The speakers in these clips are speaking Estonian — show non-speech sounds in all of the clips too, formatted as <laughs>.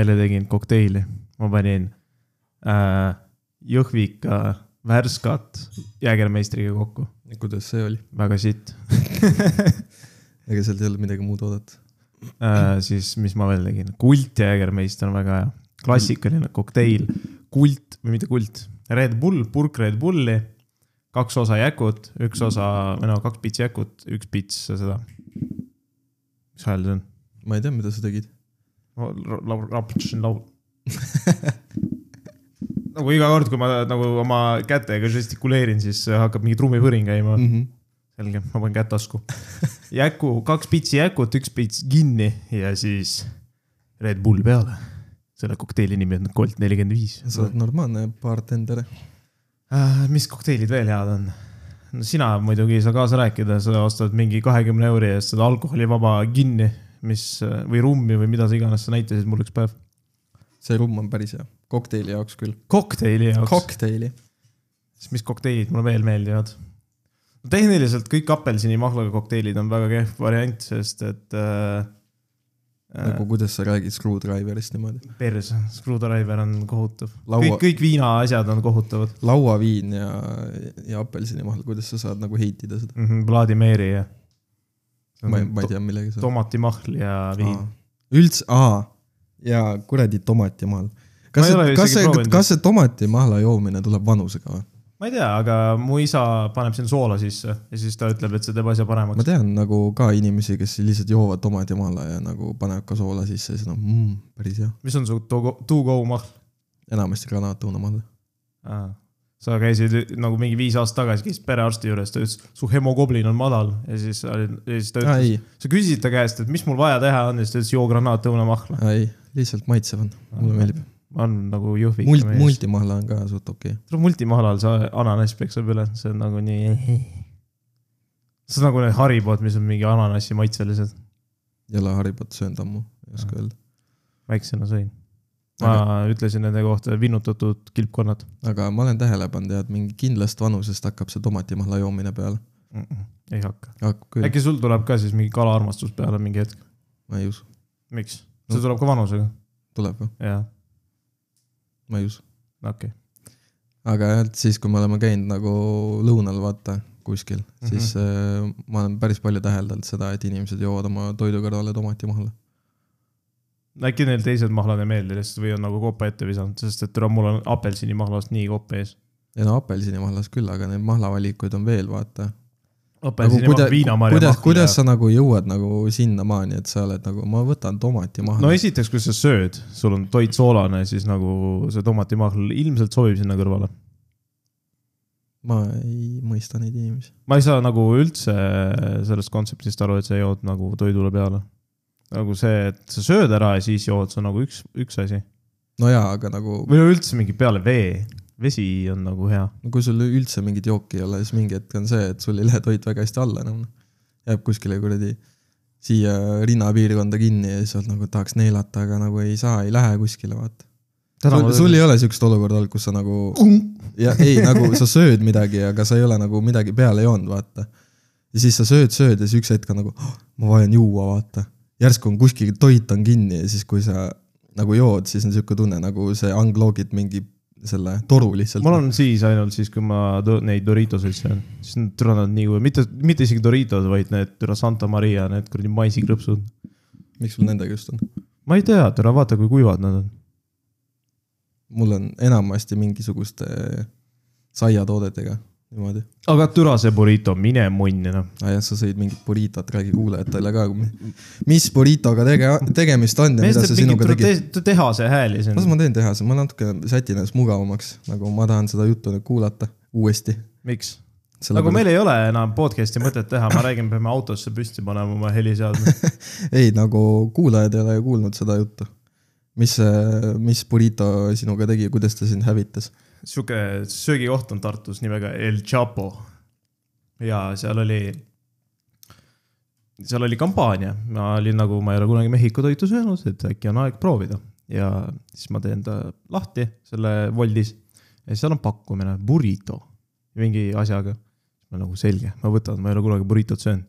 eile tegin kokteili, ma panin äh, Jõhvika värskat jäägermeistriga kokku, kuidas see oli? väga sitt <laughs> ega sealt ei olnud midagi muud oodata. äh,. siis, mis ma veel tegin, kult jäägermeister on väga hea, klassikaline kokteil, kult või mitte kult, Red Bull, purk Red Bulli, kaks osa jäkut, üks osa, või no kaks pitsi jäkut, üks pits seda. mis hääl see on? ma ei tea, mida sa tegid. Raputasin laul. <laughs> nagu iga kord, kui ma nagu oma kätega žestikuleerin, siis hakkab mingi trummipõrin käima Mm -hmm. selge, ma panen kätt tasku. jäku, kaks pitsi jäkut, üks pits kinni ja siis Red Bull peale. selle kokteili nimi on Colt nelikümmend viis. sa oled normaalne bartender. Äh, mis kokteilid veel head on? no sina muidugi ei saa kaasa rääkida, sa ostad mingi kahekümne euri eest seda alkoholivaba kinni, mis või rummi või mida sa iganes sa näitasid mul üks päev. see rumm on päris hea, kokteili jaoks küll. kokteili jaoks. kokteili. siis mis kokteilid mulle veel meeldivad? tehniliselt kõik apelsinimahlaga kokteilid on väga kehv variant, sest et äh,. nagu kuidas sa räägid Screwdriverist niimoodi. pers, Screwdriver on kohutav Laua- kõik, kõik viinaasjad on kohutavad lauaviin ja, ja apelsinimahl, kuidas sa saad nagu heitida seda? mm. -hmm, Vladimiri ja. Ma ei, ma ei tea, millega sa. tomatimahl ja viin. üldse, aa, ja kuradi tomatimahl. Ma kas see, kas see kas see tomatimahla joomine tuleb vanusega või? ma ei tea, aga mu isa paneb sinna soola sisse ja siis ta ütleb, et see teeb asja ma paremaks. tean nagu ka inimesi, kes lihtsalt joovad tomatimahla ja nagu panevad ka soola sisse ja siis on mmm, päris hea. mis on su to-go to-go mahl? enamasti granaatõunamahl. Sa käisid nagu mingi viis aastat tagasi käisid perearsti juures, ta ütles, su hemoglobin on madal ja siis, ja siis ta ütles, sa küsisid ta käest, et mis mul vaja teha on ja siis ta ütles joo granaatõunamahla. ei, lihtsalt maitsev on, mulle meeldib. on nagu jõhvik mult,. multimahla on ka suht okei okay.. multimahlal, see ananass peksab üle, see on nagu nii. <laughs> see on nagu need Haribod, mis on mingi ananassi maitselised, ei ole Haribot söönud ammu, ei oska öelda. väiksena sõin. Ma ütlesin nende kohta vinnutatud kilpkonnad aga ma olen tähele pannud jah, et mingi kindlast vanusest hakkab see tomatimahla joomine peale. mm. -mm, ei hakka. küll, äkki sul tuleb ka siis mingi kalaarmastus peale mingi hetk? ma ei usu. miks? see tuleb ka vanusega, tuleb või? jaa, ma ei usu. okei okay.. aga jah, et siis, kui me oleme käinud nagu lõunal vaata kuskil mm, -hmm. siis äh, ma olen päris palju täheldanud seda, et inimesed joovad oma toidu kõrvale tomatimahla. Äkki neil teised mahlad ei meeldi lihtsalt või on nagu kopa ette visanud, sest et mul on apelsinimahlast nii kopp ees. ei no apelsinimahlas küll, aga neid mahlavalikuid on veel, vaata. nagu apelsinimahl, kuidas, kuidas, sa nagu jõuad nagu sinnamaani, et sa oled nagu, ma võtan tomatimahla no esiteks, kui sa sööd, sul on toit soolane, siis nagu see tomatimahl ilmselt sobib sinna kõrvale. ma ei mõista neid inimesi. ma ei saa nagu üldse sellest kontseptist aru, et sa jood nagu toidule peale. Nagu see, et sa sööd ära ja siis jood, see on nagu üks, üks asi. no jaa, aga nagu, või no üldse mingi peale vee, vesi on nagu hea. kui sul üldse mingit jooki ei ole, siis mingi hetk on see, et sul ei lähe toit väga hästi alla enam. jääb kuskile kuradi siia rinnapiirkonda kinni ja siis oled nagu tahaks neelata, aga nagu ei saa, ei lähe kuskile, vaata. sul, sul ei ole siukest olukorda olnud, kus sa nagu ja ei, nagu sa sööd midagi, aga sa ei ole nagu midagi peale joonud, vaata. ja siis sa sööd, sööd ja siis üks hetk on nagu oh,, ma vajan juua, vaata. Järsku on kuskil toit on kinni ja siis, kui sa nagu jood, siis on siuke tunne nagu see angloogid mingi selle toru lihtsalt. mul on siis ainult siis, kui ma do, neid Doritoseid söön, siis need nad nii, mitte, mitte isegi Doritos, vaid need türa Santa Maria, need kuradi maisikrõpsud. miks sul nendega just on? ma ei tea, türa vaata, kui kuivad nad on. mul on enamasti mingisuguste saiatoodetega niimoodi. aga türa see burrito, mine munni noh. aa jah, sa sõid mingit burritot, räägi kuulajatele ka, mis burritoga tege-, tegemist on ja mida mees see teeb sinuga mingit tegi. te tehase hääli siin las. ma teen tehase, ma natuke sätin ennast mugavamaks, nagu ma tahan seda juttu nüüd kuulata uuesti. miks? nagu meil ei ole enam podcast'i mõtet teha, ma räägin, peame autosse püsti panema oma heliseadme. <laughs> ei, nagu kuulajad ei ole ju kuulnud seda juttu. mis, mis burrito sinuga tegi, kuidas ta sind hävitas? Sihuke söögikoht on Tartus nimega El Chapo. ja seal oli, seal oli kampaania, ma olin nagu, ma ei ole kunagi Mehhiko toitu söönud, et äkki on aeg proovida ja siis ma teen ta lahti selle Woldis ja siis seal on pakkumine, burrito mingi asjaga. ma nagu selge, ma võtan, ma ei ole kunagi burritot söönud.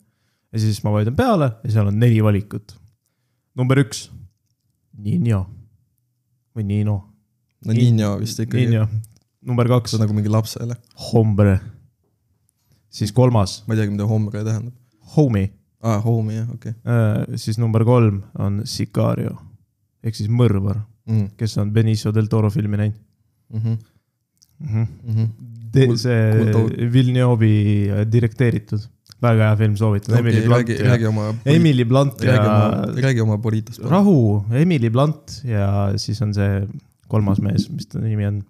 ja siis ma vajutan peale ja seal on neli valikut. number üks, Nino või Nino. no Ninja vist ikkagi, Nino, number kaks nagu mingi lapsele. Hombre. siis kolmas, ma ei teagi, mida hombre tähendab. Homie, aa, homie jah, okei siis number kolm on Sicario ehk siis mõrvar, mm,. kes on Benicio del Toro filmi näinud Mm -hmm. mm. -hmm. Mm -hmm. Cool- see. Villeneuve'i äh, direkteeritud, väga hea film, soovitan okay,. Emily Blunt räägi, ja räägi oma, Emily Blunt räägi ja räägi oma Burritos. rahu, Emily Blunt ja siis on see kolmas mees, mis ta nimi on?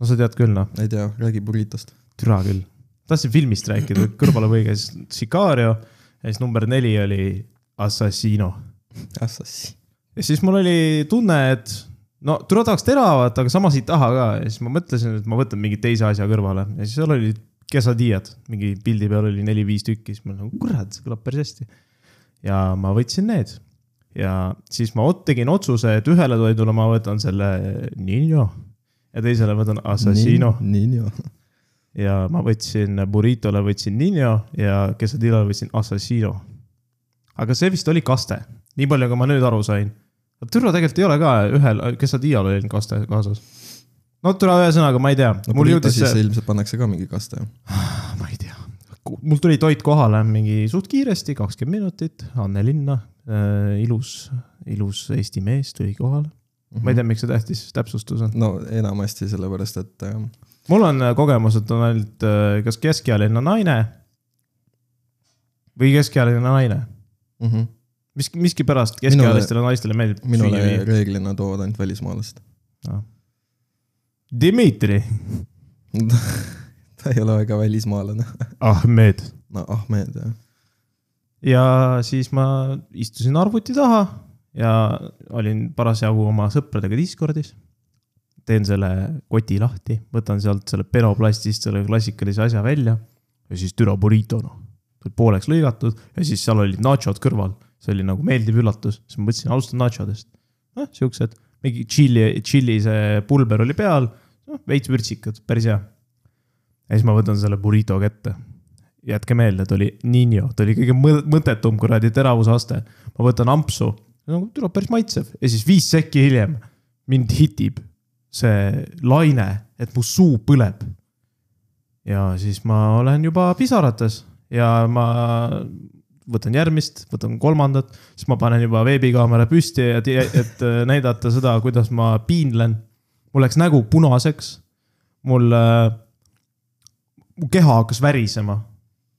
No sa tead küll noh, ei tea, räägi Burritost. türa küll. tahtsin filmist rääkida, kõrvalepõige, siis Sicario ja siis number neli oli Assassino. Assassi. ja siis mul oli tunne, et no türa tahaks teravat, aga samas ei taha ka ja siis ma mõtlesin, et ma võtan mingi teise asja kõrvale ja siis seal olid quesadillad, mingi pildi peal oli neli-viis tükki, siis ma nagu kurat, see kõlab päris hästi. ja ma võtsin need ja siis ma tegin otsuse, et ühele toidule ma võtan selle Nino ja teisele võtan Assassino Ninja. ja ma võtsin burritole võtsin Nino ja quesadillale võtsin Assassino. aga see vist oli kaste, nii palju, kui ma nüüd aru sain. türa tegelikult ei ole ka ühel quesadillal oli kaste kaasas. no türa ühesõnaga, ma ei tea no mul jõudis see, ilmselt pannakse ka mingi kaste. ma ei tea, mul tuli toit kohale mingi suht kiiresti, kakskümmend minutit, Anne linna äh,, ilus, ilus Eesti mees tuli kohale. Ma ei tea, miks see tähtis täpsustus on. no enamasti sellepärast, et äh, mul on äh, kogemus, et on ainult äh, kas keskealine naine või keskealine naine. mm -hmm. mis, miskipärast keskealistele naistele meeldib minule reeglina toovad ainult välismaalased. viia. Dmitri <laughs> ta ei ole väga välismaalane. Ahmed. no Ahmed jah. ja siis ma istusin arvuti taha ja olin parasjagu oma sõpradega Discordis. teen selle koti lahti, võtan sealt selle penoplastist selle klassikalise asja välja ja siis türa burrito noh, pooleks lõigatud ja siis seal olid nachod kõrval, see oli nagu meeldiv üllatus, siis ma mõtlesin, alustan nachodest. noh, siuksed, mingi tšilli, tšilli see pulber oli peal, noh veits vürtsikad, päris hea. ja siis ma võtan selle burrito kätte jätke meelde, ta oli Nino, ta oli kõige mõ- mõttetum kuradi teravusaste. ma võtan ampsu, nagu tuleb päris maitsev ja siis viis sekki hiljem mind hitib see laine, et mu suu põleb. ja siis ma olen juba pisarates ja ma võtan järgmist, võtan kolmandat, siis ma panen juba veebikaamera püsti, et, et näidata seda, kuidas ma piinlen. mul läks nägu punaseks. mul äh,, mu keha hakkas värisema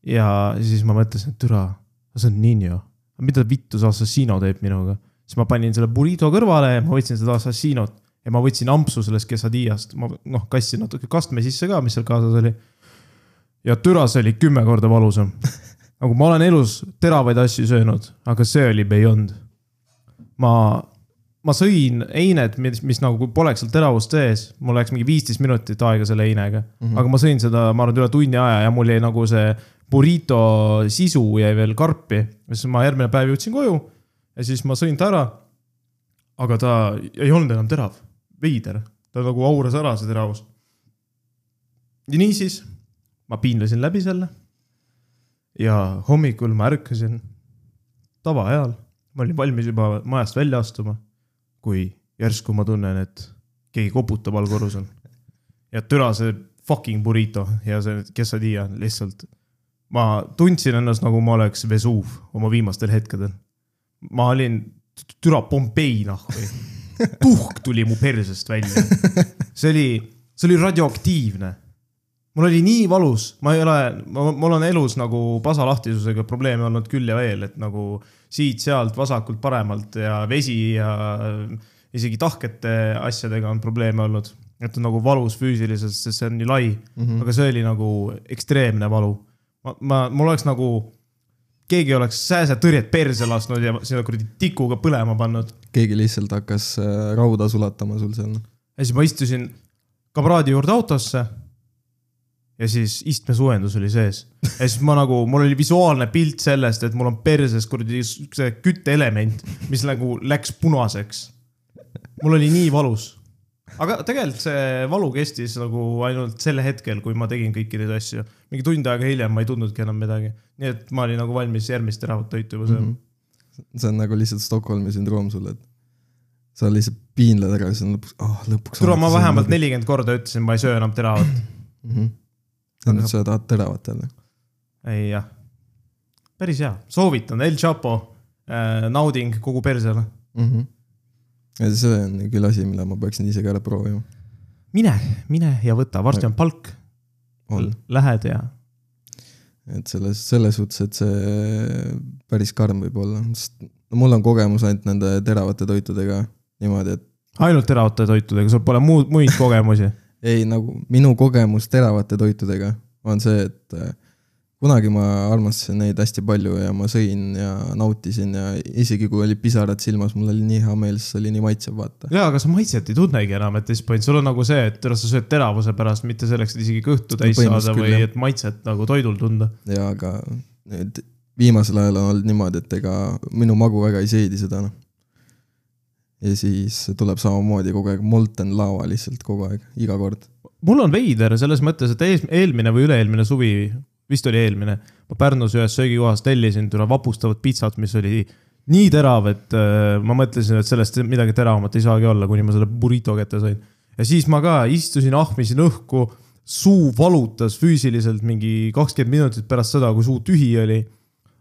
ja siis ma mõtlesin, et türa, see on Nino. Mida vittu see Assassino teeb minuga? siis ma panin selle burrito kõrvale ja ma võtsin seda Assassinot ja ma võtsin ampsu sellest quesadillast, ma noh, kassin natuke kastme sisse ka, mis seal kaasas oli. ja türa, see oli kümme korda valusam. nagu ma olen elus teravaid asju söönud, aga see oli beyond. ma, ma sõin einet, mis, mis nagu poleks seal teravust sees, mul läks mingi viisteist minutit aega selle einega mm, -hmm. aga ma sõin seda, ma arvan, üle tunni aja ja mul jäi nagu see burrito sisu jäi veel karpi. siis ma järgmine päev jõudsin koju ja siis ma sõin ta ära. aga ta ei olnud enam terav, veider, ta nagu auras ära, see teravus. ja niisiis, ma piinlesin läbi selle. ja hommikul ma ärkasin tavaajal, ma olin valmis juba majast välja astuma, kui järsku ma tunnen, et keegi koputab all korrusel. ja türa see fucking burrito ja see quesadilla lihtsalt, ma tundsin ennast nagu ma oleks Vesuv oma viimastel hetkedel. ma olin türa Pompei nahku, <laughs> tuhk tuli mu persest välja. see oli, see oli radioaktiivne mul oli nii valus, ma ei ole, mul on elus nagu pasalahtisusega probleeme olnud küll ja veel, et nagu siit-sealt, vasakult, paremalt ja vesi ja isegi tahkete asjadega on probleeme olnud. et on nagu valus füüsiliselt, sest see on nii lai mm, -hmm. aga see oli nagu ekstreemne valu. ma, ma, mul oleks nagu, keegi oleks sääsetõrjet perse lasknud ja sinna kuradi tikuga põlema pannud. keegi lihtsalt hakkas äh, rauda sulatama sul seal. ja siis ma istusin kabraadi juurde autosse. ja siis istmesoojendus oli sees ja siis ma nagu, mul oli visuaalne pilt sellest, et mul on perses kuradi see kütteelement, mis nagu läks punaseks. mul oli nii valus. Aga tegelikult see valu kestis nagu ainult sel hetkel, kui ma tegin kõiki neid asju. mingi tund aega hiljem ma ei tundnudki enam midagi. nii et ma olin nagu valmis järgmist teravat toitu juba sööma mm. -hmm. see on nagu lihtsalt Stockholmi sündroom sulle, et sa lihtsalt piinled ära ja siis on lõpuks oh,, lõpuks. tule, ma vähemalt. nelikümmend korda ütlesin, ma ei söö enam teravat. ja nüüd sa tahad teravat jälle. ei jah, päris hea, soovitan, El Chapo äh,, nauding kogu persele. Mhm. ja see on küll asi, mille ma peaksin ise ka ära proovima. mine, mine ja võta, varsti on palk, lähed ja et selles, selles suhtes, et see päris karm võib olla, sest mul on kogemus ainult nende teravate toitudega niimoodi, et ainult teravate toitudega, sul pole muud, muid kogemusi. <laughs> ei nagu minu kogemus teravate toitudega on see, et kunagi ma armastasin neid hästi palju ja ma sõin ja nautisin ja isegi kui olid pisarad silmas, mul oli nii hea meel, sest see oli nii maitsev, vaata. jaa, aga sa maitset ei tunnegi enam, et this point, sul on nagu see, et sa sööd teravuse pärast, mitte selleks, et isegi kõhtu täis saada küll, või jah. et maitset nagu toidul tunda. ja aga nüüd viimasel ajal on olnud niimoodi, et ega minu magu väga ei seedi seda noh. ja siis tuleb samamoodi kogu aeg molten lava lihtsalt kogu aeg, iga kord. mul on veider selles mõttes, et ees, eelmine või üle-eelmine suvi, vist oli eelmine, ma Pärnus ühes söögikohas tellisin tule vapustavat pitsat, mis oli nii terav, et äh, ma mõtlesin, et sellest midagi teravamat ei saagi olla, kuni ma selle burrito kätte sain. ja siis ma ka istusin, ahmisin õhku, suu valutas füüsiliselt mingi kakskümmend minutit pärast seda, kui suu tühi oli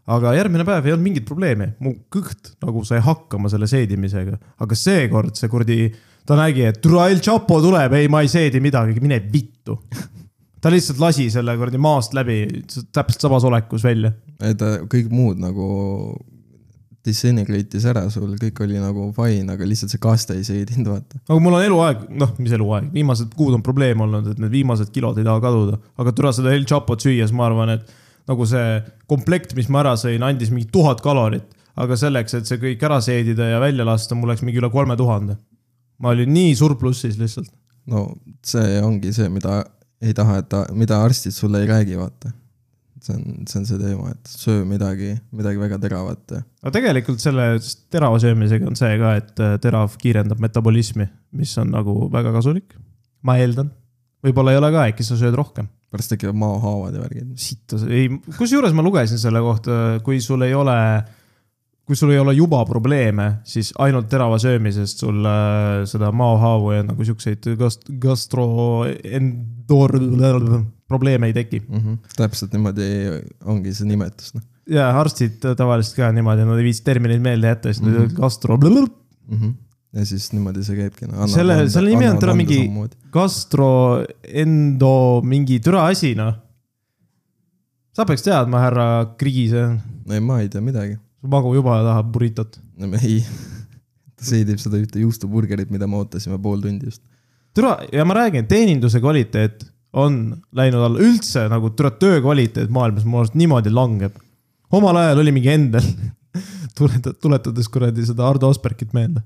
aga järgmine päev ei olnud mingit probleemi, mu kõht nagu sai hakkama selle seedimisega, aga seekord see kuradi, ta nägi, et türa El Chapo tuleb, ei, ma ei seedi midagi, mine vittu. <laughs> ta lihtsalt lasi selle kuradi maast läbi täpselt samas olekus välja. äh, kõik muud nagu disintegrate'is ära sul, kõik oli nagu fine, aga lihtsalt see kaste ei seedinud, vaata. aga mul on eluaeg, noh, mis eluaeg, viimased kuud on probleem olnud, et need viimased kilod ei taha kaduda, aga türa seda El Chapot süües, ma arvan, et nagu see komplekt, mis ma ära sõin, andis mingi tuhat kalorit, aga selleks, et see kõik ära seedida ja välja lasta, mul läks mingi üle kolme tuhande. ma olin nii surplussis lihtsalt. no see ongi see, mida ei taha, et ta, mida arstid sulle ei räägi, vaata. see on, see on see teema, et söö midagi, midagi väga teravat aga tegelikult selle terava söömisega on see ka, et äh, terav kiirendab metabolismi, mis on nagu väga kasulik. ma eeldan, võib-olla ei ole ka, äkki sa sööd rohkem. pärast tekivad maohaavad ja värgid. sitta, ei, kusjuures ma lugesin selle kohta, kui sul ei ole, kui sul ei ole juba probleeme, siis ainult terava söömisest sul äh, seda maohaavu ja nagu siukseid gast-, gastroendor-, probleeme ei teki. mm. -hmm. täpselt niimoodi ongi see nimetus, noh ja arstid tavaliselt ka niimoodi, nad ei viitsi termineid meelde jätta, siis nad Mhm. ütlevad gastro, mm. -hmm. ja siis niimoodi see käibki no,. Selle- selle nimi on täna mingi- gastroendo mingi türa asi, noh. sa peaks teadma, härra Kriis, ei, ma ei tea midagi. Su magu juba tahab burritot. ei, ta seedib seda ühte juustuburgerit, mida me ootasime pool tundi just. türa, ja ma räägin, teeninduse kvaliteet on läinud alla, üldse nagu türa töö kvaliteet maailmas mu arust niimoodi langeb. omal ajal oli mingi Endel, <laughs> tuletad, tuletades kuradi seda Ardo Aspergit meelde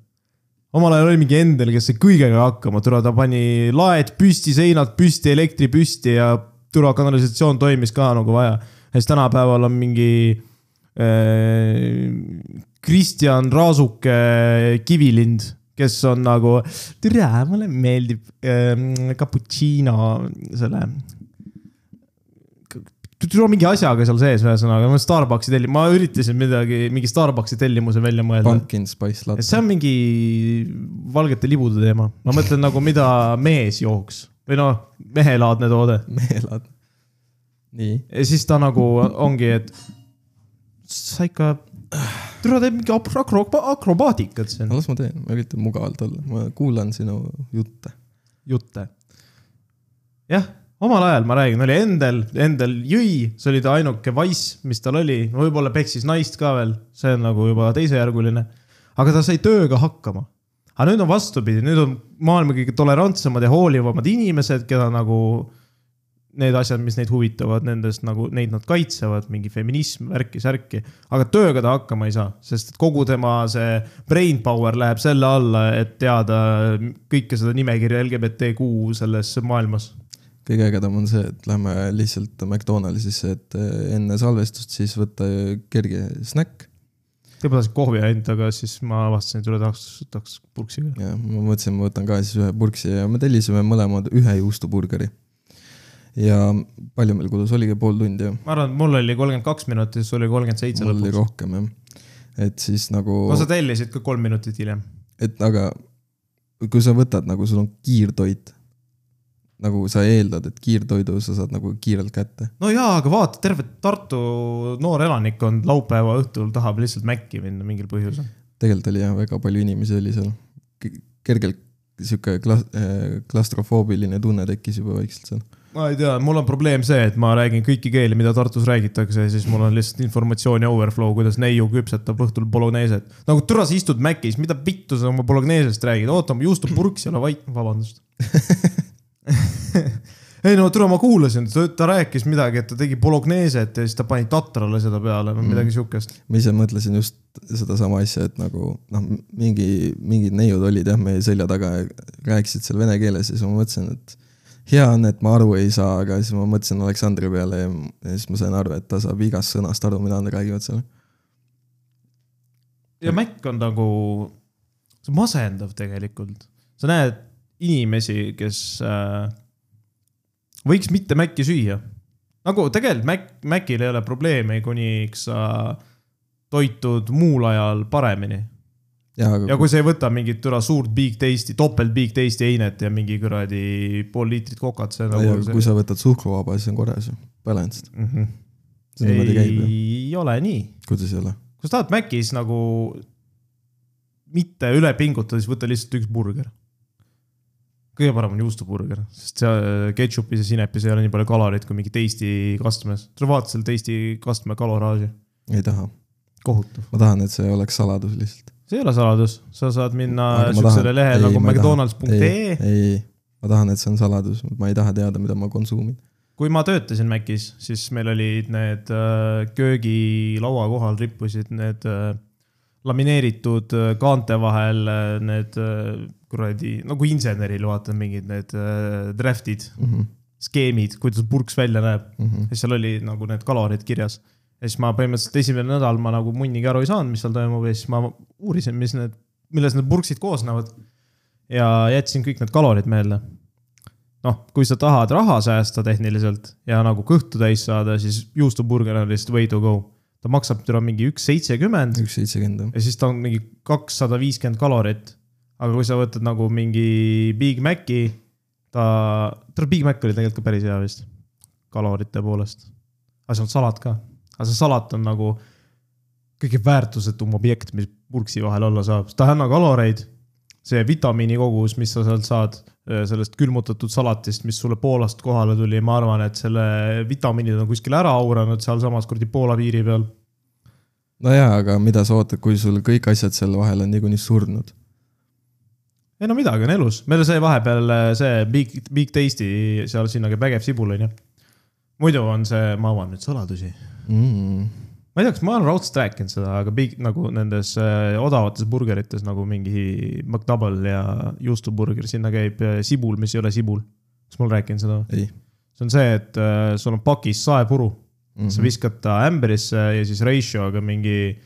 omal ajal oli mingi Endel, kes sai kõigega hakkama, türa ta pani laed püsti, seinad püsti, elektri püsti ja türa kanalisatsioon toimis ka nagu vaja. ja siis tänapäeval on mingi äh, Kristjan Raasuke Kivilind, kes on nagu, tere, mulle meeldib äh, cappuccino selle. tule mingi asjaga seal sees, ühesõnaga, ma Starbucksi tellin, ma üritasin midagi, mingi Starbucksi tellimuse välja mõelda. Pumpkin spice latte. see on mingi valgete libude teema, ma mõtlen nagu, mida mees jooks või noh, mehelaadne toode meelad. nii, ja siis ta nagu ongi, et sa ikka, tule teed mingi akro- akro- akrobaatikat siin, las ma teen, ma üritan mugavalt olla, ma kuulan sinu jutte. jutte. jah, omal ajal ma räägin, oli Endel, Endel jõi, see oli ta ainuke wise, mis tal oli, võib-olla peksis naist ka veel, see on nagu juba teisejärguline. aga ta sai tööga hakkama. aga nüüd on vastupidi, nüüd on maailma kõige tolerantsemad ja hoolivamad inimesed, keda nagu need asjad, mis neid huvitavad, nendest nagu neid nad kaitsevad, mingi feminism, värki-särki, aga tööga ta hakkama ei saa, sest kogu tema see brain power läheb selle alla, et teada kõike seda nimekirja LGBTQ selles maailmas. kõige ägedam on see, et lähme lihtsalt McDonaldsisse, et eh, enne salvestust siis võtta kerge snäkk kõigepealt tahtsin kohvi ainult, aga siis ma avastasin, et üle tahaks, tahaks purksiga. ja ma mõtlesin, ma võtan ka siis ühe purksi ja me tellisime mõlemad ühe juustuburgeri. Ja palju meil kulus, oligi pool tundi ju? ma arvan, et mul oli kolmkümmend kaks minutit, sul oli kolmkümmend seitse mul oli lõpuks. rohkem jah. et siis nagu no sa tellisid ka kolm minutit hiljem. et aga kui sa võtad nagu sul on kiirtoit, nagu sa eeldad, et kiirtoidu sa saad nagu kiirelt kätte. no jaa, aga vaata, terve Tartu noor elanikkond laupäeva õhtul tahab lihtsalt Maci minna mingil põhjusel. tegelikult oli jah, väga palju inimesi oli seal. kergelt sihuke klas-, klastrofoobiline tunne tekkis juba vaikselt seal. Ma ei tea, mul on probleem see, et ma räägin kõiki keeli, mida Tartus räägitakse siis mul on lihtsalt informatsiooni overflow, kuidas neiu küpsetab õhtul bologneeset. nagu türa, sa istud Macis, mida vittu sa oma bologneesest räägid, oota, juustupurks ei ole vait, vabandust. <laughs> ei no türa, ma kuulasin, ta rääkis midagi, et ta tegi bologneeset ja siis ta pani tatrale seda peale, no midagi siukest. ma ise mõtlesin just sedasama asja, et nagu noh, mingi, mingid neiud olid jah meie selja taga ja rääkisid seal vene keeles ja siis ma mõtlesin, et hea on, et ma aru ei saa, aga siis ma mõtlesin Aleksandri peale ja, ja siis ma sain aru, et ta saab igast sõnast aru, mida nad räägivad seal. ja Mac on nagu, see on masendav tegelikult. sa näed inimesi, kes äh, võiks mitte Maci süüa. nagu tegelikult Mac, Macil ei ole probleemi, kuniks sa toitud muul ajal paremini. ja, aga ja kui sa ei võta mingit türa suurt big taste'i, topelt big taste'i einet ja mingi kuradi pool liitrit kokat, see on nagu kui sa võtad suhkruvaba, siis on korras ju, balanced. mm. -hmm. see niimoodi käib ei ole nii kuidas ei ole? kui sa tahad Macis nagu mitte üle pingutada, siis võta lihtsalt üks burger. kõige parem on juustuburger, sest see ketšupis ja sinepis ei ole nii palju kaloreid kui mingi teisti kastmes. sa vaata seal teisti kastme kaloraaži, ei taha. kohutav. ma tahan, et see oleks saladus lihtsalt. See ei ole saladus, sa saad minna siuksele lehele nagu mcdonalds.ee. ei, ma tahan, et see on saladus, ma ei taha teada, mida ma konsuumin. kui ma töötasin Macis, siis meil olid need äh, köögilaua kohal rippusid need äh, lamineeritud äh, kaante vahel need kuradi nagu inseneril vaata mingid need draft'id, skeemid, kuidas purks välja näeb. Mhm. ja siis seal oli nagu need kalorid kirjas. Ja siis ma põhimõtteliselt esimene nädal ma nagu munnigi aru ei saanud, mis seal toimub ja siis ma uurisin, mis need, millest need purksid koosnevad. ja jätsin kõik need kalorid meelde noh, kui sa tahad raha säästa tehniliselt ja nagu kõhtu täis saada, siis juustuburger on lihtsalt way to go. ta maksab täna mingi üks seitsekümmend üks seitsekümmend. ja siis ta on mingi kakssada viiskümmend kalorit. aga kui sa võtad nagu mingi Big Maci, ta, ta Big Mac oli tegelikult ka päris hea vist, kalorite poolest. aga seal on salat ka, aga see salat on nagu kõige väärtusetum objekt, mis purksi vahel olla saab, ta ei anna kaloreid. see vitamiini kogus, mis sa sealt saad eh, sellest külmutatud salatist, mis sulle Poolast kohale tuli, ma arvan, et selle vitamiinid on kuskil ära auranud sealsamas kuradi Poola piiri peal nojaa, aga mida sa ootad, kui sul kõik asjad seal vahel on niikuinii surnud? ei no midagi on elus, meil sai vahepeal äh, see Big, Big Tasty seal sinna käib vägev sibul onju. Muidu on see, ma avan nüüd saladusi. Mm. ma ei tea, kas ma olen raudselt rääkinud seda, aga Big nagu nendes äh, odavates burgerites nagu mingi McDouble ja juustuburger, sinna käib äh, sibul, mis ei ole sibul. kas ma olen rääkinud seda? see on see, et äh, sul on pakis saepuru mm. -hmm. sa viskad ta ämbrisse ja siis ratio'ga mingi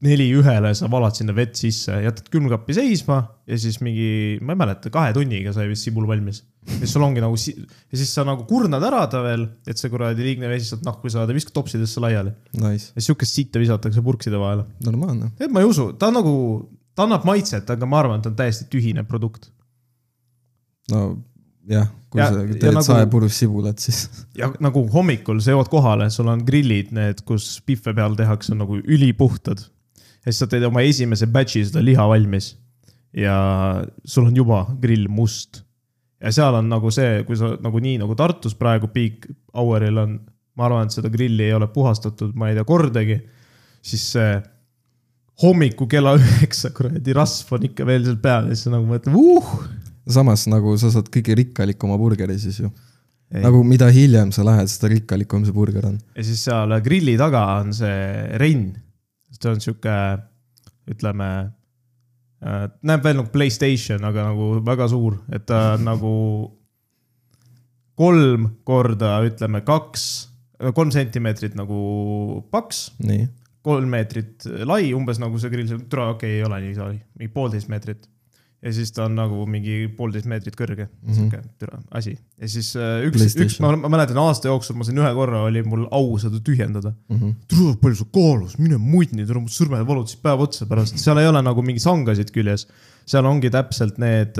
neli ühele, sa valad sinna vett sisse, jätad külmkappi seisma ja siis mingi, ma ei mäleta, kahe tunniga sai vist sibul valmis. ja siis sul ongi nagu ja siis sa nagu kurnad ära ta veel, et see kuradi liigne vesi sealt nahku saada, viskad topsidesse laiali. Nice, ja sihukest sitta visatakse purkside vahele. normaalne. et ma ei usu, ta on nagu, ta annab maitset, aga ma arvan, et ta on täiesti tühine produkt. no jah, kui Ja- sa teed nagu- saepurus sibulat, siis ja nagu hommikul sa jõuad kohale, sul on grillid, need, kus pihve peal tehakse, nagu ülipuhtad. Ja siis sa teed oma esimese batch'i seda liha valmis ja sul on juba grill must. ja seal on nagu see, kui sa nagu nii nagu Tartus praegu Peak Houril on, ma arvan, et seda grilli ei ole puhastatud, ma ei tea kordagi, siis see hommiku kella <laughs> üheksa kuradi rasv on ikka veel seal peal ja siis sa nagu mõtled, uh. samas nagu sa saad kõige rikkalikuma burgeri siis ju. nagu mida hiljem sa lähed, seda rikkalikum see burger on. ja siis seal grilli taga on see Rein. see on sihuke, ütleme, näeb veel nagu Playstation, aga nagu väga suur, et ta on nagu kolm korda, ütleme kaks, kolm sentimeetrit nagu paks, kolm meetrit lai, umbes nagu see grill, okei okay,, ei ole nii sai, mingi poolteist meetrit. Ja siis ta on nagu mingi poolteist meetrit kõrge mm. -hmm., sihuke türa asi. ja siis äh, üks, üks, ma ma mäletan aasta jooksul ma sain ühe korra oli mul au seda tühjendada. Mhm. tule, palju sul kaalus, mine munni, tule mu sõrmed valutasid päev otsa pärast, seal ei ole nagu mingi sangasid küljes. seal ongi täpselt need,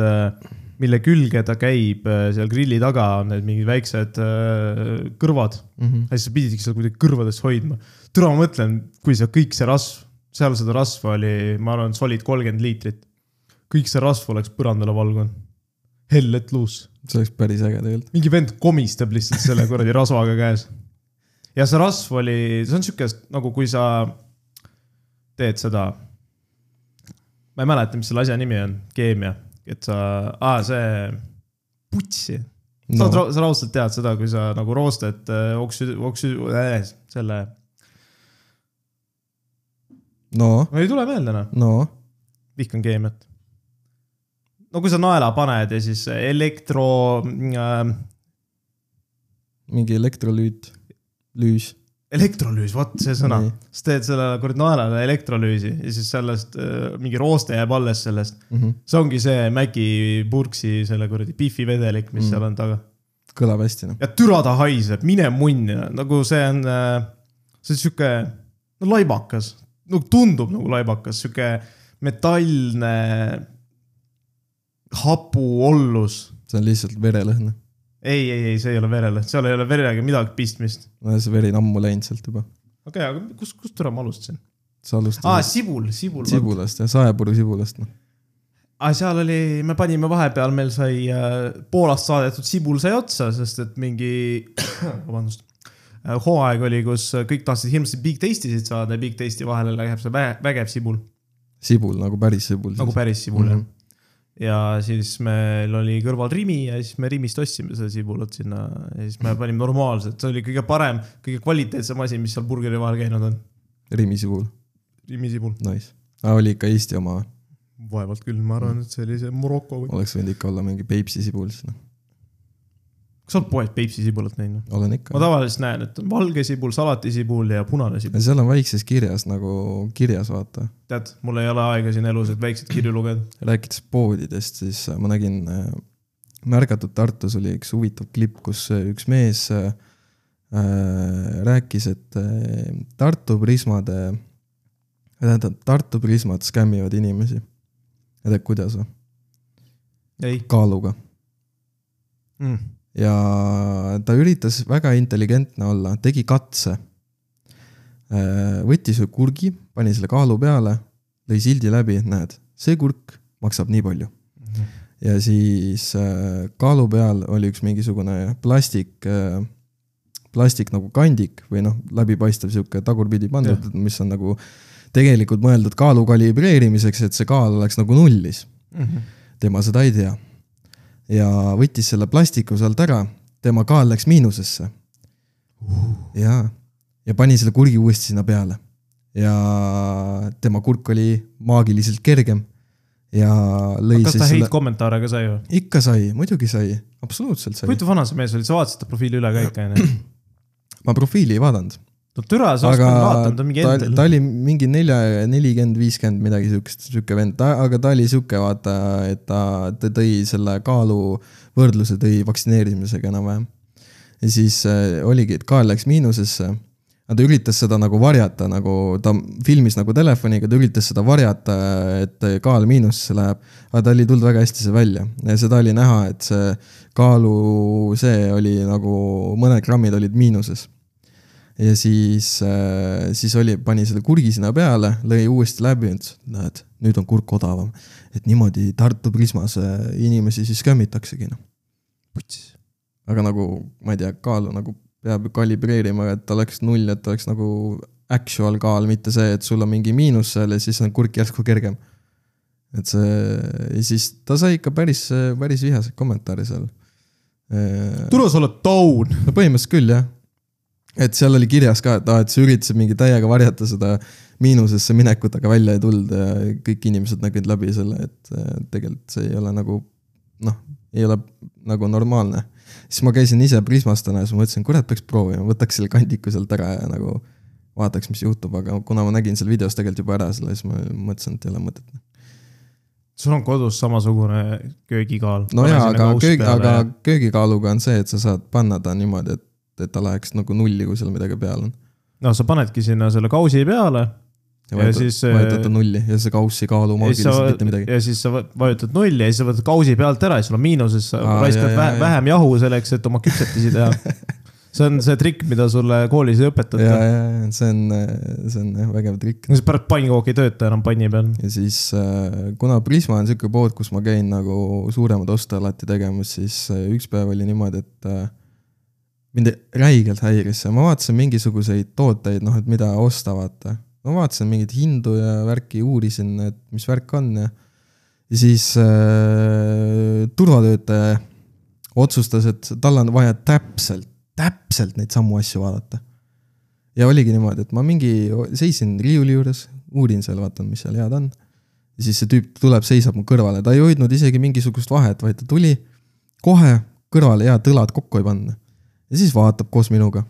mille külge ta käib, seal grilli taga on need mingid väiksed äh, kõrvad. Mhm. ja siis sa pididki seda kuidagi kõrvades hoidma. türa, ma mõtlen, kui see kõik see rasv, seal seda rasva oli, ma arvan, solid kolmkümmend liitrit. Kõik see rasv oleks põrandale valgunud. hell let loose see oleks päris äge tegelikult. mingi vend komistab lihtsalt selle kuradi rasvaga käes. ja see rasv oli, see on siuke nagu kui sa teed seda. ma ei mäleta, mis selle asja nimi on, keemia, et sa, aa see, putsi. sa no no., sa raudselt tead seda, kui sa nagu roosted äh, oksü-, oksü- äh,, selle, no, ei tule meelde enam, no, vihkan keemiat. No kui sa naela paned ja siis elektro äh,, mingi elektrolüüt, lüüs. elektrolüüs, vot see sõna sa teed sellele kuradi naelale elektrolüüsi ja siis sellest äh, mingi rooste jääb alles sellest. Mhm. see ongi see Maci purksi selle kuradi Biffi vedelik, mis Mm. mm. seal on taga. kõlab hästi noh. ja türa ta haiseb, mine munni, nagu see on, see on sihuke, no laibakas, no tundub nagu laibakas, sihuke metallne hapuollus. see on lihtsalt verelõhn. ei, ei, ei, see ei ole verele, seal ei ole verega midagi pistmist. no see veri on ammu läinud sealt juba. okei okay,, aga kus, kust türa ma alustasin? sa aa, alustasid sibul, sibul. sibulast ja saepuru sibulast noh. aga seal oli, me panime vahepeal, meil sai äh, Poolast saadetud sibul sai otsa, sest et mingi, <coughs> vabandust, hooaeg oli, kus kõik tahtsid hirmsasti Big Tasty'sid saada ja Big Tasty vahele läheb see vä- vägev sibul, sibul nagu päris sibul. nagu päris sibul Mhm. jah. Ja siis meil oli kõrval Rimi ja siis me Rimist ostsime seda sibulat sinna ja siis me panime normaalselt, see oli kõige parem, kõige kvaliteetsem asi, mis seal burgeri vahel käinud on. Rimi sibul, Rimi sibul. nice. aga oli ikka Eesti oma, vaevalt küll, ma arvan, et see oli see Morocco või. oleks võinud ikka olla mingi Peipsi sibul siis noh, kas sa oled poes Peipsi sibulat näinud? olen ikka ma. tavaliselt näen, et on valge sibul, salatisibul ja punane sibul. seal on väikses kirjas nagu kirjas vaata, tead, mul ei ole aega siin elus, et väikseid kirju lugeda. rääkides poodidest, siis äh, ma nägin äh, Märgatud Tartus oli üks huvitav klipp, kus äh, üks mees äh, rääkis, et Tartu Prismade, tähendab Tartu Prismad skämmivad inimesi. ja tead, kuidas või? ei kaaluga mm.. Ja ta üritas väga intelligentne olla, tegi katse. võttis ühe kurgi, pani selle kaalu peale, lõi sildi läbi, näed, see kurk maksab nii palju. ja siis äh, kaalu peal oli üks mingisugune plastik, plastik nagu kandik või noh, läbipaistev sihuke tagurpidi pandud, mis on nagu tegelikult mõeldud kaalu kalibreerimiseks, et see kaal oleks nagu nullis Mm -hmm. tema seda ei tea. Ja võttis selle plastiku sealt ära, tema kaal läks miinusesse. ja, ja pani selle kurgi uuesti sinna peale. ja tema kurk oli maagiliselt kergem ja lõi kas siis ta selle, heitkommentaare ka sai või? ikka sai, muidugi sai, absoluutselt sai. huvitav vana see mees oli, sa vaatasid ta profiili üle ka ikka <clears throat> onju? ma profiili ei vaadanud, no türa, sa oskad vaadata, ta on mingi ta, endel ta. oli mingi nelja, nelikümmend, viiskümmend midagi siukest, sihuke vend, aga ta oli sihuke, vaata, et ta, ta tõi selle kaalu võrdluse tõi vaktsineerimisega enam-vähem. ja siis äh, oligi, et kaal läks miinusesse. aga ta üritas seda nagu varjata, nagu ta filmis nagu telefoniga, ta üritas seda varjata, et kaal miinusesse läheb. aga ta oli tulnud väga hästi see välja ja seda oli näha, et see kaalu, see oli nagu mõned grammid olid miinuses ja siis, siis oli, pani selle kurgi sinna peale, lõi uuesti läbi ütles, et näed, nüüd on kurk odavam. et niimoodi Tartu Prismas äh, inimesi siis skämmitaksegi noh. aga nagu ma ei tea, kaalu nagu peab kalibreerima, et ta oleks null, et oleks nagu actual kaal, mitte see, et sul on mingi miinus seal ja siis on kurk järsku kergem. et see ja siis ta sai ikka päris, päris vihaseid kommentaare seal. türa, sa oled taun. no põhimõtteliselt küll jah. Et seal oli kirjas ka, et aa, et sa üritasid mingi täiega varjata seda miinusesse minekut, aga välja ei tulnud ja kõik inimesed nägid läbi selle, et tegelikult see ei ole nagu noh, ei ole nagu normaalne. siis ma käisin ise Prismas täna ja siis ma mõtlesin, kurat, peaks proovima, võtaks selle kandiku sealt ära ja nagu vaataks, mis juhtub, aga kuna ma nägin seal videos tegelikult juba ära selle, siis ma mõtlesin, et ei ole mõtet. sul on kodus samasugune köögikaal. no jaa, aga köögi, aga köögikaaluga on see, et sa saad panna ta niimoodi, et, et ta läheks nagu nulli, kui seal midagi peal on. no sa panedki sinna selle kausi peale ja Ja vajutad siis,, vajutad ta nulli ja see kauss ei kaalu ja siis maagiliselt mitte midagi. ja siis sa vajutad nulli ja siis sa võtad kausi pealt ära ja sul on miinuses, sa raiskad jaa, jaa, vä jaa. vähem jahu selleks, et oma küpsetisi teha. <laughs> see on see trikk, mida sulle koolis ei ja, õpetata. ja, ja see on, see on jah, vägev trikk. siis pärast pannkook ei tööta enam panni peal. ja siis äh, kuna Prisma on sihuke pood, kus ma käin nagu suuremad oste alati tegemas, siis äh, üks päev oli niimoodi, et äh, mind räigelt häiris see, ma vaatasin mingisuguseid tooteid, noh, et mida osta, vaata. ma vaatasin mingeid hindu ja värki, uurisin, et mis värk on ja, ja siis äh, turvatöötaja otsustas, et tal on vaja täpselt, täpselt neid samu asju vaadata ja oligi niimoodi, et ma mingi seisin riiuli juures, uurin seal, vaatan, mis seal head on. ja siis see tüüp tuleb, seisab mu kõrvale, ta ei hoidnud isegi mingisugust vahet, vaid ta tuli kohe kõrvale ja tõlad kokku ei pannud. Ja siis vaatab koos minuga.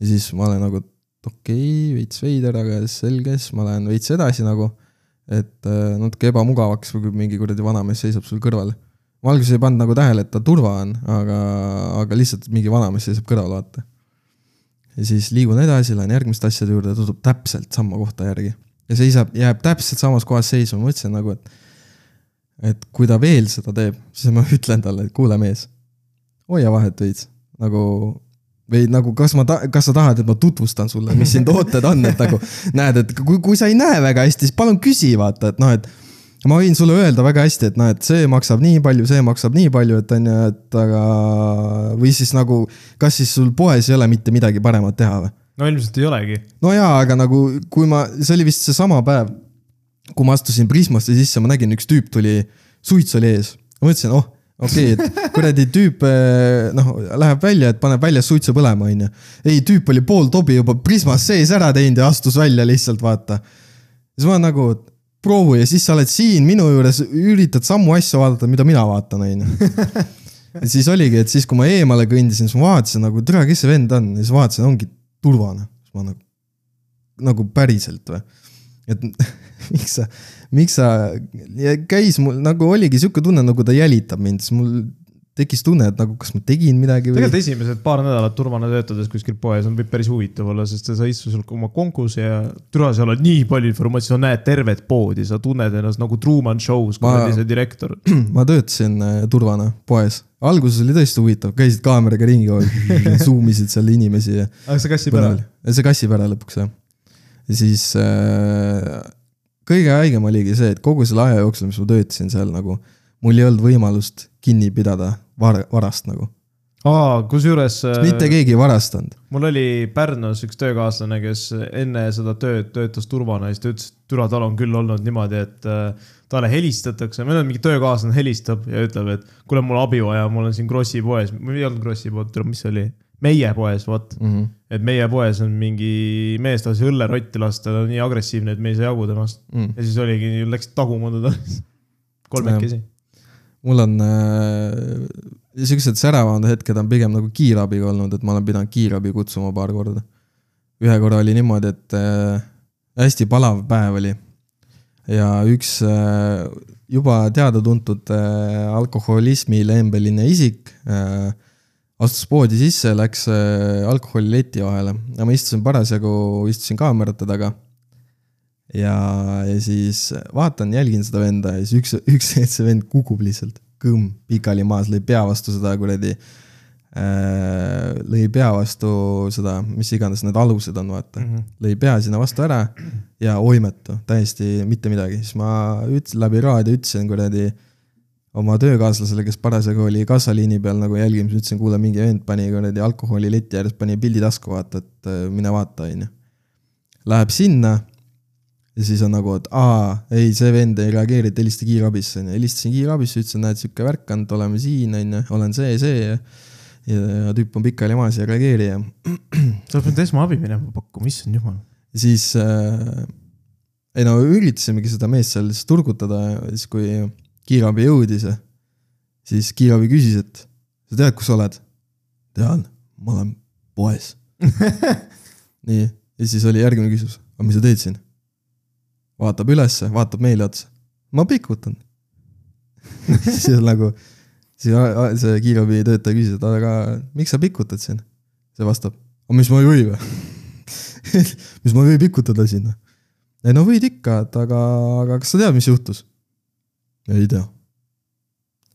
ja siis ma olen nagu, et okei okay,, veits veider, aga selge, siis ma lähen veits edasi nagu. et äh, natuke ebamugavaks, kui mingi kuradi vanamees seisab sul kõrval. ma alguses ei pannud nagu tähele, et ta turva on, aga, aga lihtsalt mingi vanamees seisab kõrval, vaata ja siis liigun edasi, lähen järgmiste asjade juurde, ta tuleb täpselt sama kohta järgi. ja seisab, jääb täpselt samas kohas seisma, ma mõtlesin nagu, et et kui ta veel seda teeb, siis ma ütlen talle, et kuule mees, hoia vahet veits, nagu või nagu kas ma ta-, kas sa tahad, et ma tutvustan sulle, mis siin tooted on, et nagu näed, et kui, kui sa ei näe väga hästi, siis palun küsi, vaata, et noh, et ma võin sulle öelda väga hästi, et noh, et see maksab nii palju, see maksab nii palju, et on ju, et aga või siis nagu, kas siis sul poes ei ole mitte midagi paremat teha või? no ilmselt ei olegi. no jaa, aga nagu kui ma, see oli vist seesama päev, kui ma astusin Prismasse sisse, ma nägin, üks tüüp tuli, suits oli ees. ma mõtlesin, oh, okei okay,, et kuradi tüüp eh, noh, läheb välja, et paneb välja suitsu põlema, onju. ei, tüüp oli pool tobi juba Prismas sees ära teinud ja astus välja lihtsalt, vaata. siis ma nagu, proovi ja siis sa oled siin minu juures, üritad samu asju vaadata, mida mina vaatan, onju. ja siis oligi, et siis, kui ma eemale kõndisin, siis ma vaatasin nagu, tere, kes see vend on ja siis vaatasin, ongi turvane. siis ma nagu, nagu päriselt või? et <laughs> miks sa, miks sa, käis mul nagu oligi sihuke tunne, nagu ta jälitab mind, siis mul tekkis tunne, et nagu kas ma tegin midagi või tegelikult esimesed paar nädalat turvana töötades kuskil poes on võib päris huvitav olla, sest sa istud seal oma kongus ja türa, seal on nii palju informatsiooni, sa näed tervet poodi, sa tunned ennast nagu Truman Show's, kui Ma- oli see direktor. <clears throat> ma töötasin äh, turvana poes, alguses oli tõesti huvitav, käisid kaameraga ringi, <laughs> zoom isid seal inimesi ja aga see kassib ära. see kassib ära lõpuks jah. ja siis äh, kõige haigem oligi see, et kogu selle aja jooksul, mis ma töötasin seal nagu, mul ei olnud võimalust kinni pidada var-, varast nagu. aa, kusjuures. mitte keegi ei varastanud. mul oli Pärnus üks töökaaslane, kes enne seda tööd töötas turvana ja siis ta ütles, et türa, tal on küll olnud niimoodi, et äh, talle helistatakse, meil on mingi töökaaslane helistab ja ütleb, et kuule, mul abi vaja, mul on siin Krossi poes, või ei olnud Krossi pood, mis see oli? Meie poes, vot. Mm -hmm. et meie poes on mingi mees tahtis õllerotti lasta, ta on nii agressiivne, et me ei saa jagu temast. Mm. ja siis oligi, läksid taguma teda kolmekesi. mul on äh, siuksed säravamad hetked on pigem nagu kiirabiga olnud, et ma olen pidanud kiirabi kutsuma paar korda. ühe korra oli niimoodi, et äh, hästi palav päev oli ja üks äh, juba teada-tuntud äh, alkoholismi lembeline isik äh, astus poodi sisse, läks äh, alkoholileti vahele ja ma istusin parasjagu, istusin kaamerate taga ja, ja siis vaatan, jälgin seda venda ja siis üks, üks hetk <laughs> see vend kukub lihtsalt, kõmm, pikali maas, lõi pea vastu seda kuradi äh,, lõi pea vastu seda, mis iganes need alused on, vaata mm. -hmm. lõi pea sinna vastu ära ja oimetu, täiesti mitte midagi, siis ma ütlesin läbi raadio, ütlesin kuradi oma töökaaslasele, kes parasjagu oli kassaliini peal nagu jälgimas, ütlesin, kuule, mingi vend pani kuradi alkoholi leti ääres, pani pildi tasku, vaata, et äh, mine vaata, onju. Läheb sinna ja siis on nagu, et aa, ei, see vend ei reageeri, et helista kiirabisse, onju. helistasin kiirabisse, ütlesin, näed, sihuke värk on, et oleme siin, onju, olen see, see ja ja, tüüp on pikali maas ja ei reageeri ja <clears throat> sa oleks pidanud esmaabi minema pakkuma, issand jumal. siis äh, ei no üritasimegi seda meest seal siis turgutada siis, kui kiirabi jõudis, siis kiirabi küsis, et sa tead, kus sa oled? tean, ma olen poes. <laughs> nii, ja siis oli järgmine küsimus, aga mis sa teed siin? vaatab ülesse, vaatab meile otsa. ma pikutan. <laughs> siis nagu, siis see kiirabi töötaja küsis, et aga miks sa pikutad siin? see vastab, aga mis ma ei või või? <laughs> mis ma ei või pikutada siin ei no võid ikka, et aga, aga kas sa tead, mis juhtus? Ei tea.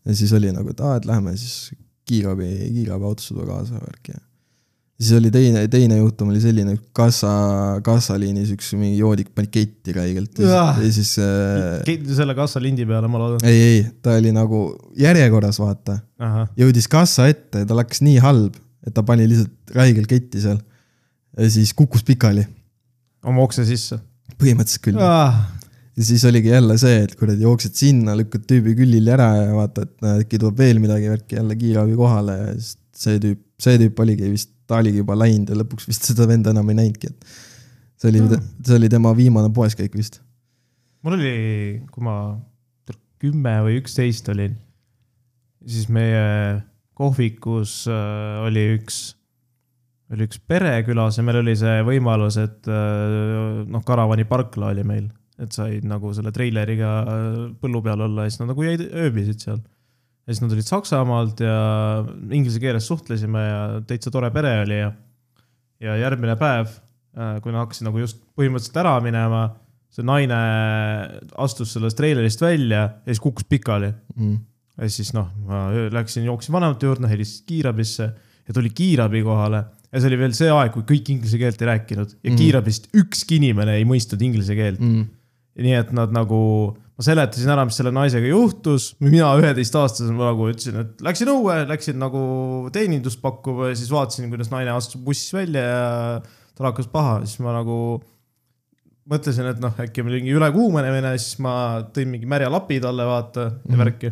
ja siis oli nagu, et aa, et lähme siis kiirabi, kiirabiautosse tule kaasa värki ja siis oli teine, teine juhtum oli selline, kassa, kassaliinis üks mingi joodik pani ketti räigelt ja ja siis äh, selle kassalindi peale, ma loodan. ei, ei, ta oli nagu järjekorras, vaata, jõudis kassa ette ja tal hakkas nii halb, et ta pani lihtsalt räigelt ketti seal. ja siis kukkus pikali, oma ukse sisse põhimõtteliselt küll. ah,. Ja siis oligi jälle see, et kuradi jooksed sinna, lükkad tüübi külili ära ja vaata, et näed, äkki tuleb veel midagi, värki jälle kiirabi kohale ja siis see tüüp, see tüüp oligi vist, ta oligi juba läinud ja lõpuks vist seda venda enam ei näinudki, et see oli, see oli tema viimane poeskäik vist. mul oli, kui ma kümme või üksteist olin, siis meie kohvikus äh, oli üks, oli üks pere külas ja meil oli see võimalus, et äh, noh, karavani parkla oli meil, et said nagu selle treileriga äh, põllu peal olla ja siis nad nagu jäid, ööbisid seal. ja siis nad olid Saksamaalt ja inglise keeles suhtlesime ja täitsa tore pere oli ja, ja järgmine päev, kui nad hakkasid nagu just põhimõtteliselt ära minema see naine astus sellest treilerist välja ja siis kukkus pikali. Mm. ja siis noh, ma läksin, jooksin vanemate juurde, helistasin kiirabisse ja tuli kiirabi kohale. ja see oli veel see aeg, kui kõik inglise keelt ei rääkinud ja Mhm. kiirabist ükski inimene ei mõistnud inglise keelt. Mm. Nii et nad nagu, ma seletasin ära, mis selle naisega juhtus, mina üheteistaastasena nagu ütlesin, et läksin õue, läksin nagu teenindust pakkuma ja siis vaatasin, kuidas naine astus bussist välja ja tal hakkas paha, siis ma nagu mõtlesin, et noh, äkki on mingi ülekuumenemine, siis ma tõin mingi märja lapi talle, vaata ja Mhm. värki.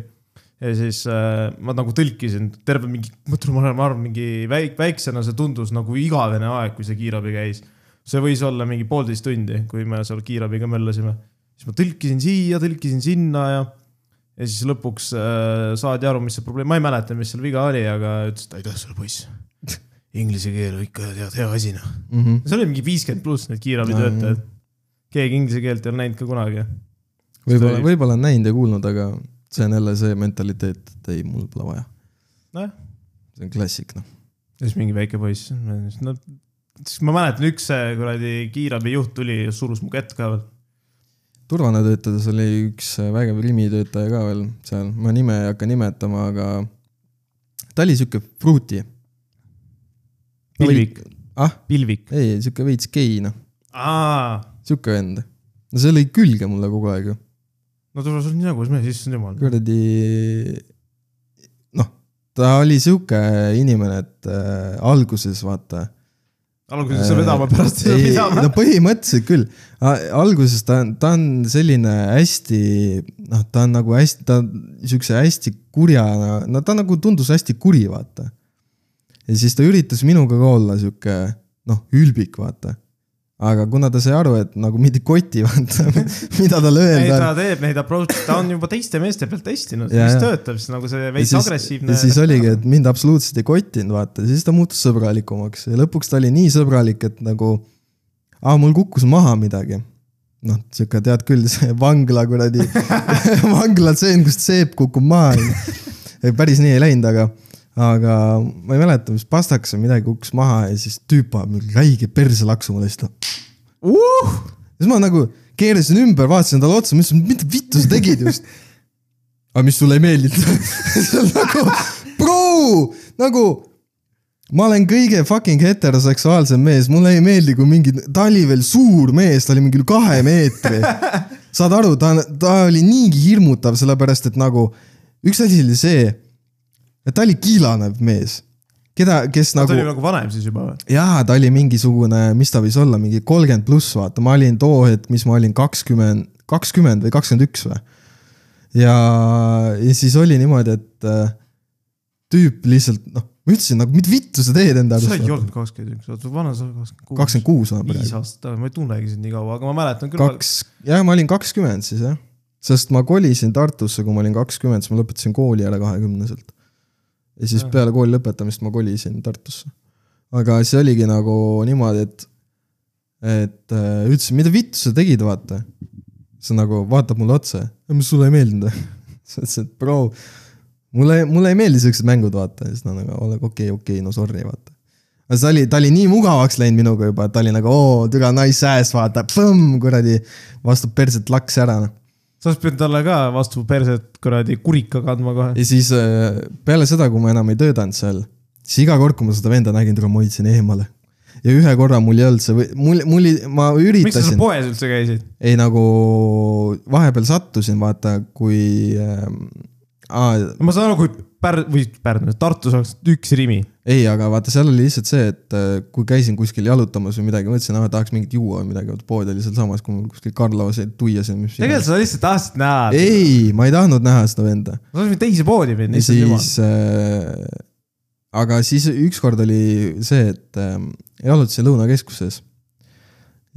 ja siis äh, ma nagu tõlkisin terve mingi, ma ütlen, ma arvan, mingi väik-, väiksena see tundus nagu igavene aeg, kui see kiirabi käis. see võis olla mingi poolteist tundi, kui me seal kiirabiga möllasime. Siis ma tõlkisin siia, tõlkisin sinna ja, ja siis lõpuks äh, saadi aru, mis see probleem, ma ei mäleta, mis seal viga oli, aga ütles, et aitäh sulle, poiss. Inglise keel ikka tead, hea asi noh. Mm -hmm. seal oli mingi viiskümmend pluss need kiirabitöötajad. keegi inglise keelt ei ole näinud ka kunagi. võib-olla, võib-olla on näinud ja kuulnud, aga see on jälle see mentaliteet, et ei, mul pole vaja. nojah, see on klassik, noh. ja siis mingi väike poiss, no siis ma mäletan, üks kuradi kiirabi juht tuli ja surus mu kätt ka veel. Turvana töötades oli üks vägev Rimi töötaja ka veel seal, ma nime ei hakka nimetama, aga ta oli sihuke fruuti. pilvik, ah, pilvik. ei, sihuke veits gei, noh, sihuke vend. no see lõi külge mulle kogu aeg ju, no tule sul nii nägus mees, issand jumal. kuradi. noh, ta oli sihuke inimene, et äh, alguses vaata alguses sa vedama, pärast ei saa pidama no. põhimõtteliselt küll. alguses ta on, ta on selline hästi, noh, ta on nagu hästi, ta on siukse hästi kurja, no ta nagu tundus hästi kuri, vaata. ja siis ta üritas minuga ka olla sihuke, noh, ülbik, vaata. Aga kuna ta sai aru, et nagu mind <laughs> ei koti, vaata, mida talle ei, öelda ta teeb neid approach'e, ta on juba teiste meeste pealt testinud, mis ja. töötab, siis nagu see veits agressiivne. ja siis oligi, et mind absoluutselt ei kottinud, vaata, siis ta muutus sõbralikumaks ja lõpuks ta oli nii sõbralik, et nagu, aa, mul kukkus maha midagi. noh, sihuke tead küll, see vangla kuradi, <laughs> <laughs> vanglatseen, kust seep kukub maha. päris nii ei läinud, aga, aga ma ei mäleta, mis pastakas või midagi kukkus maha ja siis tüüp paneb mingi räige perselaksu mulle lihtsalt uh!. siis ma nagu keerasin ümber, vaatasin talle otsa, mõtlesin, mida vittu sa tegid just. <laughs> aga mis sulle ei meeldinud? <laughs> nagu, bro, nagu ma olen kõige fucking heteroseksuaalsem mees, mulle ei meeldi, kui mingi, ta oli veel suur mees, ta oli mingi kahe meetri. <laughs> saad aru, ta, ta oli niigi hirmutav, sellepärast et nagu üks asi oli see, ta oli kiilanev mees, keda, kes ta nagu oli nagu vanem siis juba või? jaa, ta oli mingisugune, mis ta võis olla, mingi kolmkümmend pluss, vaata, ma olin too hetk, mis ma olin kakskümmend, kakskümmend või kakskümmend üks või. ja, ja siis oli niimoodi, et äh, tüüp lihtsalt noh, ma ütlesin nagu, mida vittu sa teed enda sa ei arust. olnud kakskümmend üks, oota vana sa oled kakskümmend kuus. kakskümmend kuus olen viis praegu. aastat tagasi, ma ei tunnegi sind nii kaua, aga ma mäletan küll. kaks, jah, ma olin kakskümmend siis jah. sest ma kolisin Tartusse, kui ma olin kakskümmend, siis ma lõpetasin kooli ära kahekümneselt. Ja siis Ah. peale kooli lõpetamist ma kolisin Tartusse. aga see oligi nagu niimoodi, et, et äh, ütlesin, mida vittu sa tegid, vaata. see nagu vaatab mulle otsa, mis sulle ei meeldinud <laughs> siis ma ütlesin, et bro, mulle, mulle ei meeldi siuksed mängud, vaata, ja siis ta nagu, okei okay,, okei okay,, no sorry, vaata. aga see oli, ta oli nii mugavaks läinud minuga juba, et ta oli nagu oo, türa nice ass, vaata, kuradi, vastu perset laks ära, noh. Sa oleks pidanud talle ka vastu perset kuradi kurika kandma kohe. ja siis äh, peale seda, kui ma enam ei töötanud seal, siis iga kord, kui ma seda venda nägin, tule ma hoidsin eemale. ja ühe korra mul ei olnud see või mul, mul, ma miks sa üritasin seal, poes üldse käisid? ei nagu vahepeal sattusin, vaata, kui ähm,. Aa, ma saan aru, kui Pärn- või Pärnus, Tartus oleks üks Rimi. ei, aga vaata, seal oli lihtsalt see, et äh, kui käisin kuskil jalutamas või midagi, mõtlesin, et tahaks mingit juua või midagi, pood oli sealsamas, kui mul kuskil Karlovas tuiasin. tegelikult sa lihtsalt tahtsid näha. ei, ma ei tahtnud näha seda venda. sa võinud teise poodi minna, issand jumal. siis äh,, aga siis ükskord oli see, et äh, jalutasin Lõunakeskuses.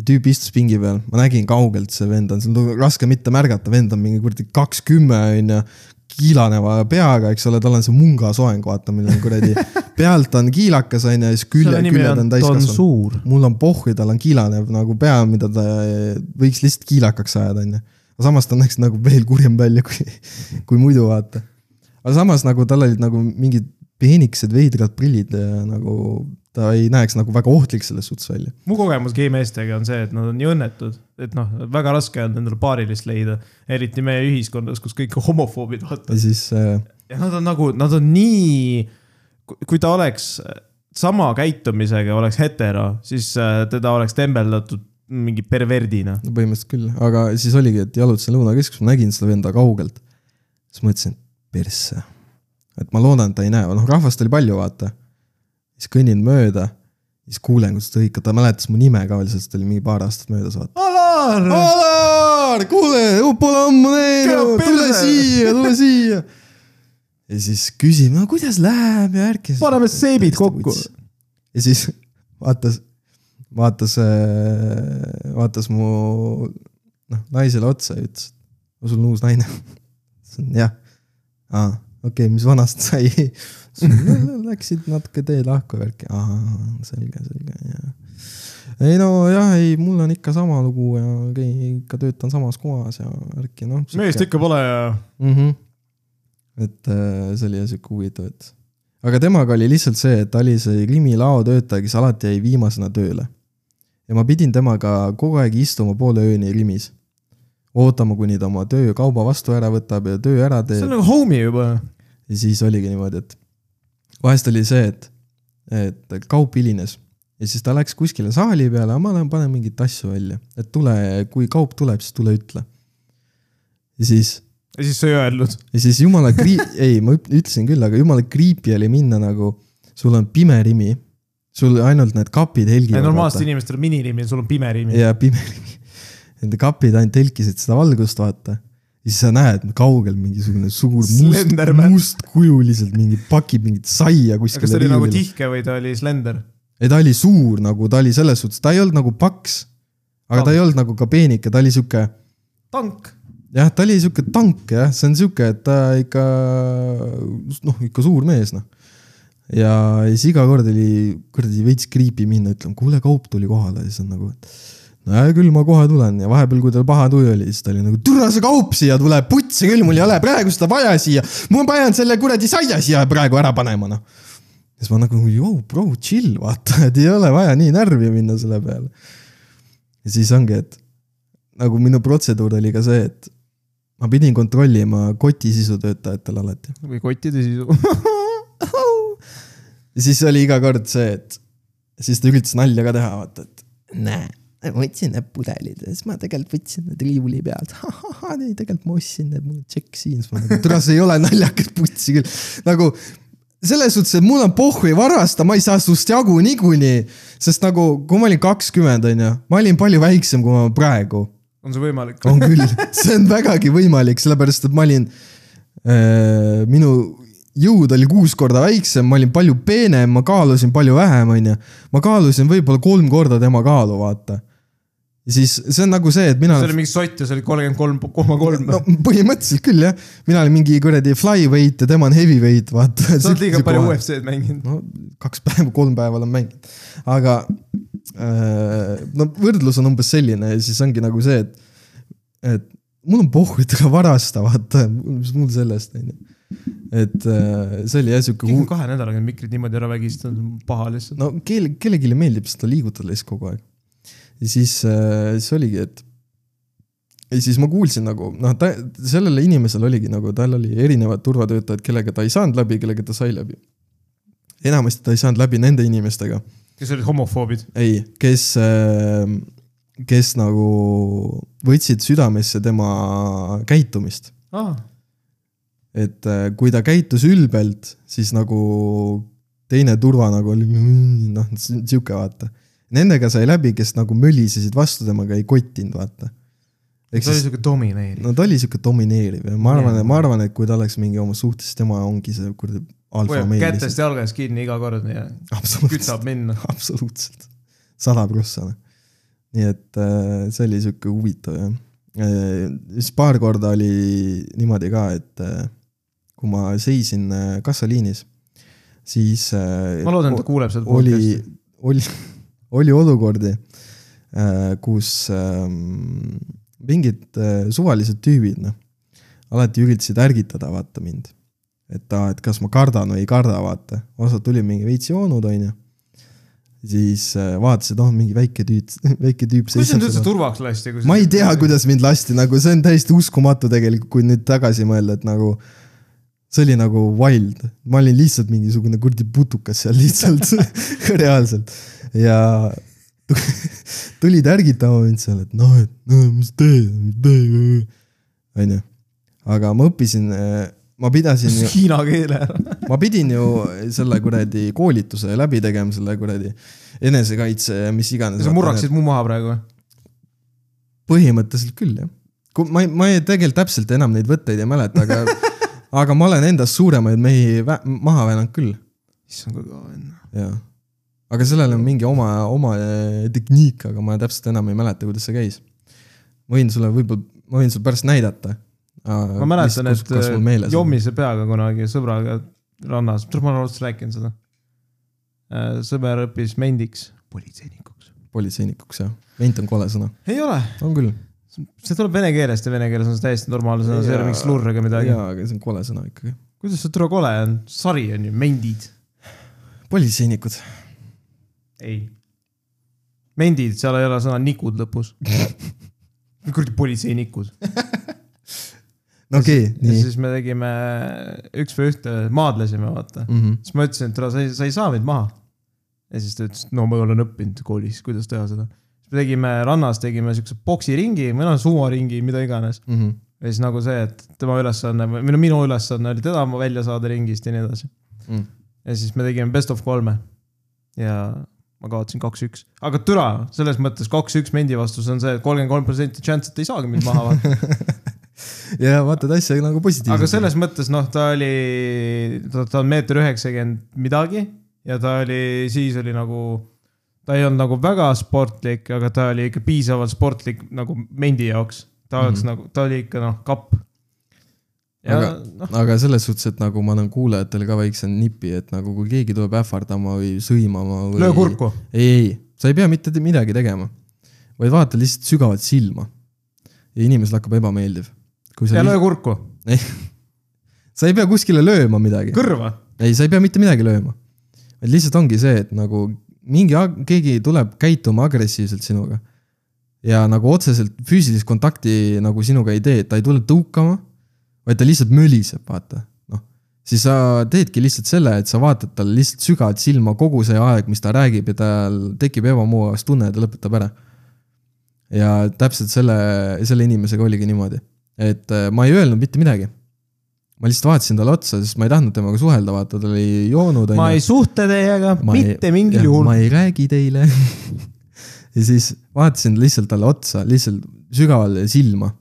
tüüp istus pingi peal, ma nägin kaugelt, see vend on, see on raske mitte märgata, vend on mingi kuradi kakskümmend onju kiilaneva peaga, eks ole, tal on see mungasoeng, vaata, millel on kuradi, <laughs> pealt on kiilakas onju ja siis külje, küljed on on täiskasvanud. Suur. mul on pohhui, tal on kiilanev nagu pea, mida ta võiks lihtsalt kiilakaks ajada, onju. aga samas ta näeks nagu veel kurjem välja kui, <laughs> kui muidu vaata. aga samas nagu tal olid nagu mingid peenikesed veidrad prillid ja nagu ta ei näeks nagu väga ohtlik selles suhtes välja. mu kogemus geimeestega on see, et nad on nii õnnetud, et noh, väga raske on endale paarilist leida, eriti meie ühiskonnas, kus kõik homofoobid, vaata ja. siis äh, ja nad on nagu, nad on nii, kui ta oleks sama käitumisega, oleks hetero, siis äh, teda oleks tembeldatud mingi perverdina. no põhimõtteliselt küll, aga siis oligi, et jalutasin Lõunakeskuses, ma nägin seda venda kaugelt. siis mõtlesin, persse, et ma loodan, et ta ei näe, noh rahvast oli palju, vaata. Siis kõnnin mööda, siis kuulen, kuidas ta hõikab, ta mäletas mu nime ka veel, sest ta oli mingi paar aastat möödas, vaata. Alar, Alar, kuule, pole ammu näinud, tule siia, tule siia. ja siis küsib, no kuidas läheb ja värki. paneme seebid kokku. ja siis vaatas, vaatas, vaatas mu noh, naisele otsa ja ütles, sul on uus naine. <laughs> ütlesin jah, aa, okei okay,, mis vanast sai? Läksid natuke tee lahku värki, ahah, selge, selge, jah. ei no jah, ei, mul on ikka sama lugu ja ikka töötan samas kohas ja värki, noh. meest ikka pole ja mm. -hmm. et äh, see oli jah sihuke huvitav, et aga temaga oli lihtsalt see, et ta oli see Rimi laotöötaja, kes alati jäi viimasena tööle. ja ma pidin temaga kogu aeg istuma poole ööni Rimis. ootama, kuni ta oma töökauba vastu ära võtab ja töö ära see teeb on nagu homie juba. ja siis oligi niimoodi, et vahest oli see, et, et kaup hilines ja siis ta läks kuskile saali peale, ma lähen panen mingeid asju välja, et tule, kui kaup tuleb, siis tule ütle. ja siis ja siis sa ei öelnud. ja siis jumala krii-, <laughs> ei, ma üt- ütlesin küll, aga jumala creepy oli minna nagu, sul on pime rimi, sul ainult need kapid helgivad. normaalstel inimestel on minirimi ja sul on pime rimi. ja pime rimi. <laughs> Nende kapid ainult helkisid seda valgust, vaata. Ja siis sa näed kaugel mingisugune suur must, mustkujuliselt mingi pakib mingit saia kuskile. kas ta oli nagu tihke või ta oli slender? ei, ta oli suur nagu, ta oli selles suhtes, ta ei olnud nagu paks. aga ta ei olnud nagu ka peenike, ta oli sihuke tank. jah, ta oli sihuke tank jah, see on sihuke, et ta ikka noh, ikka suur mees noh. ja siis iga kord oli kuradi veits creepy minna, ütlema, kuule, kaup tuli kohale ja siis on nagu, et no hea küll, ma kohe tulen ja vahepeal, kui tal paha tuju oli, siis ta oli nagu, türa see kaup siia tuleb, putsi küll, mul ei ole praegu seda vaja siia. ma pean selle kuradi saia siia praegu ära panema noh. siis ma nagu, joo, bro, chill, vaata, et ei ole vaja nii närvi minna selle peale. ja siis ongi, et nagu minu protseduur oli ka see, et ma pidin kontrollima kotisisu töötajatel alati. või kottide sisu. <laughs> ja siis oli iga kord see, et siis ta üritas nalja ka teha, vaata, et näe, <laughs> ma võtsin need pudelid ja siis ma tegelikult võtsin need riiuli pealt. ei, tegelikult ma ostsin need, mul on tšekk siin, siis ma nagu, tule see ei ole naljakas putsi küll. nagu selles suhtes, et mul on pohhui varasta, ma ei saa sinust jagu niikuinii. sest nagu, kui ma olin kakskümmend, onju, ma olin palju väiksem, kui ma praegu on see võimalik? on küll, <laughs> see on vägagi võimalik, sellepärast et ma olin äh,, minu jõud oli kuus korda väiksem, ma olin palju peenem, ma kaalusin palju vähem, onju. ma kaalusin võib-olla kolm korda tema kaalu, vaata. Ja siis see on nagu see, et mina see oli mingi sott ja see oli kolmkümmend kolm koma kolm no. põhimõtteliselt küll jah, mina olin mingi kuradi flyweight ja tema on heavyweight, vaata. sa oled liiga palju UFC-d mänginud. no kaks päeva, kolm päeva olen mänginud, aga äh, no võrdlus on umbes selline ja siis ongi nagu see, et, et mul on ära varasta, vaata, mis mul sellest, onju. et äh, see oli jah on hu-, kahe nädalaga need mikrid niimoodi ära vägistanud, paha lihtsalt. no kelle, kellelegi meeldib seda liigutada lihtsalt kogu aeg. Ja siis äh, siis oligi, et ja siis ma kuulsin nagu noh, ta sellele inimesele oligi nagu, tal oli erinevad turvatöötajad, kellega ta ei saanud läbi, kellega ta sai läbi. enamasti ta ei saanud läbi nende inimestega, kes olid homofoobid. ei, kes, kes nagu võtsid südamesse tema käitumist. aa, et äh, kui ta käitus ülbelt, siis nagu teine turva nagu oli noh, sihuke vaata. Nendega sai läbi, kes nagu mölisesid vastu temaga, ei kottinud, vaata. ta oli siis, siuke domineeriv. no ta oli sihuke domineeriv ja ma arvan ma arvan, et kui ta oleks mingi oma suhtes, tema ongi see kuradi alfa meil kätest. jalgadest kinni iga kord ja kütab minna. <laughs> absoluutselt, sada prossa. nii et äh, see oli sihuke huvitav jah. siis paar korda oli niimoodi ka, et äh, kui ma seisin äh, kassaliinis, siis äh, ma loodan, et ta kuuleb seda oli podcast'i. <laughs> oli, oli olukordi, kus ähm, mingid äh, suvalised tüübid, noh, alati üritasid ärgitada, vaata mind. et aa, et kas ma kardan või ei karda, vaata. osad tulid mingi veits joonud, onju. siis äh, vaatasid, oh, mingi väike tüüp, <laughs> väike tüüp. kuidas sind üldse turvaks lasti? ma ei tea, kuidas mind lasti, nagu see on täiesti uskumatu tegelikult, kui nüüd tagasi mõelda, et nagu see oli nagu wild, ma olin lihtsalt mingisugune kuradi putukas seal lihtsalt <laughs> <laughs> reaalselt ja <laughs> tulid ärgitama mind seal, et noh, et no mis teed, mis teed, onju. aga ma õppisin, ma pidasin Hiina keele ära. ma pidin ju selle kuradi koolituse läbi tegema, selle kuradi enesekaitse ja mis iganes. sa murraksid mu maha praegu või? põhimõtteliselt küll jah. ma ei, ma ei tegelikult täpselt enam neid võtteid ei mäleta, aga aga ma olen endast suuremaid mehi maha väänanud küll, issand, kui kõva vend. jaa. aga sellel on mingi oma, oma eh, tehniik, aga ma täpselt enam ei mäleta, kuidas see käis. ma võin sulle võib-olla, ma võin sulle pärast näidata. ma mäletan, et äh, jommise peaga kunagi sõbraga rannas, ma olen otseselt rääkinud seda. sõber õppis mendiks, politseinikuks. politseinikuks jah, ment on kole sõna, ei ole, on küll. See tuleb vene keelest ja vene keeles on see täiesti normaalne sõna, see ei ole mingi slurr ega midagi. jaa, aga see on kole sõna ikkagi. kuidas see tule kole on, sari on ju, mendid. politseinikud, ei. mendid, seal ei ole sõna nikud lõpus. <laughs> kuradi politseinikud. no okei okay,, nii. siis me tegime üks või ühte, maadlesime, vaata. Mm -hmm. siis ma ütlesin, et sa ei, sa ei saa mind maha. ja siis ta ütles, no ma olen õppinud koolis, kuidas teha seda. Tegime rannas, tegime siukse poksiringi või noh, sumoringi, mida iganes. Mm -hmm. ja siis nagu see, et tema ülesanne või no minu ülesanne oli teda välja saada ringist ja nii edasi. Mm. ja siis me tegime best of kolme. ja ma kaotasin kaks-üks, aga türa, selles mõttes kaks-üks mendi vastus on see et kolmkümmend kolm protsenti chance, et ei saagi mind maha <laughs> vaata. ja vaatad asja nagu positiivselt. aga selles mõttes noh, ta oli, ta on meeter üheksakümmend midagi ja ta oli, siis oli nagu, ta ei olnud nagu väga sportlik, aga ta oli ikka piisavalt sportlik nagu mendi jaoks. ta oleks mm. -hmm. nagu, ta oli ikka noh, kapp. Aga- noh, aga selles suhtes, et nagu ma annan kuulajatele ka väikse nipi, et nagu kui keegi tuleb ähvardama või sõimama või. löö kurku. ei, ei, sa ei pea mitte te- midagi tegema, vaid vaata lihtsalt sügavalt silma. ja inimesele hakkab ebameeldiv. ja löö kurku, <laughs> sa ei pea kuskile lööma midagi, kõrva. ei, sa ei pea mitte midagi lööma. vaid lihtsalt ongi see, et nagu mingi, keegi tuleb käituma agressiivselt sinuga. ja nagu otseselt füüsilist kontakti nagu sinuga ei tee, ta ei tule tõukama, vaid ta lihtsalt möliseb, vaata, noh. siis sa teedki lihtsalt selle, et sa vaatad talle lihtsalt sügavalt silma kogu see aeg, mis ta räägib ja tal tekib ebamugavustunne ja ta lõpetab ära. ja täpselt selle, selle inimesega oligi niimoodi, et äh, ma ei öelnud mitte midagi. Ma lihtsalt vaatasin talle otsa, sest ma ei tahtnud temaga suhelda, vaata, ta oli joonud. ma ei suhtle teiega Ma ei- mitte mingil juhul ma. ei räägi teile <laughs> ja siis vaatasin lihtsalt talle otsa, lihtsalt sügavale silma.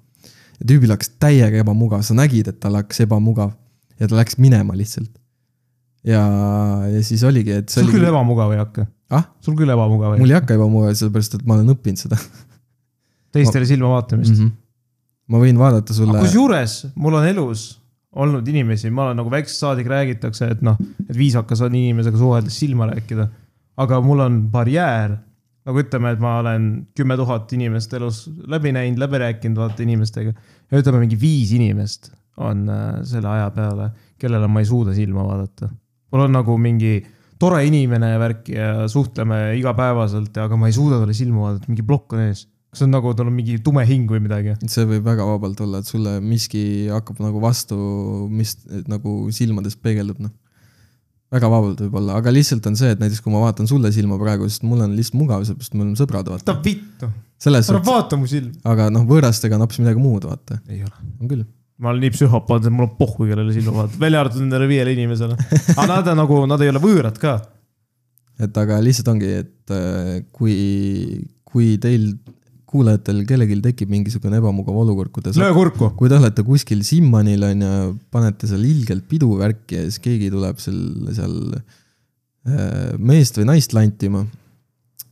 ja tüübil hakkas täiega ebamugav, sa nägid, et tal hakkas ebamugav ja ta läks minema lihtsalt. ja, ja siis oligi, et sul küll oli, ebamugav ei hakka, ah, sul küll ebamugav ei mul hakka, ei hakka ebamugav, sellepärast et ma olen õppinud seda teistele silma vaatamist mm. -hmm. ma võin vaadata sulle kusjuures mul on elus olnud inimesi, ma olen nagu väiksest saadik räägitakse, et noh, et viisakas on inimesega suheldes silma rääkida. aga mul on barjäär, nagu ütleme, et ma olen kümme tuhat inimest elus läbi näinud, läbi rääkinud, vaata inimestega. ja ütleme, mingi viis inimest on äh, selle aja peale, kellele ma ei suuda silma vaadata. mul on nagu mingi tore inimene ja värk ja suhtleme igapäevaselt, aga ma ei suuda talle silma vaadata, mingi plokk on ees. Kas on nagu, tal on mingi tume hing või midagi? see võib väga vabalt olla, et sulle miski hakkab nagu vastu, mis nagu silmades peegeldub, noh. väga vabalt võib olla, aga lihtsalt on see, et näiteks kui ma vaatan sulle silma praegu, sest mul on lihtsalt mugav, sellepärast me oleme sõbrad, vaata. võta vittu, ära suhtes, vaata mu silma. aga noh, võõrastega on hoopis midagi muud, vaata. ei ole. on küll. ma olen nii psühhopaat, et mul on pohhu, kellele silma vaadata, välja arvatud nendele viiele inimesele. aga nad on nagu, nad ei ole võõrad ka. et aga lihtsalt ongi, et äh, kui, kui teil kuulajatel kellelgi tekib mingisugune ebamugav olukord, kui te löö kurku. kui te olete kuskil Simmanil on ju, panete seal ilgelt pidu värki ja siis keegi tuleb seal, seal äh, meest või naist lantima.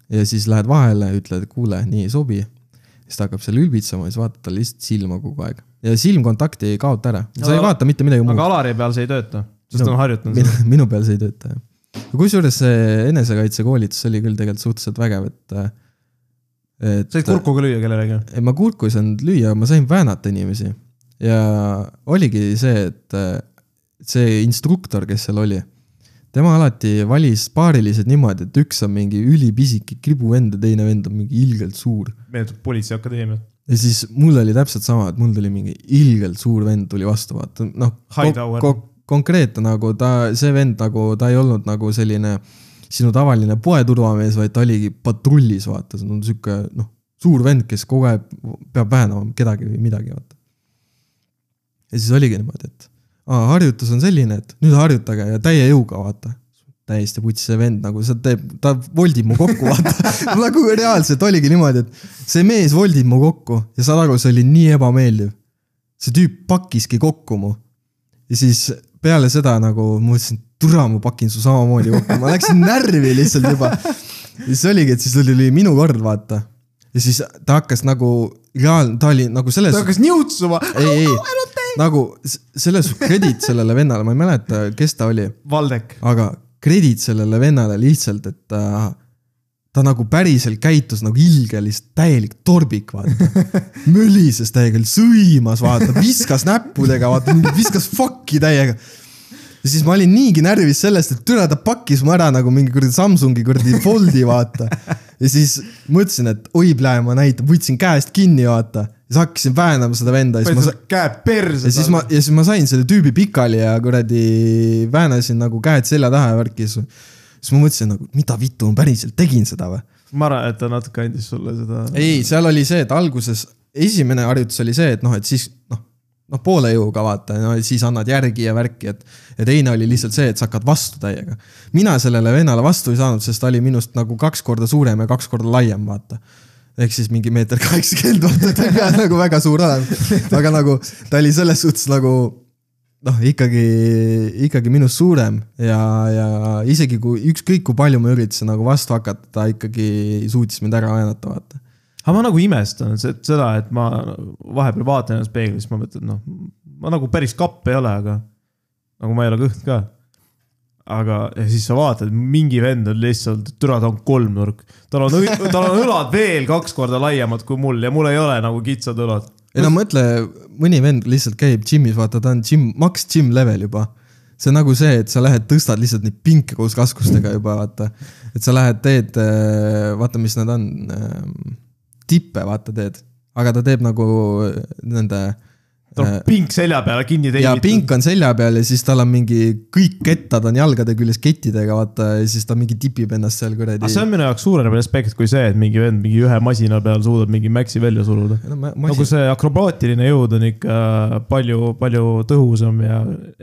ja siis lähed vahele, ütled, kuule, nii ei sobi. siis ta hakkab seal ülbitsema ja siis vaatad talle lihtsalt silma kogu aeg. ja silmkontakti ei kaota ära, sa ei Aga- vaata mitte midagi muud aga. Alari peal see ei tööta, sest ta No, on harjutanud minu, seda. <laughs> minu peal see ei tööta jah. kusjuures see enesekaitsekoolitus oli küll tegelikult suhteliselt vägev, et. Et said kurkuga lüüa kellelegi? ei, ma kurku ei saanud lüüa, ma sain väänata inimesi. ja oligi see, et äh, see instruktor, kes seal oli, tema alati valis paarilised niimoodi, et üks on mingi ülipisike kribuvend ja teine vend on mingi ilgelt suur. meenutab Politseiakadeemiat. ja siis mul oli täpselt sama, et mul tuli mingi ilgelt suur vend tuli vastu, vaata, noh. Hightower. konkreetne nagu ta, see vend nagu, ta ei olnud nagu selline sinu tavaline poeturvamees, vaid ta oligi patrullis, vaata, see on sihuke noh, suur vend, kes kogu aeg peab väänama kedagi või midagi, vaata. ja siis oligi niimoodi, et aa, harjutus on selline, et nüüd harjutage ja täie jõuga, vaata. täiesti putsi see vend nagu, see teeb, ta voldib mu kokku, vaata. <laughs> nagu reaalselt oligi niimoodi, et see mees voldib mu kokku ja saad aru, see oli nii ebameeldiv. see tüüp pakkiski kokku mu. ja siis peale seda nagu ma mõtlesin, türa, ma pakin su samamoodi kokku, ma läksin närvi lihtsalt juba. ja siis oligi, et siis tuli minu kord, vaata. ja siis ta hakkas nagu reaalne, ta oli nagu selles ta hakkas niutsuma. ei, ei, nagu s- selles kredit sellele vennale, ma ei mäleta, kes ta oli, Valdek. aga kredit sellele vennale lihtsalt, et ta, ta nagu päriselt käitus nagu ilge, lihtsalt täielik torbik, vaata. <laughs> mölises täiega, sõimas, vaata, viskas näppudega, vaata, viskas fuck'i täiega. ja siis ma olin niigi närvis sellest, et türa ta pakkis mu ära nagu mingi kuradi Samsungi kuradi Foldi, vaata. ja siis mõtlesin, et oi plee, ma näitan, võtsin käest kinni, vaata. siis hakkasin väänama seda venda ma sa- käe perse. ja siis ma, ja siis ma sain selle tüübi pikali ja kuradi väänasin nagu käed selja taha ja värki, siis ma mõtlesin nagu, mida vittu ma päriselt tegin seda või? ma arvan, et ta natuke andis sulle seda. ei, seal oli see, et alguses esimene harjutus oli see, et noh, et siis noh, noh poole jõuga vaata, no siis annad järgi ja värki, et ja teine oli lihtsalt see, et sa hakkad vastu täiega. mina sellele vennale vastu ei saanud, sest ta oli minust nagu kaks korda suurem ja kaks korda laiem, vaata ehk siis mingi meeter kaheksakümmend, vaata ta ei pea <laughs> nagu väga suur olema, aga nagu ta oli selles suhtes nagu noh, ikkagi, ikkagi minust suurem ja, ja isegi kui ükskõik kui palju ma üritasin nagu vastu hakata, ta ikkagi suutis mind ära väänata, vaata. aga ma nagu imestan se- seda, et ma vahepeal vaatan ennast peeglis, ma mõtlen, noh, ma nagu päris kapp ei ole, aga nagu ma ei ole kõht ka. aga, ja siis sa vaatad, mingi vend on lihtsalt, türa, ta on kolmnurk. tal on, tal on õlad veel kaks korda laiemad kui mul ja mul ei ole nagu kitsad õlad. Ei no mõtle, mõni vend lihtsalt käib džimmis, vaata, ta on džimm, maks džimm level juba. see on nagu see, et sa lähed, tõstad lihtsalt neid pinke koos raskustega juba vaata. et sa lähed, teed, vaata, mis need on, tippe vaata teed, aga ta teeb nagu äh, nende. tal on pink selja peale kinni ja pink on selja peal ja siis tal on mingi kõik kettad on jalgade küljes kettidega, vaata ja siis ta mingi tipib ennast seal kuradi aga see on minu jaoks suurem respekt kui see, et mingi vend mingi ühe masina peal suudab mingi mäksi välja suruda. no, nagu masin... see akrobaatiline jõud on ikka palju, palju tõhusam ja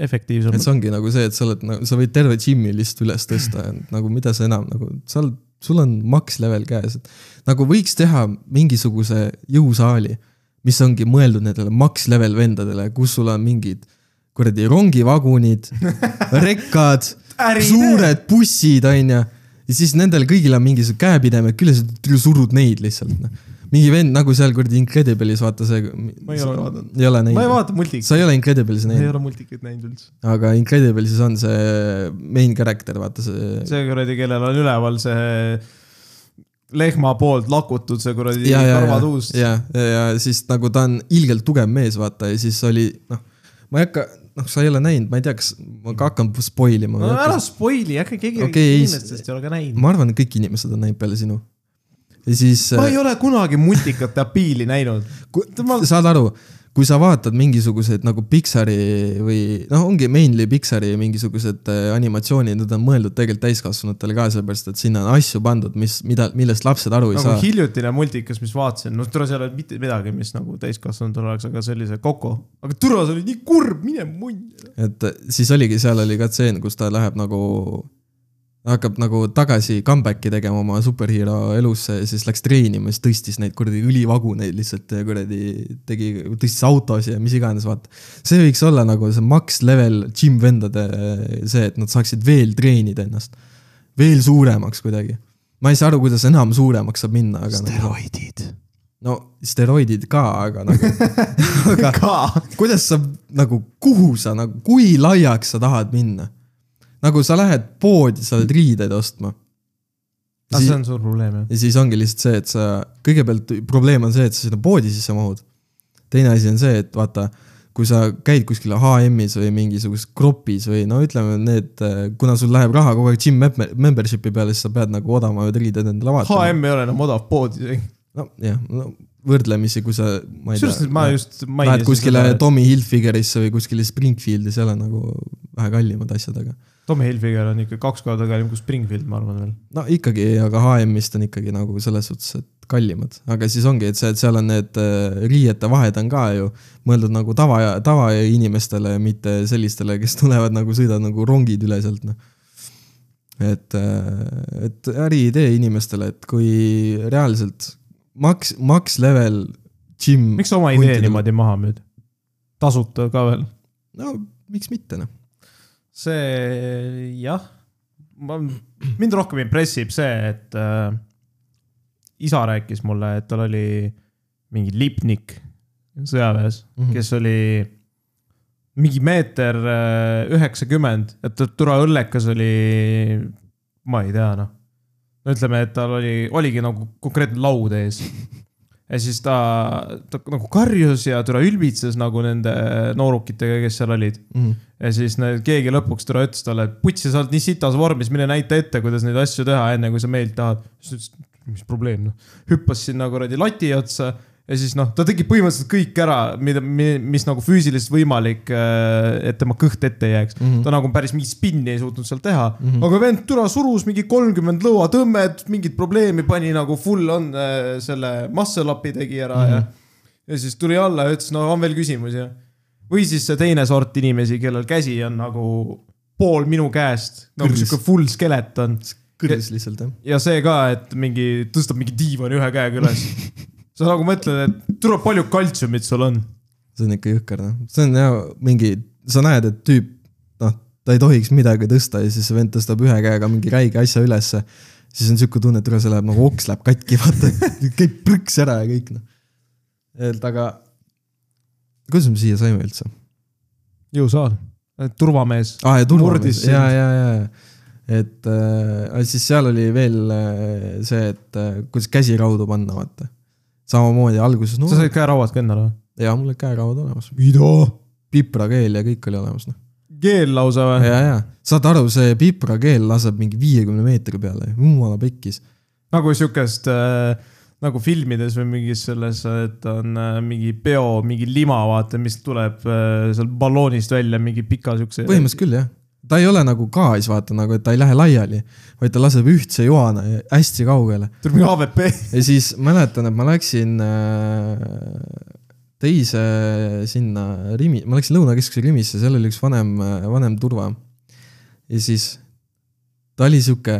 efektiivsem et. see ongi nagu see, et sa oled nagu, sa võid terve džimmi lihtsalt üles tõsta, nagu mida sa enam nagu, sa oled, sul on max level käes, et nagu võiks teha mingisuguse jõusaali, mis ongi mõeldud nendele max level vendadele, kus sul on mingid kuradi rongivagunid, <laughs> rekkad, suured bussid, onju. ja siis nendel kõigil on mingisugused käepidemed, küll sa surud neid lihtsalt, noh. mingi vend nagu seal kuradi Incredibilis, vaata see. Ma ei ole vaadanud. ei ole näinud. ma ei vaata multikaid, sa ei ole Incredibilis ma ei näinud? ole multikaid näinud üldse. aga Incrediblises on see main character, vaata see, see.... see kuradi, kellel on üleval see lehma poolt lakutud see kuradi ja, ja, ja ja, siis nagu ta on ilgelt tugev mees, vaata ja siis oli noh, ma ei hakka, noh, sa ei ole näinud, ma ei tea, kas ma ka hakkan spoil ima no ära spoil'i, äkki keegi okay, inimestest ei ole ka näinud. ma arvan, et kõik inimesed on näinud peale sinu. ja siis, ma ei ole kunagi multikate apiili näinud. ma- saad aru, kui sa vaatad mingisuguseid nagu Pixari või noh, ongi mainly Pixari mingisugused äh, animatsioonid, need on mõeldud tegelikult täiskasvanutele ka, sellepärast et sinna on asju pandud, mis, mida, millest lapsed aru ei nagu saa. hiljutine multikas, mis vaatasin, noh, tule seal ei olnud mitte midagi, mis nagu täiskasvanutel oleks, aga see Coco. aga tule, see oli nii kurb, mine munn. et siis oligi, seal oli ka tseen, kus ta läheb nagu, hakkab nagu tagasi comeback'i tegema oma superhero elusse ja siis läks treenima, siis tõstis neid kuradi õlivaguneid lihtsalt ja kuradi tegi, tõstis autosid ja mis iganes, vaata. see võiks olla nagu see max level gym vendade see, et nad saaksid veel treenida ennast. veel suuremaks kuidagi. ma ei saa aru, kuidas enam suuremaks saab minna, aga nagu, steroidid. no steroidid ka, aga nagu <laughs> aga ka. kuidas sa nagu, kuhu sa nagu, kui laiaks sa tahad minna? Nagu sa lähed poodi, sa oled riideid ostma. Ah, see on suur probleem jah. ja siis ongi lihtsalt see, et sa, kõigepealt probleem on see, et sa sinna poodi sisse mahud. teine asi on see, et vaata, kui sa käid kuskil HM-is või mingisuguses grupis või no ütleme need, kuna sul läheb raha kogu aeg gym mem- membership'i peale, siis sa pead nagu odavamaid riideid endale vaatama. HM ei ole enam odav pood isegi. nojah, no võrdlemisi, kui sa, ma ei kusjuures tea. ma just Lähed mainisin kuskile Tommy Hilfigerisse või kuskile Springfieldi, seal on nagu vähe kallimad asjad, aga Tommy Hilfiger on ikka kaks korda kallim kui Springfield, ma arvan veel. no ikkagi, aga HM-ist on ikkagi nagu selles suhtes, et kallimad, aga siis ongi, et see, et seal on need äh, riiete vahed on ka ju mõeldud nagu tava, tavainimestele, mitte sellistele, kes tulevad nagu sõidavad nagu rongid üle sealt, noh. et, et äriidee inimestele, et kui reaalselt max, max level gym. miks sa oma idee niimoodi maha müüd? tasuta ka veel? no miks mitte, noh. See jah, ma, mind rohkem impressib see, et äh, isa rääkis mulle, et tal oli mingi lipnik sõjaväes mm. -hmm. kes oli mingi meeter äh, üheksakümmend, et tule õllekas oli, ma ei tea noh. no ütleme, et tal oli, oligi nagu konkreetne laud ees. <laughs> ja siis ta, ta nagu karjus ja tule ülbitses nagu nende noorukitega, kes seal olid Mhm. ja siis need, keegi lõpuks tule ütles talle, et putsi, sa oled nii sitas vormis, mine näita ette, kuidas neid asju teha, enne kui sa meilt tahad. siis ta ütles, mis probleem noh, hüppas sinna kuradi lati otsa ja siis noh, ta tegi põhimõtteliselt kõik ära, mida, mis nagu füüsiliselt võimalik, et tema kõht ette ei jääks mm. Mhm. -hmm. ta nagu päris mingit spinni ei suutnud seal teha mm, Mhm. -hmm. aga vend türa surus mingi kolmkümmend lõuatõmmet, mingit probleemi pani nagu full on äh, selle muscle up'i tegi ära mm -hmm. ja, ja siis tuli alla ja ütles, no on veel küsimusi ja või siis see teine sort inimesi, kellel käsi on nagu pool minu käest, nagu sihuke full skeleton kõrs lihtsalt jah. ja see ka, et mingi tõstab mingi diivani ühe käega üles. <laughs> sa nagu mõtled, et tule palju kaltsiumit sul on. see on ikka jõhker noh, see on jah mingi, sa näed, et tüüp noh, ta ei tohiks midagi tõsta ja siis see vend tõstab ühe käega mingi räige asja ülesse. siis on sihuke tunne, et üle see läheb nagu oks läheb katki, vaata, <laughs> käib prõks ära ja kõik noh. et aga, kuidas me siia saime üldse? jõusaal, turvamees. aa, ja turvamees, ja, ja, ja, et äh, siis seal oli veel äh, see, et äh, kuidas käsiraudu panna, vaata. Samamoodi alguses no, sa, said käerauad ka endale või? ja mul olid käerauad olemas, mida? piprakeel ja kõik oli olemas noh. keel lausa või? ja, ja saad aru, see piprakeel laseb mingi viiekümne meetri peale, jumala pekkis. nagu siukest äh, nagu filmides või mingis selles, et on äh, mingi peo, mingi lima, vaata, mis tuleb äh, sealt balloonist välja, mingi pika siukse. põhimõtteliselt küll jah. Ta ei ole nagu gaas, vaata nagu, et ta ei lähe laiali, vaid ta laseb ühtse joane hästi kaugele. tuleb mingi AVP. ja siis mäletan, et ma läksin äh, teise sinna Rimi, ma läksin Lõunakeskuse Rimisse, seal oli üks vanem, vanem turva. ja siis ta oli sihuke,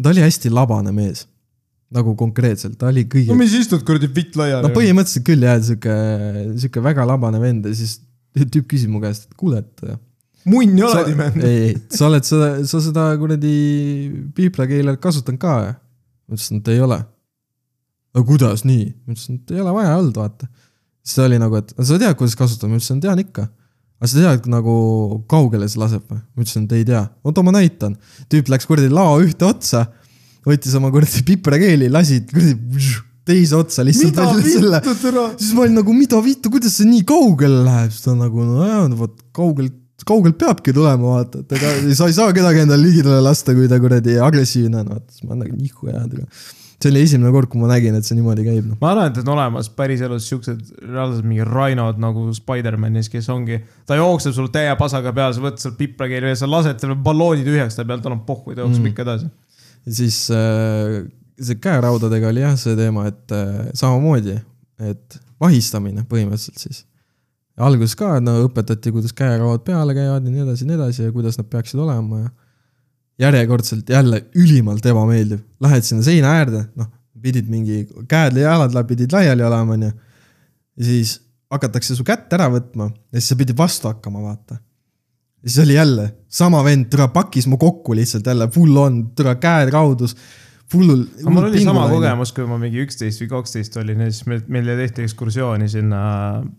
ta oli hästi labane mees. nagu konkreetselt, ta oli kõige no mis istud kuradi vitt laiali no? põhimõtteliselt küll jah, sihuke, sihuke väga labane vend ja siis tüüp küsis mu käest, et kuule, et munni sa, oled imenud. ei, ei, sa oled seda, sa seda kuradi piiplakeelet kasutanud ka või? ma ütlesin, et ei ole. aga kuidas nii? ma ütlesin, et ei ole vaja olnud, vaata. siis ta oli nagu, et sa tead, kuidas kasutada, ma ütlesin, tean ikka. aga sa tead nagu kaugele see laseb või? ma ütlesin, et ei tea. oota, ma näitan. tüüp läks kuradi lao ühte otsa võttis oma kuradi piprakeeli, lasid kuradi teise otsa lihtsalt välja selle. siis ma olin nagu, mida vittu, kuidas see nii kaugele läheb, siis ta nagu nojah, no vot kaugelt, kaugelt peabki tulema, vaata, et ega sa ei saa kedagi endale ligidale lasta, kui ta kuradi agressiivne on, vaata, siis ma nagu nihu jääd, aga see oli esimene kord, kui ma nägin, et see niimoodi käib, noh. ma arvan, et on olemas päriselus siuksed reaalselt mingi Rhinod nagu Spider-manis, kes ongi, ta jookseb sul täie pasaga peal, sa võtad seal piprakeeli ja sa lased selle ballooni tühjaks ta pealt, tal on pohhu ja ta jookseb Mm. ikka edasi. ja siis äh, see käeraudadega oli jah see teema, et äh, samamoodi, et vahistamine põhimõtteliselt siis. Alguses ka, no õpetati, kuidas käerauad peale käivad ja nii edasi ja nii edasi ja kuidas nad peaksid olema ja järjekordselt jälle ülimalt ebameeldiv, lähed sinna seina äärde, noh, pidid mingi käed ja jalad la- pidid laiali olema, onju. ja siis hakatakse su kätt ära võtma ja siis sa pidid vastu hakkama, vaata. Ja siis oli jälle sama vend, türa pakkis mu kokku lihtsalt jälle full on, türa käed raudus, fullul. aga mul oli sama kogemus, kui ma mingi üksteist või kaksteist olin ja siis meil, meile tehti ekskursiooni sinna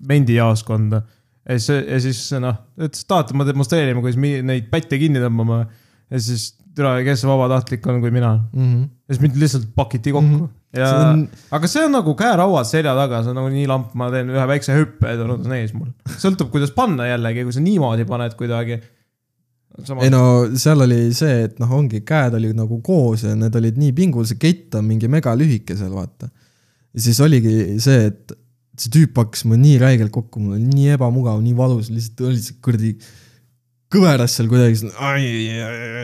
vendijaoskonda. ja siis, ja siis noh, ütles, et tahate, me demonstreerime, kuidas neid pätte kinni tõmbame. ja siis, türa, kes vabatahtlik on, kui mina. mm. -hmm. ja siis mind lihtsalt pakiti kokku mm. -hmm. ja See on-, aga see on nagu käerauad selja taga, see on nagu nii lamp, ma teen ühe väikse hüppe ja nad on ees mul. sõltub, kuidas panna jällegi, kui sa niimoodi paned kuidagi. Ei no seal oli see, et noh, ongi käed olid nagu koos ja need olid nii pingul, see kett on mingi megalühike seal, vaata. ja siis oligi see, et see tüüp hakkas mu nii räigelt kokku, mul oli nii ebamugav, nii valus, lihtsalt oli see kuradi kõveras seal kuidagi,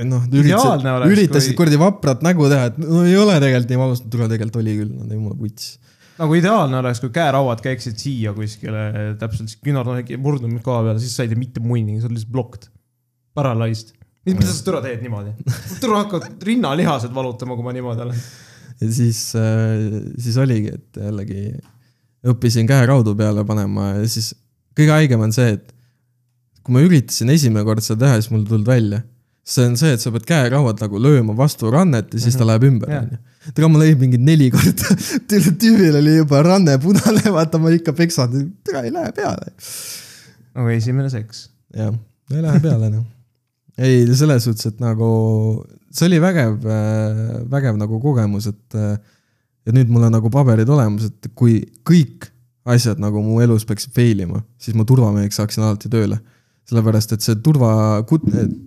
noh, üritasid üritasid kui- kuradi vaprat nägu teha, et no ei ole tegelikult nii valus, tule tegelikult oli küll, no jumala puts. nagu ideaalne oleks, kui käerauad käiksid siia kuskile täpselt siis küünarnuki murdunud koha peal, siis sa ei tee mitte munni, sa oled lihtsalt blocked, paralyzed. mida sa türa teed niimoodi? türa hakkavad rinnalihased valutama, kui ma niimoodi olen. ja siis, siis oligi, et jällegi õppisin käeraudu peale panema ja siis kõige haigem on see, et kui ma üritasin esimene kord seda teha, siis mul ei tulnud välja. see on see, et sa pead käerauad nagu lööma vastu rannet ja siis ta Mhm. läheb ümber, onju. ega ma lõin mingi neli korda, <laughs> tüübil oli juba ranne punane, vaata ma ikka peksan, ega ei lähe peale. nagu esimene seks. jah, ei lähe peale noh. ei, selles suhtes, et nagu see oli vägev, vägev nagu kogemus, et äh, ja nüüd mul on nagu paberid olemas, et kui kõik asjad nagu mu elus peaksid fail ima, siis ma turvameheks saaksin alati tööle. sellepärast, et see turva,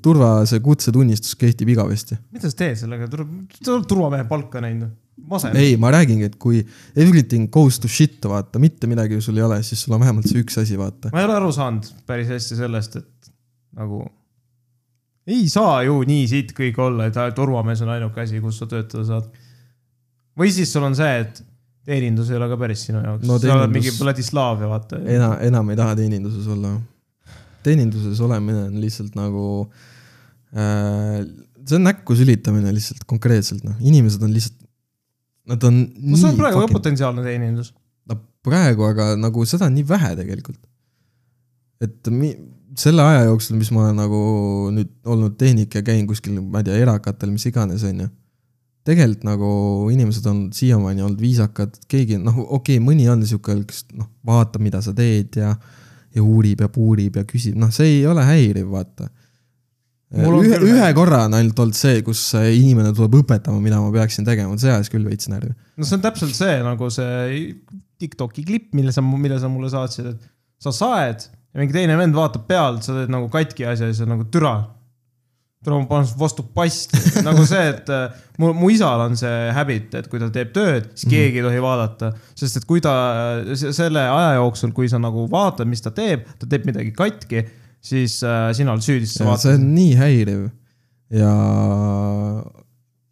turva, see kutsetunnistus kehtib igavesti. mida sa teed sellega, sa oled turvamehe palka näinud. masend. ei, ma räägingi, et kui everything goes to shit, vaata, mitte midagi sul ei ole, siis sul on vähemalt see üks asi, vaata. ma ei ole aru saanud päris hästi sellest, et nagu ei saa ju nii siit kõik olla, et turvamees on ainuke asi, kus sa töötada saad. või siis sul on see, et teenindus ei ole ka päris sinu jaoks No sa oled mingi Vladislavia, vaata. enam, enam ei taha teeninduses olla. teeninduses olemine on lihtsalt nagu äh,, see on näkku sülitamine lihtsalt konkreetselt noh, inimesed on lihtsalt, nad on no see on praegu fucking- potentsiaalne teenindus. no praegu, aga nagu seda on nii vähe tegelikult. et mi, selle aja jooksul, mis ma olen nagu nüüd olnud tehnik ja käin kuskil, ma ei tea, erakatel, mis iganes, on ju. tegelikult nagu inimesed on siiamaani olnud viisakad, keegi noh, okei okay,, mõni on sihuke, kes noh, vaatab, mida sa teed ja, ja uurib ja puurib ja küsib, noh, see ei ole häiriv, vaata. Mul on ühe, ühe korra on ainult olnud see, kus inimene tuleb õpetama, mida ma peaksin tegema, see ajas küll veits närvi. no see on täpselt see nagu see Tiktoki klipp, mille sa, mille sa mulle saatsid, et sa saed ja mingi teine vend vaatab pealt, sa teed nagu katki asja ja siis on nagu türa. türa, ma panen vastu pasti, nagu see, et äh, mu, mu isal on see habit, et kui ta teeb tööd, siis keegi ei tohi vaadata. sest et kui ta se- selle aja jooksul, kui sa nagu vaatad, mis ta teeb, ta teeb midagi katki, siis äh, sina oled süüdi, sest sa see vaatad. on nii häiriv ja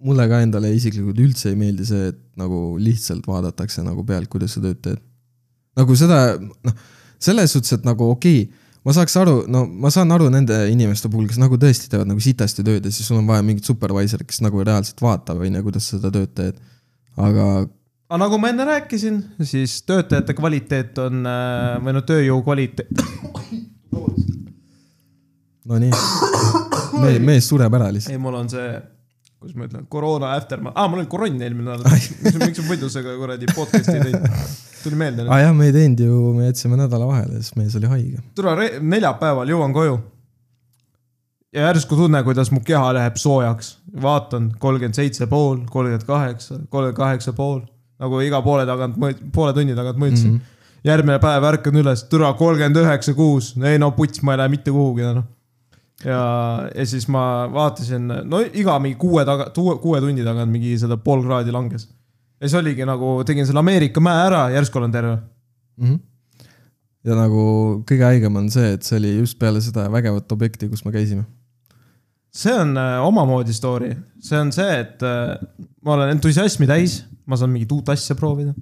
mulle ka endale isiklikult üldse ei meeldi see, et nagu lihtsalt vaadatakse nagu pealt, kuidas sa tööd teed. nagu seda, noh, selles suhtes, et nagu okei okay,, ma saaks aru, no ma saan aru nende inimeste puhul, kes nagu tõesti teevad nagu sitasti tööd ja siis sul on vaja mingit supervisor'it, kes nagu reaalselt vaatab, on ju, kuidas sa seda tööd teed. aga aga nagu ma enne rääkisin, siis töötajate kvaliteet on äh, või no tööjõu kvaliteet. <coughs> no nii, mees, mees sureb ära lihtsalt. ei, mul on see, kuidas ma ütlen, koroona aftermath, aa, mul oli koronn eelmine nädal. miks ma muidu seda kuradi podcast'i ei teinud? <laughs> tuli meelde aa nüüd. jah, me ei teinud ju, me jätsime nädala vahele, sest mees oli haige. tule neljapäeval jõuan koju. ja järsku tunne, kuidas mu keha läheb soojaks vaatan kolmkümmend seitse pool, kolmkümmend kaheksa, kolmkümmend kaheksa pool, nagu iga poole tagant, poole tunni tagant mõõtsin mm. -hmm. järgmine päev ärkan üles, türa kolmkümmend üheksa kuus, ei no puts, ma ei lähe mitte kuhugi noh. ja, ja siis ma vaatasin, no iga mingi kuue taga, kuue tunni tagant mingi seda pool kraadi langes. Ja siis oligi nagu, tegin selle Ameerika mäe ära, järsku olen terve. Mhm. ja nagu kõige haigem on see, et see oli just peale seda vägevat objekti, kus me käisime. see on äh, omamoodi story, see on see, et äh, ma olen entusiasmi täis, ma saan mingit uut asja proovida,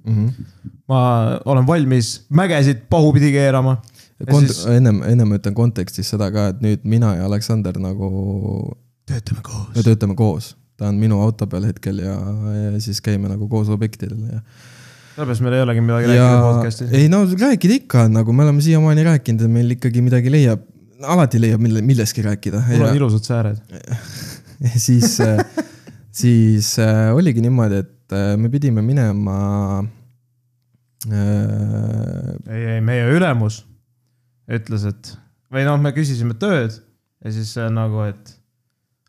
ma olen valmis mägesid pahupidi keerama. Kont- siis-, ennem, ennem ütlen kontekstis seda ka, et nüüd mina ja Aleksander nagu, töötame me koos. töötame koos. Ta on minu auto peal hetkel ja, ja siis käime nagu koos objektidel ja. sellepärast meil ei olegi midagi ja rääkida podcast'is. ei no rääkida ikka nagu me oleme siiamaani rääkinud, et meil ikkagi midagi leiab, alati leiab mille, millestki rääkida. mul on ilusad sääred. <laughs> siis, siis äh, oligi niimoodi, et äh, me pidime minema äh,. ei, ei meie ülemus ütles, et või noh, me küsisime tööd ja siis äh, nagu, et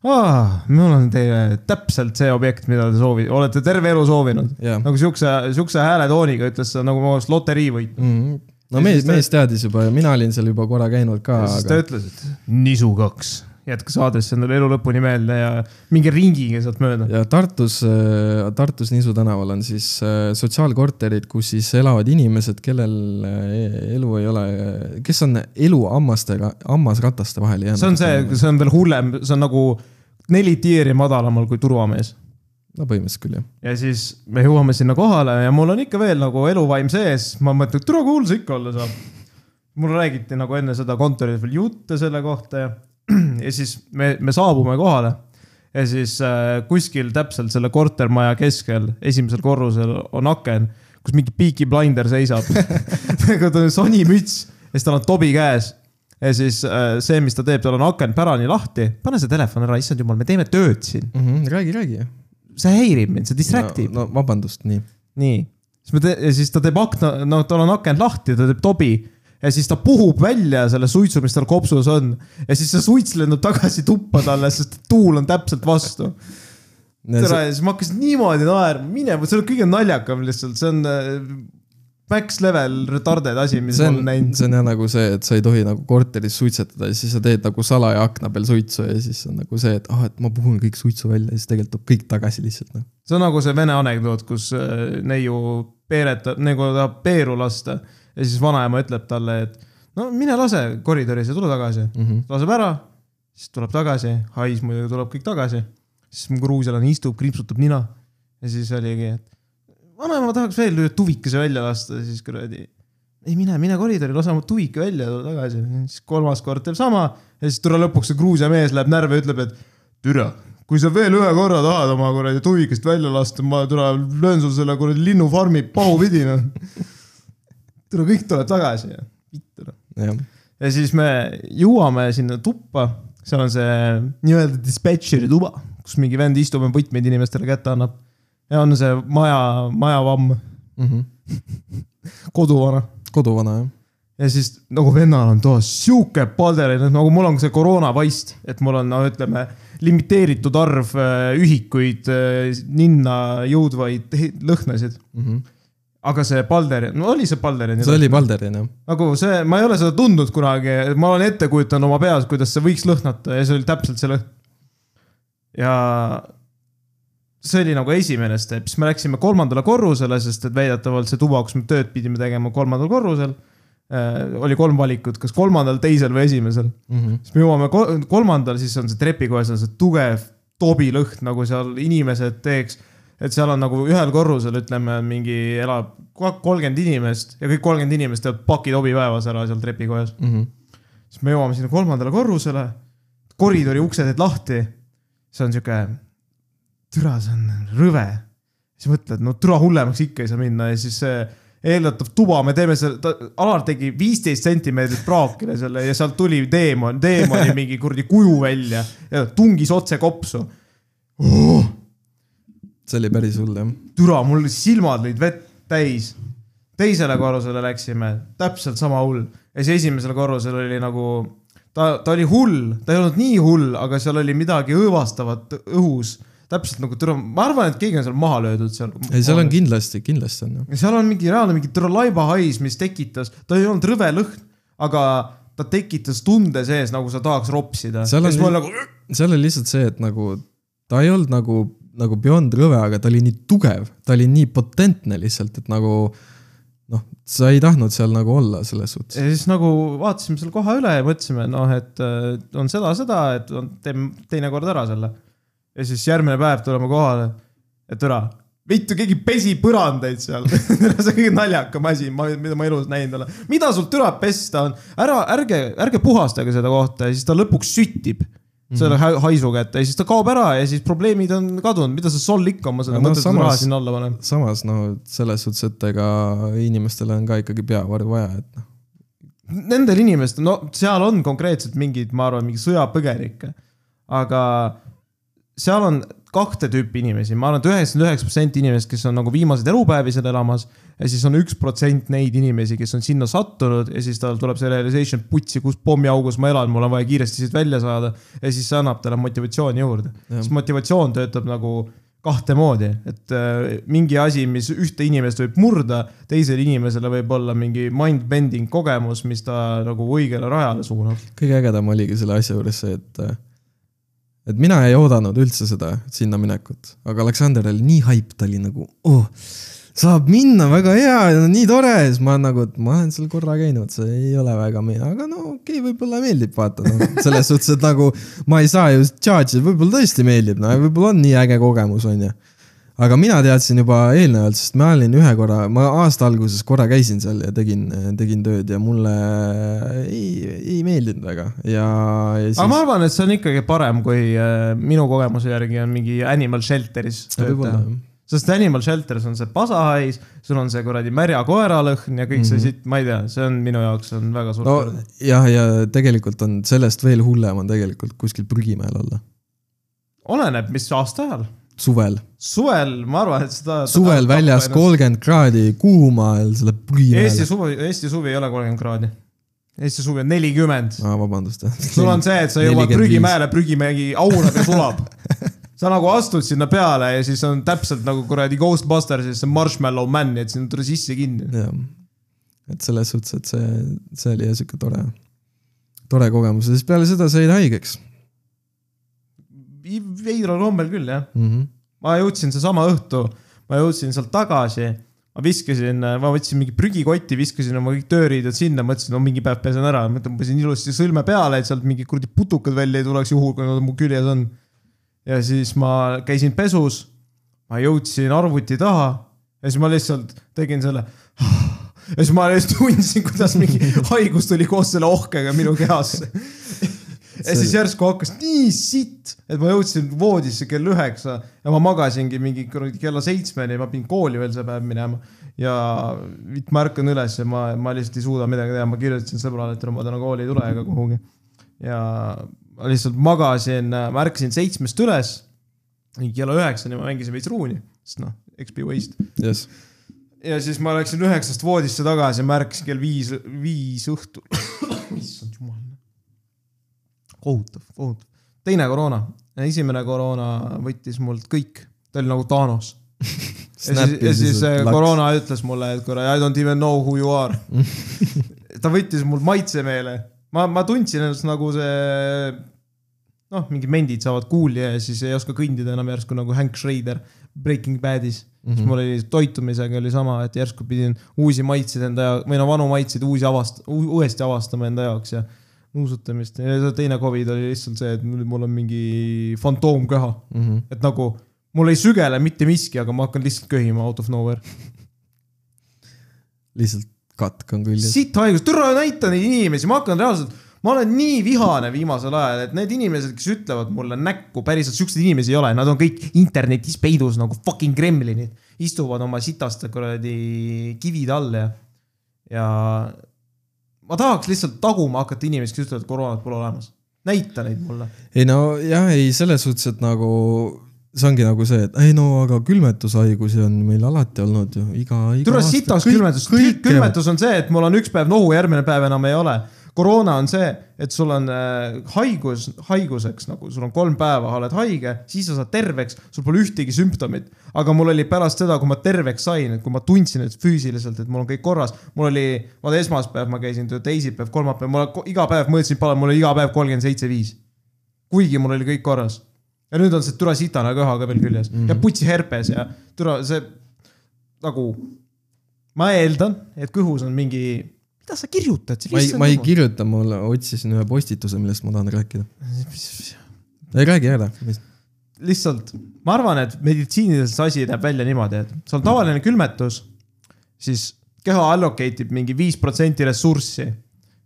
aa, mul on teile täpselt see objekt, mida te soovi-, olete terve elu soovinud. jah nagu siukse, siukse hääletooniga ütles ta nagu ma oleks loterii võit. mm. -hmm. no mees ta- mees teadis juba ja mina olin seal juba korra käinud ka siis ta aga ütles, et nisu kaks, jätkas aadressi endale elu lõpuni meelde ja minge ringiga sealt mööda. ja Tartus, Tartus Niisu tänaval on siis äh, sotsiaalkorterid, kus siis elavad inimesed, kellel äh, elu ei ole, kes on elu hammastega, hammasrataste vahele jäänud. see on see, see on veel hullem, see on nagu neli tiiri madalamal kui turvamees. no põhimõtteliselt küll jah. ja siis me jõuame sinna kohale ja mul on ikka veel nagu eluvaim sees, ma mõtlen, et tule kuul see ikka olla saab. mulle räägiti nagu enne seda kontoris veel jutte selle kohta ja, <clears throat> ja siis me, me saabume kohale ja siis äh, kuskil täpselt selle kortermaja keskel, esimesel korrusel on aken, kus mingi Peaky Blinder seisab. <laughs> nagu tal on sonimüts ja siis tal on tobi käes. Ja siis äh, see, mis ta teeb, tal on aken pärani lahti, pane see telefon ära, issand jumal, me teeme tööd siin. mm. -hmm. räägi, räägi. see häirib mind, see distract ib no,. no vabandust, nii. nii, siis me te-, ja siis ta teeb akna, no tal on aken lahti, ta teeb tobi ja siis ta puhub välja selle suitsu, mis tal kopsus on ja siis see suits lendab tagasi tuppa talle, sest tuul on täpselt vastu. tere, siis ma hakkasin niimoodi naerma, mine, see on kõige naljakam lihtsalt, see on äh, max level retarded asi, mis see ma on olen, näinud. see on jah nagu see, et sa ei tohi nagu korteris suitsetada ja siis sa teed nagu salaja akna peal suitsu ja siis on nagu see, et ah, et ma puhun kõik suitsu välja ja siis tegelikult tuleb kõik tagasi lihtsalt noh. see on nagu see vene anekdoot, kus äh, neiu peeretab, nagu tahab peeru lasta ja siis vanaema ütleb talle, et no mine lase koridoris ja tule tagasi Mm -hmm. laseb ära, siis tuleb tagasi, hais muidugi tuleb kõik tagasi. siis mu gruusialane istub, kriipsutab nina ja siis oligi, et vanaema tahaks veel ühe tuvikese välja lasta, siis kuradi. ei mine, mine koridori, lase oma tuvike välja, tule tagasi, siis kolmas kord teeb sama ja siis tule lõpuks see Gruusia mees läheb närvi ja ütleb, et türa, kui sa veel ühe korra tahad oma kuradi tuvikest välja lasta, ma türa löön sul selle kuradi linnufarmi pahupidi noh. türa kõik tuleb tagasi ja vittu noh ja siis me jõuame sinna tuppa, seal on see nii-öelda dispatcheri tuba, kus mingi vend istub ja võtmeid inimestele kätte annab. Ja on see maja, majavamm, mm -hmm. koduvana. koduvana jah. ja siis nagu vennal on toas sihuke palder, nagu mul on see koroonavaist, et mul on no ütleme, limiteeritud arv äh, ühikuid äh, ninna jõudvaid lõhnasid. Mm -hmm. aga see palder, no oli see palder? see oli Valderin jah. nagu see, ma ei ole seda tundnud kunagi, ma olen ette kujutanud oma peas, kuidas see võiks lõhnata ja see oli täpselt see lõhn. ja see oli nagu esimene step, siis me läksime kolmandale korrusele, sest et väidetavalt see tuba, kus me tööd pidime tegema kolmandal korrusel äh,. oli kolm valikut, kas kolmandal, teisel või esimesel. Mm -hmm. siis me jõuame kol- kolmandal, siis on see trepikojas on see tugev tobilõhn, nagu seal inimesed teeks. et seal on nagu ühel korrusel, ütleme mingi elab kolmkümmend inimest ja kõik kolmkümmend inimest teevad paki tobi päevas ära seal trepikojas. Mm -hmm. siis me jõuame sinna kolmandale korrusele, koridori uksed jäid lahti. see on sihuke, türa, see on rõve. siis mõtled, no türa hullemaks ikka ei saa minna ja siis see eeldatav tuba, me teeme selle, Alar tegi viisteist sentimeetrit praakile selle ja sealt tuli teemon, teemoni <laughs> mingi kuradi kuju välja ja tungis otse kopsu oh,. see oli päris hull jah. türa, mul silmad lõid vett täis. teisele korrusele läksime, täpselt sama hull ja siis esimesel korrusel oli nagu ta, ta oli hull, ta ei olnud nii hull, aga seal oli midagi õõvastavat õhus. Täpselt nagu türa, ma arvan, et keegi on seal maha löödud seal. ei, seal on kindlasti, kindlasti on seal on mingi reaalne mingi türa laibahais, mis tekitas, ta ei olnud rõve lõhn, aga ta tekitas tunde sees, nagu sa tahaks ropsida. Seal on nagu, seal oli lihtsalt see, et nagu ta ei olnud nagu, nagu Beyond rõve, aga ta oli nii tugev, ta oli nii potentne lihtsalt, et nagu noh, sa ei tahtnud seal nagu olla selles suhtes. ja siis nagu vaatasime selle koha üle ja mõtlesime, noh, et äh, on seda, seda, et on, teeme teinekord ära selle. Ja siis järgmine päev tuleme kohale, et ära, vittu, keegi pesi põrandaid seal. <laughs> see on kõige naljakam asi, mida ma elus näinud olen. mida sul türa pesta on, ära, ärge, ärge puhastage seda kohta ja siis ta lõpuks süttib selle Mhm. mm -hmm. haisu kätte ja siis ta kaob ära ja siis probleemid on kadunud, mida sa sol ikka oma seda No mõttetut samas- raha sinna alla paned. samas no selles suhtes, et ega inimestele on ka ikkagi peavaru vaja, et noh, Nendel inimestel, no seal on konkreetselt mingid, ma arvan, mingi sõjapõgenikke, aga seal on kahte tüüpi inimesi, ma arvan et, et üheksakümmend üheksa protsenti inimest, kes on nagu viimaseid elupäevi seal elamas ja siis on üks protsent neid inimesi, kes on sinna sattunud ja siis tal tuleb see realization, putsi, kus pommiaugus ma elan, mul on vaja kiiresti siit välja saada ja siis see annab talle motivatsiooni juurde. Sest motivatsioon töötab nagu kahte moodi, et äh, mingi asi, mis ühte inimest võib murda, teisele inimesele võib olla mingi mind-bending kogemus, mis ta nagu õigele rajale suunab. kõige ägedam oligi selle asja juures see, et et mina ei oodanud üldse seda sinna minekut, aga Aleksander oli nii hype, ta oli nagu oh,, saab minna, väga hea, nii tore, siis ma nagu, et ma olen seal korra käinud, see ei ole väga meie, aga no okei okay,, võib-olla meeldib vaata no,, selles suhtes, et nagu ma ei saa ju charge ida, võib-olla tõesti meeldib, no võib-olla on nii äge kogemus, onju aga mina teadsin juba eelnevalt, sest ma olin ühe korra, ma aasta alguses korra käisin seal ja tegin, tegin tööd ja mulle ei, ei meeldinud väga ja, ja siis aga ma arvan, et see on ikkagi parem, kui äh, minu kogemuse järgi on mingi animal shelter'is teha. sest animal shelter'is on see pasahais, sul on see kuradi märja koeralõhn ja kõik mm -hmm. see Mhm. siit, ma ei tea, see on minu jaoks on väga suur no jah, ja tegelikult on sellest veel hullem on tegelikult kuskil prügimäel olla, oleneb, mis aastaajal. suvel, suvel, ma arvan, et seda. suvel väljas. kolmkümmend kraadi kuuma ajal selle Eesti prügimäele. suvi, Eesti suvi ei ole kolmkümmend kraadi. Eesti suvi on nelikümmend. aa, vabandust. sul on see, et sa jõuad 45. prügimäele, prügimägi aunab ja sulab. sa nagu astud sinna peale ja siis on täpselt nagu kuradi Ghostbustersis see Marshmallow Man, et sinna tule sisse kinni. jah, et selles suhtes, et see, see oli jah sihuke tore, tore kogemus ja siis peale seda said haigeks veidral kombel küll jah. mm. -hmm. ma jõudsin seesama õhtu, ma jõudsin sealt tagasi, ma viskasin, ma võtsin mingi prügikotti, viskasin oma kõik tööriided sinna, mõtlesin, no mingi päev pesen ära, tõmbasin ilusti sõlme peale, et sealt mingid kuradi putukad välja ei tuleks, juhul kui nad mu küljes on. ja siis ma käisin pesus, ma jõudsin arvuti taha ja siis ma lihtsalt tegin selle. <sighs> ja siis ma lihtsalt tundsin, kuidas mingi <laughs> haigus tuli koos selle ohkega minu kehasse. Ja siis järsku hakkas nii sitt, et ma jõudsin voodisse kell üheksa ja ma magasingi mingi kuradi kella seitsmeni, ma pidin kooli veel see päev minema. ja ma ärkan üles ja ma, ma lihtsalt ei suuda midagi teha, ma kirjutasin sõbrale, et ma täna kooli ei tule ega kuhugi. ja ma lihtsalt magasin, ma ärkasin seitsmest üles. mingi kella üheksani ma mängisin veits ruuni, sest noh, XP Waste. jess, ja siis ma läksin üheksast voodisse tagasi, ma ärkasin kell viis, viis õhtul. kohutav, kohutav. teine koroona, esimene koroona võttis mult kõik, ta oli nagu Thanos. <laughs> ja siis, ja siis koroona ütles mulle, et kuule, I don't even know who you are. <laughs> ta võttis mul maitsemeele, ma, ma tundsin ennast nagu see noh, mingid mendid saavad kuuli ja siis ei oska kõndida enam järsku nagu Hank Schrader Breaking Badis mm. -hmm. siis mul oli toitumisega oli sama, et järsku pidin uusi maitseid enda jaoks või no vanu maitseid uusi avast-, uuesti avastama enda jaoks ja nuusutamist ja teine Covid oli lihtsalt see, et mul on mingi fantoomköha, mm. -hmm. et nagu mul ei sügele mitte miski, aga ma hakkan lihtsalt köhima out of nowhere. lihtsalt katk on küljes. sitt haigus, türa näita neid inimesi, ma hakkan reaalselt, ma olen nii vihane viimasel ajal, et need inimesed, kes ütlevad mulle näkku, päriselt siukseid inimesi ei ole, nad on kõik internetis peidus nagu fucking kremlinid. istuvad oma sitaste kuradi kivide all ja, ja ma tahaks lihtsalt taguma hakata inimesi, kes ütlevad, koroonat pole olemas. näita neid mulle. ei no jah, ei selles suhtes, et nagu see ongi nagu see, et ei no aga külmetushaigusi on meil alati olnud ju iga, iga türa sitas külmetus, külmetus on see, et mul on üks päev nohu, järgmine päev enam ei ole. Koroona on see, et sul on äh, haigus, haiguseks nagu sul on kolm päeva, oled haige, siis sa saad terveks, sul pole ühtegi sümptomit. aga mul oli pärast seda, kui ma terveks sain, et kui ma tundsin, et füüsiliselt, et mul on kõik korras, mul oli, vaata esmaspäev ma käisin tööl, teisipäev, kolmapäev, ma iga päev mõõtsin, mul oli iga päev kolmkümmend seitse, viis. kuigi mul oli kõik korras. ja nüüd on see türa sitane köha ka veel küljes mm -hmm. ja putsi herpes ja türa see nagu, ma eeldan, et kõhus on mingi, mida sa kirjutad? ma ei, ma ei kirjuta, ma otsisin ühe postituse, millest ma tahan rääkida. <laughs> ei räägi ära. lihtsalt, ma arvan, et meditsiiniliselt see asi näeb välja niimoodi, et sul on tavaline külmetus, siis keha allocate ib mingi viis protsenti ressurssi,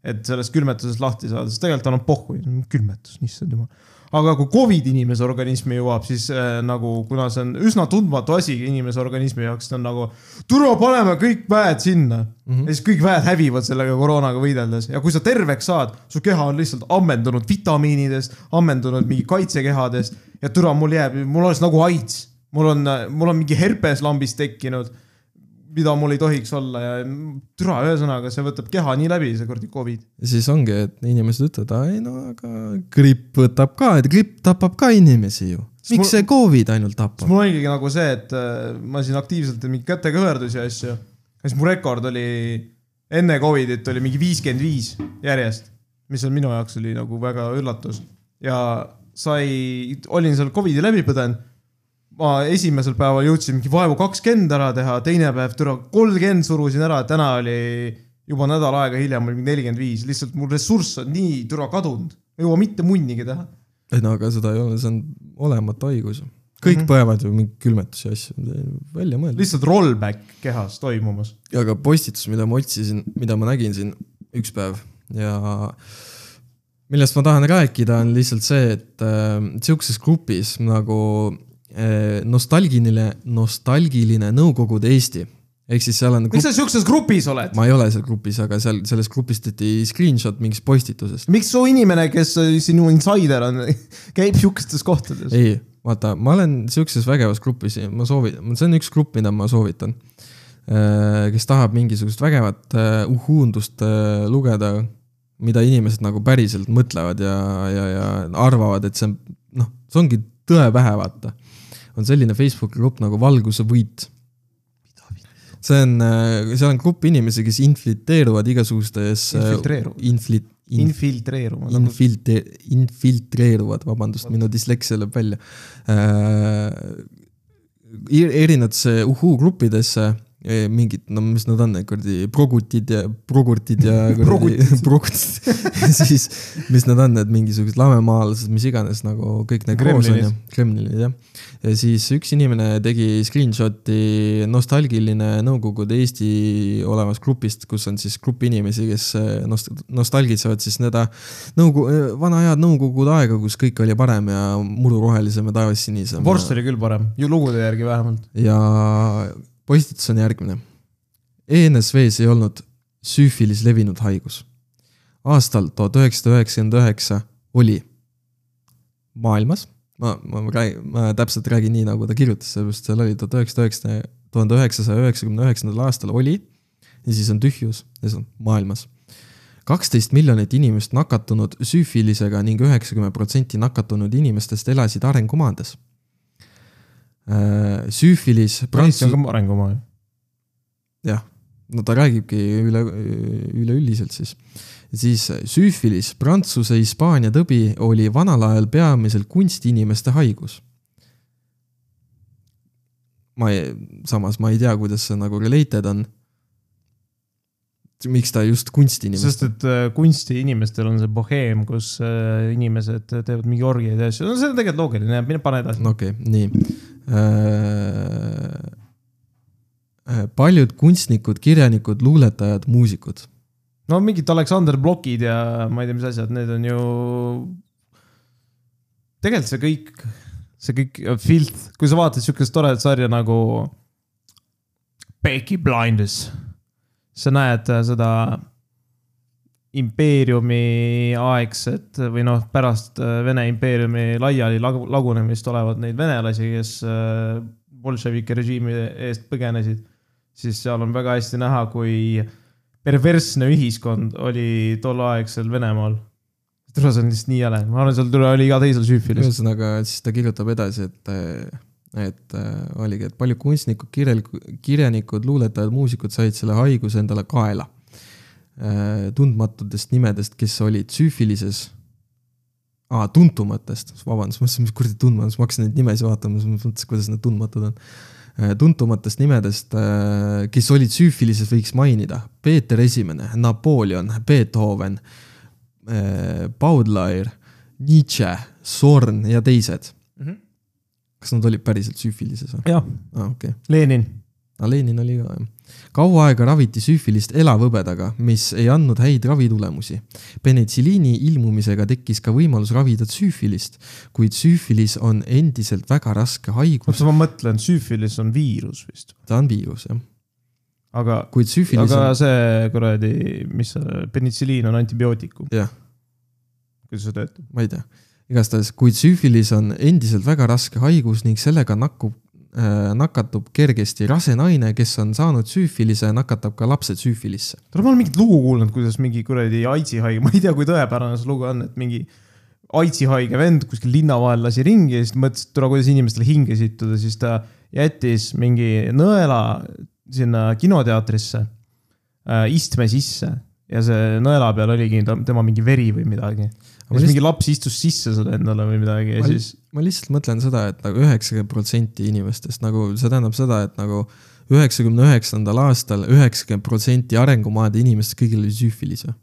et sellest külmetusest lahti saada, sest tegelikult tal on pohhu, külmetus, issand jumal. Aga kui Covid inimese organismi jõuab, siis äh, nagu, kuna see on üsna tundmatu asi inimese organismi jaoks, see on nagu, tule paneme kõik väed sinna mm. -hmm. ja siis kõik väed hävivad sellega koroonaga võideldes ja kui sa terveks saad, su keha on lihtsalt ammendunud vitamiinidest, ammendunud mingi kaitsekehadest ja türa, mul jääb, mul oleks nagu AIDS, mul on, mul on mingi herpes lambis tekkinud, mida mul ei tohiks olla ja türa, ühesõnaga see võtab keha nii läbi, see kuradi Covid. ja siis ongi, et inimesed ütlevad, ei no aga gripp võtab ka, et gripp tapab ka inimesi ju. Miks mul- see Covid ainult tapab? mul oligi nagu see, et äh, ma siin aktiivselt mingi kätekõverdusi ja asju. ja siis mu rekord oli enne Covidit oli mingi viiskümmend viis järjest, mis on minu jaoks oli nagu väga üllatus ja sai, olin seal Covidi läbi põdenud. Ma esimesel päeval jõudsin mingi vaevu kakskümmend ära teha, teine päev türa kolmkümmend surusin ära, täna oli juba nädal aega hiljem oli nelikümmend viis, lihtsalt mul ressurss on nii türa kadunud, ei jõua mitte munnigi teha. ei no aga seda ei ole, see on olematu haigus kõik mm -hmm. põevad ju mingi külmetusi ja asju, välja mõelda. lihtsalt rollback kehas toimumas. aga postitus, mida ma otsisin, mida ma nägin siin üks päev ja millest ma tahan rääkida, on lihtsalt see, et äh, sihukeses grupis nagu nostalgiline, nostalgiline Nõukogude Eesti. ehk siis seal on miks, sa siukses grupis oled? ma ei ole seal grupis, aga seal selles grupis tehti screenshot mingist postitusest. miks su inimene, kes äh, sinu insider on, <laughs> käib siukestes kohtades? ei, vaata, ma olen sihukeses vägevas grupis ja ma soovitan, see on üks grupp, mida ma soovitan. kes tahab mingisugust vägevat äh, uhuundust äh, lugeda, mida inimesed nagu päriselt mõtlevad ja, ja, ja arvavad, et see on, noh, see ongi tõe pähe, vaata. On selline Facebooki grupp nagu Valguse võit. see on, seal on grupp inimesi, kes infiltreeruvad igasugustes. Infiltreeruvad. Infli-, inf-, infiltreeruma. Infilte-, infiltreeruvad, vabandust, minu disleksia lööb välja äh,. erinevatesse uhuu-gruppidesse eh, mingid, no mis nad on, kuradi progutid ja progurtid ja <laughs> progutid <laughs> <laughs> siis mis nad on, need mingisugused lamemaalased, mis iganes nagu kõik need koos on ju, Kremlinid jah. ja siis üks inimene tegi screenshot'i nostalgiline Nõukogude Eesti olevast grupist, kus on siis grupp inimesi, kes eh, nost-, nostalgitsevad siis seda nõukogu, vana head nõukogude aega, kus kõik oli parem ja muru rohelisem ja taevas sinisem. vorst oli küll parem, ju lugude järgi vähemalt. ja postitus on järgmine. ENSV-s ei olnud süüfilis levinud haigus. aastal tuhat üheksasada üheksakümmend üheksa oli maailmas, ma, ma räägin, ma täpselt räägin nii, nagu ta kirjutas, sellepärast seal oli tuhat üheksasada üheksakümmend, tuhande üheksasaja üheksakümne üheksandal aastal oli ja siis on tühjus ja see on maailmas. kaksteist miljonit inimest nakatunud süüfilisega ning üheksakümmend protsenti nakatunud inimestest elasid arengumaades süüfilis, Eesti on, ka arengumaa ju. jah, no ta räägibki üle, üleüldiselt siis. siis süüfilis, prantsuse, Hispaania tõbi oli vanal ajal peamiselt kunstiinimeste haigus. ma ei, samas ma ei tea, kuidas see nagu related on. Miks ta just kunstiinimeste sest et äh, kunstiinimestel on see boheem, kus äh, inimesed teevad mingi orgiaid ja asju, no see on tegelikult loogiline, mine pane edasi. okei okay,, nii. paljud kunstnikud, kirjanikud, luuletajad, muusikud no mingid Aleksander Blokid ja ma ei tea, mis asjad, need on ju. tegelikult see kõik, see kõik, Filth, kui sa vaatad siukest toredat sarja nagu Peaky Blinders, sa näed äh, seda impeeriumi aegset või noh, pärast äh, Vene impeeriumi laiali lagu- lagunemist olevat neid venelasi, kes äh, bolševike režiimi eest põgenesid, siis seal on väga hästi näha, kui perversne ühiskond oli tolleaegsel Venemaal. see on lihtsalt nii jäle, ma arvan, seal tule oli iga teisel süüfilis. ühesõnaga, siis ta kirjutab edasi, et, et äh, oligi, et paljud kunstnikud, kirjal-, kirjanikud, luuletajad, muusikud said selle haiguse endale kaela. tundmatutest nimedest, kes olid süüfilises aa, tuntumatest, vabandust, ma mõtlesin, mis kuradi tundmatus, ma hakkasin neid nimesid vaatama, siis mõtlesin, kuidas need tundmatud on. tuntumatest nimedest, kes olid süüfilises, võiks mainida Peeter Esimene, Napoleon, Beethoven, Baudelaire, Nietzsche, Sorn ja teised. Kas nad olid päriselt süüfilises või? jah, aa, okei okay.. Lenin. aga Lenin oli ka jah. kaua aega raviti süüfilist elavhõbedaga, mis ei andnud häid ravitulemusi. penitsilliini ilmumisega tekkis ka võimalus ravida süüfilist, kuid süüfilis on endiselt väga raske haigus, oota, ma mõtlen, süüfilis on viirus vist, ta on viirus jah, aga, kuid süüfilis aga on, see kuradi, mis see, penitsilliin on antibiootikum, jah, kuidas see töötab? ma ei tea. igastahes, kuid süüfilis on endiselt väga raske haigus ning sellega nakub äh,, nakatub kergesti rase naine, kes on saanud süüfilise, nakatab ka lapsed süüfilisse. tule, ma olen mingit lugu kuulnud, kuidas mingi kuradi aidsi haige, <laughs> ma ei tea, kui tõepärane see lugu on, et mingi aidsi haige vend kuskil linna vahel lasi ringi ja siis mõtles, et tule, kuidas inimestele hinge sittuda, siis ta jättis mingi nõela sinna kinoteatrisse äh, istme sisse ja see nõela peal oligi tema mingi veri või midagi. Ja ma siis mingi laps istus sisse selle endale või midagi ja Ma- siis ma lihtsalt mõtlen seda, et nagu üheksakümmend protsenti inimestest nagu see tähendab seda, et nagu üheksakümne üheksandal aastal üheksakümmend protsenti arengumaade inimestest kõigil oli süüfilis ju.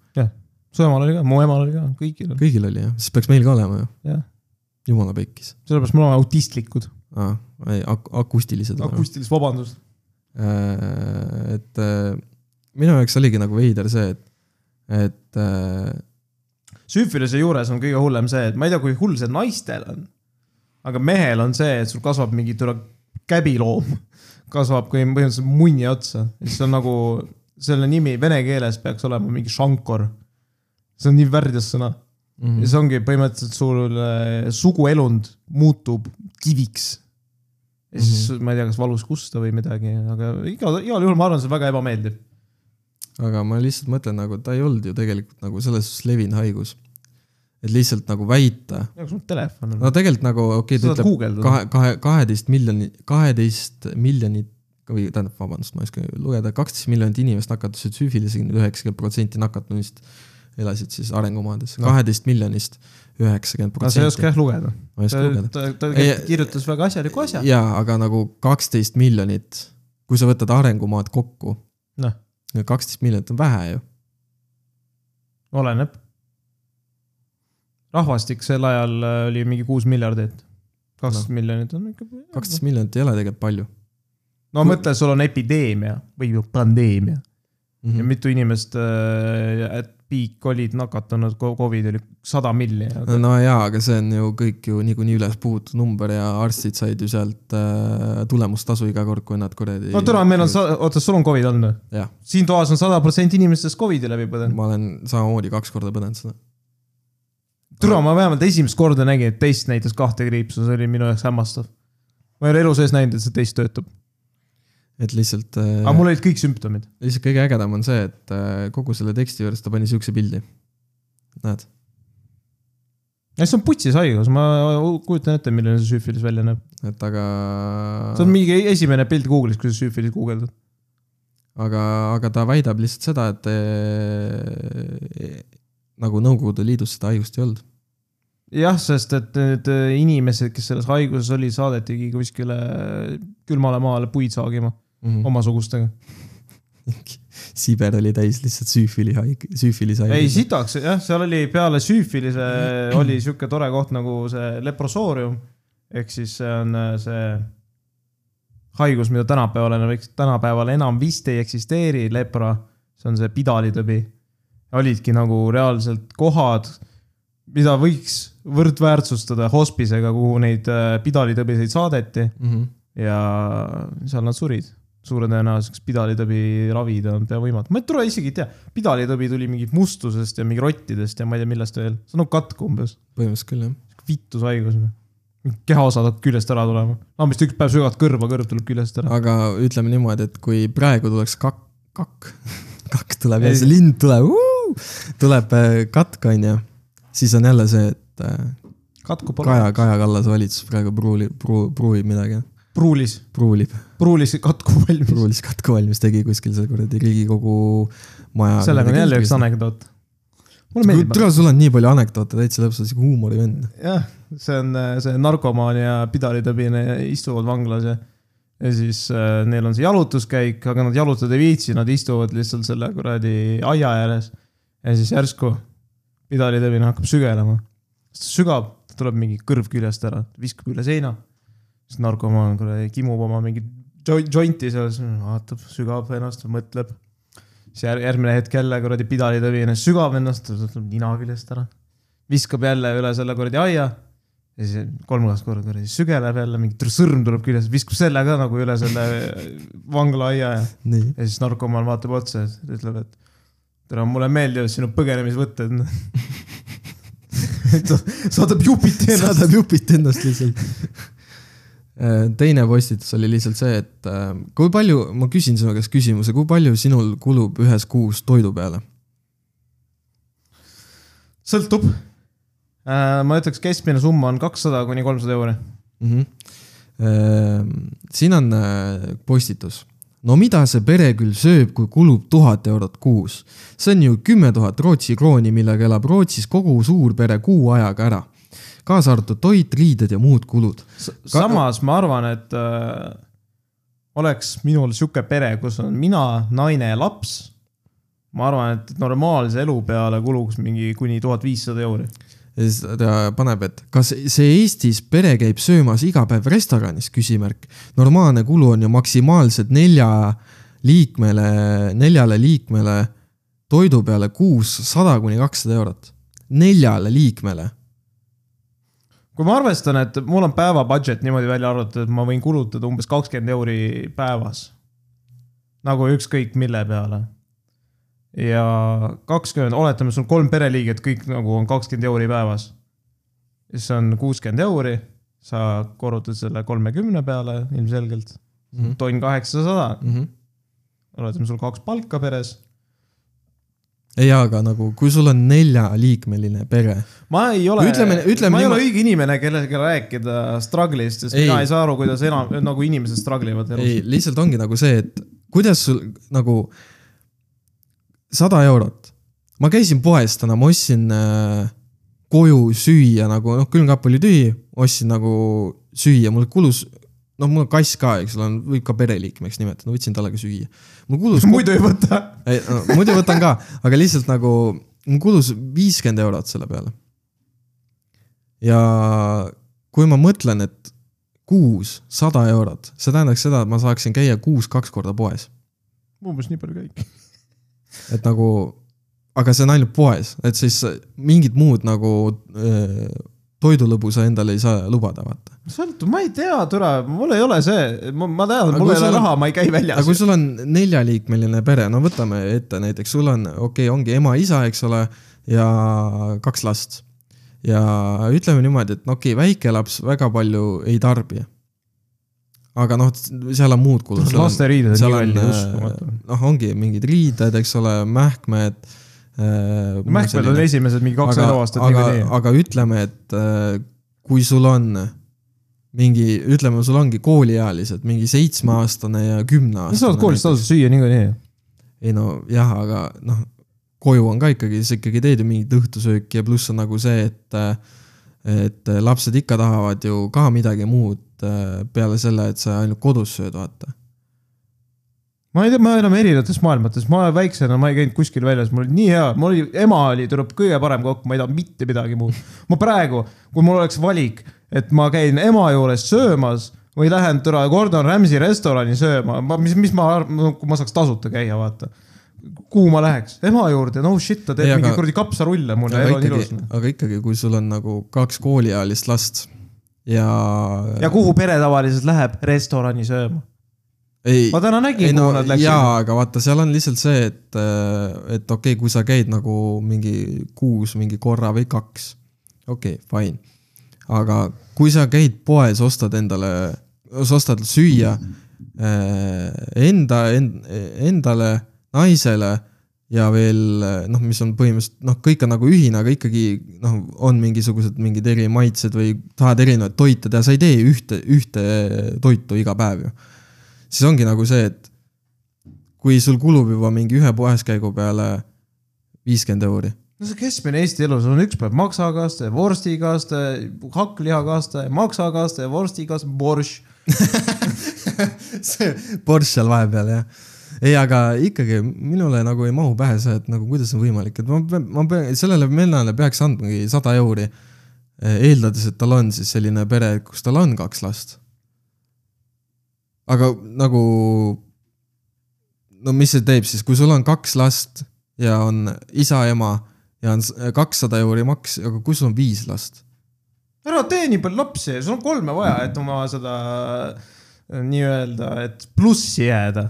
su emal oli ka, mu emal oli ka, kõigil oli, kõigil oli jah, siis peaks meil ka olema ju. jah. jumala pekkis sellepärast me oleme autistlikud. ah,. ei ak, akustilised. akustilist vabandust. Äh, et äh, minu jaoks oligi nagu veider see, et, et äh, süüfilise juures on kõige hullem see, et ma ei tea, kui hull see naistel on. aga mehel on see, et sul kasvab mingi tule käbiloom, kasvab kui põhimõtteliselt munni otsa, siis on nagu selle nimi vene keeles peaks olema mingi šankor. see on nii värdjas sõna mm, ja see ongi põhimõtteliselt sul äh, suguelund muutub kiviks. ja siis mm -hmm. ma ei tea, kas valus kusta või midagi, aga igal, igal juhul ma arvan, see on väga ebameeldiv. Aga ma lihtsalt mõtlen nagu, ta ei olnud ju tegelikult nagu selles suhtes levinud haigus. et lihtsalt nagu väita, kas mul telefon on no? tegelikult nagu okei okay,, ta ütleb kahe, kahe, kaheteist miljoni, kaheteist miljonit või tähendab, vabandust, ma ei oska lugeda, kaksteist miljonit inimest nakatusid süüfilisega, üheksakümmend protsenti nakatunist elasid siis arengumaades, No. kaheteist miljonist üheksakümmend aga sa ei oska protsenti. jah lugeda. ma ei oska ta, lugeda. ta, ta Ei, kirjutas väga asjaliku asja. jaa, aga nagu kaksteist miljonit, kui sa võtad arengumaad kokku, noh, kaksteist miljonit on vähe ju. oleneb. rahvastik sel ajal äh, oli mingi kuus miljardit. kaksteist no. miljonit on ikka. kaksteist miljonit ei ole tegelikult palju no mõtle, sul on epideemia või pandeemia mm. ja -hmm. mitu inimest, et piik olid nakatunud, Covid oli sada milli. no jaa, aga see on ju kõik ju niikuinii üles puhutud number ja arstid said ju sealt äh, tulemustasu iga kord, kui nad kuradi. no türa, meil on, oota, sul on Covid olnud või? siin toas on sada protsenti inimestest Covidi läbi põdenud. ma olen samamoodi kaks korda põdenud seda. türa, ma vähemalt esimest korda nägin, et test näitas kahte kriipsu, see oli minu jaoks hämmastav. ma ei ole elu sees näinud, et see test töötab, et lihtsalt äh, aga, mul olid kõik sümptomid. lihtsalt kõige ägedam on see, et äh, kogu selle teksti juures ta pani siukse pildi. näed, ja see on putsis haigus, ma kujutan ette, milline see süüfilis välja näeb. et aga. see on mingi esimene pilt Google'is, kui sa süüfilis guugeldad. aga, aga ta väidab lihtsalt seda, et äh, nagu Nõukogude Liidus seda haigust ei olnud. jah, sest et need inimesed, kes selles haiguses olid, saadetigi kuskile külmale maale puid saagima Mm -hmm. omasugustega. <laughs> Siber oli täis lihtsalt süüfili haig-, süüfilis haig-. ei, sitaks jah, seal oli peale süüfilise oli sihuke tore koht nagu see leprosoorium ehk siis see on äh, see haigus, mida tänapäeval enam, tänapäeval enam vist ei eksisteeri, lepra, see on see pidalitõbi. olidki nagu reaalselt kohad, mida võiks võrdväärsustada hospisega, kuhu neid äh, pidalitõbiseid saadeti mm. -hmm. ja seal nad surid. Suure tõenäosusega pidalitõbi ravida on pea võimatu. ma ei tule isegi ei tea, pidalitõbi tuli mingit mustusest ja mingi rottidest ja ma ei tea, millest veel. see on nagu katk umbes, põhimõtteliselt küll jah. vittushaigus. kehaosad hakkavad küljest ära tulema. lambist üks päev söövad kõrva, kõrv tuleb küljest ära. aga ütleme niimoodi, et kui praegu tuleks kakk, kakk, <laughs> kaks tuleb ja see lind tuleb, tuleb äh, katk, onju. siis on jälle see, et äh. Kaja, Kaja Kallase valitsus praegu pruulib, pruu-, pruulib midagi. pruulis, pruulib, pruulis katku valmis. pruulis katku valmis, tegi kuskil seal kuradi Riigikogu maja. sellega on jälle üks. anekdoot. tere, sul on nii palju anekdoote, täitsa lõpuks siuke huumorivend. jah, see on see narkomaan ja pidalitõbine istuvad vanglas ja, ja siis äh, neil on see jalutuskäik, aga nad jalutada ei viitsi, nad istuvad lihtsalt selle kuradi aia ääres. ja siis järsku pidalitõbine hakkab sügelema. sügab, tuleb mingi kõrv küljest ära, viskab üle seina. Siis narkomaan kuradi kimub oma mingit jo- jointi seal, vaatab, sügab ennast, mõtleb. siis jär- järgmine hetk jälle kuradi pidalitõbine sügab ennast, tuleb nina küljest ära viskab jälle üle selle kuradi aia ja siis kolmas kord kuradi sügeleb jälle, mingi sõrm tuleb küljest, viskab selle ka nagu üle selle vangla aia ja, ja siis narkomaan vaatab otsa ja ütleb, et tere, mulle meeldivad sinu põgenemisvõtted. <laughs> <laughs> saadab jupiti ennast. saadab jupit ennast lihtsalt. Teine postitus oli lihtsalt see, et äh, kui palju, ma küsin sinu käest küsimuse, kui palju sinul kulub ühes kuus toidu peale? sõltub. ma ütleks, keskmine summa on kakssada kuni kolmsada euri. mm. -hmm. siin on äh, postitus. no mida see pere küll sööb, kui kulub tuhat eurot kuus? see on ju kümme tuhat Rootsi krooni, millega elab Rootsis kogu suurpere kuu ajaga ära. Kaasa arvatud toit, riided ja muud kulud. samas ma arvan, et äh, oleks minul sihuke pere, kus on mina, naine ja laps. ma arvan, et normaalse elu peale kuluks mingi kuni tuhat viissada euri. ja siis ta paneb, et kas see Eestis pere käib söömas iga päev restoranis, küsimärk. normaalne kulu on ju maksimaalselt nelja liikmele, neljale liikmele toidu peale kuus sada kuni kakssada eurot. neljale liikmele. Kui ma arvestan, et mul on päeva budget niimoodi välja arvatud, et ma võin kulutada umbes kakskümmend euri päevas. nagu ükskõik mille peale. ja kakskümmend, oletame, sul kolm pereliiget, kõik nagu on kakskümmend euri päevas. siis on kuuskümmend euri, sa korrutad selle kolmekümne peale ilmselgelt, Mhm. tonn kaheksasada, oletame, sul kaks palka peres. ei, aga nagu, kui sul on neljaliikmeline pere, ma ei ole, Ütleme- ütleme ma ei ole õige inimene, kellega rääkida struggle'ist, sest ei. mina ei saa aru, kuidas enam nagu inimesed struggle ivad elus. ei, lihtsalt ongi nagu see, et kuidas sul nagu sada eurot. ma käisin poes täna, ma ostsin äh, koju süüa nagu noh, külmkapp oli tühi, ostsin nagu süüa, mul kulus, noh, mul on kass ka, eks ole, võib ka pereliikmeks nimetada, võtsin talle ka süüa. mul kulus, <laughs> muidu ei võta. ei no, muidu võtan ka, aga lihtsalt nagu mul kulus viiskümmend eurot selle peale. ja kui ma mõtlen, et kuus sada eurot, see tähendaks seda, et ma saaksin käia kuus kaks korda poes, umbes nii palju käib. et nagu, aga see on ainult poes, et siis mingit muud nagu öö, toidulõbu sa endale ei saa lubada, vaata. sõltub, ma ei tea, türa, mul ei ole see, ma tean, Aga mul ei ole on- raha, ma ei käi aga väljas kui. sul on neljaliikmeline pere, no võtame ette näiteks, sul on, okei okay,, ongi ema-isa, eks ole, ja kaks last. ja ütleme niimoodi, et no okei okay,, väike laps väga palju ei tarbi. aga noh, seal on muud kulud. lasteriided on seal nii on kallid, uskumatu. noh, ongi mingid riided, eks ole, mähkmed. Mähkmed on esimesed mingi kaks eluaastat aga, niikuinii. aga ütleme, et äh, kui sul on mingi, ütleme, sul ongi kooliealised, mingi seitsmeaastane ja sa saad kümneaastane. koolist tasuta süüa niikuinii. ei no jah, aga noh, koju on ka ikkagi, sa ikkagi teed ju mingit õhtusööki ja pluss on nagu see, et et lapsed ikka tahavad ju ka midagi muud äh, peale selle, et sa ainult kodus sööd, vaata. Ma ei tea, me oleme erinevates maailmates, ma väiksena, ma ei käinud kuskil väljas, mul oli nii hea, mul oli, ema oli, tuleb kõige parem kokk, ma ei taha mitte midagi muud. ma praegu, kui mul oleks valik, et ma käin ema juures söömas või lähen türa Gordon Ramsay restorani sööma, ma, mis, mis ma, kui ma saaks tasuta käia, vaata. kuhu ma läheks, ema juurde, no shit, ta teeb Ei, mingi aga- kuradi kapsarulle mulle, elu on ilus., aga ikkagi, kui sul on nagu kaks kooliealist last ja. ja kuhu pere tavaliselt läheb, restorani sööma. ei, ma täna nägin, ei no kuhu nad läksid. jaa, aga vaata, seal on lihtsalt see, et, et okei okay,, kui sa käid nagu mingi kuus mingi korra või kaks, okei okay,, fine. aga kui sa käid poes, ostad endale, sa ostad süüa eh, enda, endale, naisele ja veel noh, mis on põhimõtteliselt noh, kõik on nagu ühine, aga ikkagi noh, on mingisugused mingid erimaitsed või tahad erinevaid toite teha, sa ei tee ühte, ühte toitu iga päev ju. Siis ongi nagu see, et kui sul kulub juba mingi ühe poeskäigu peale viiskümmend euri, no see keskmine Eesti elu, sul on üks päev maksakaste, vorstikaste, hakklihakaste, maksakaste, vorstikaste, borš. <laughs> see Porsche seal vahepeal jah. ei, aga ikkagi minule nagu ei mahu pähe see, et nagu kuidas on võimalik, et ma pean, ma pean, sellele vennale peaks andmagi sada euri. eeldades, et tal on siis selline pere, kus tal on kaks last. Aga nagu, no mis see teeb siis, kui sul on kaks last ja on isa, ema ja on s- kakssada euri maks, aga kui sul on viis last? ära tee nii palju lapsi, sul on kolme vaja, et oma seda äh, nii-öelda, et plussi jääda.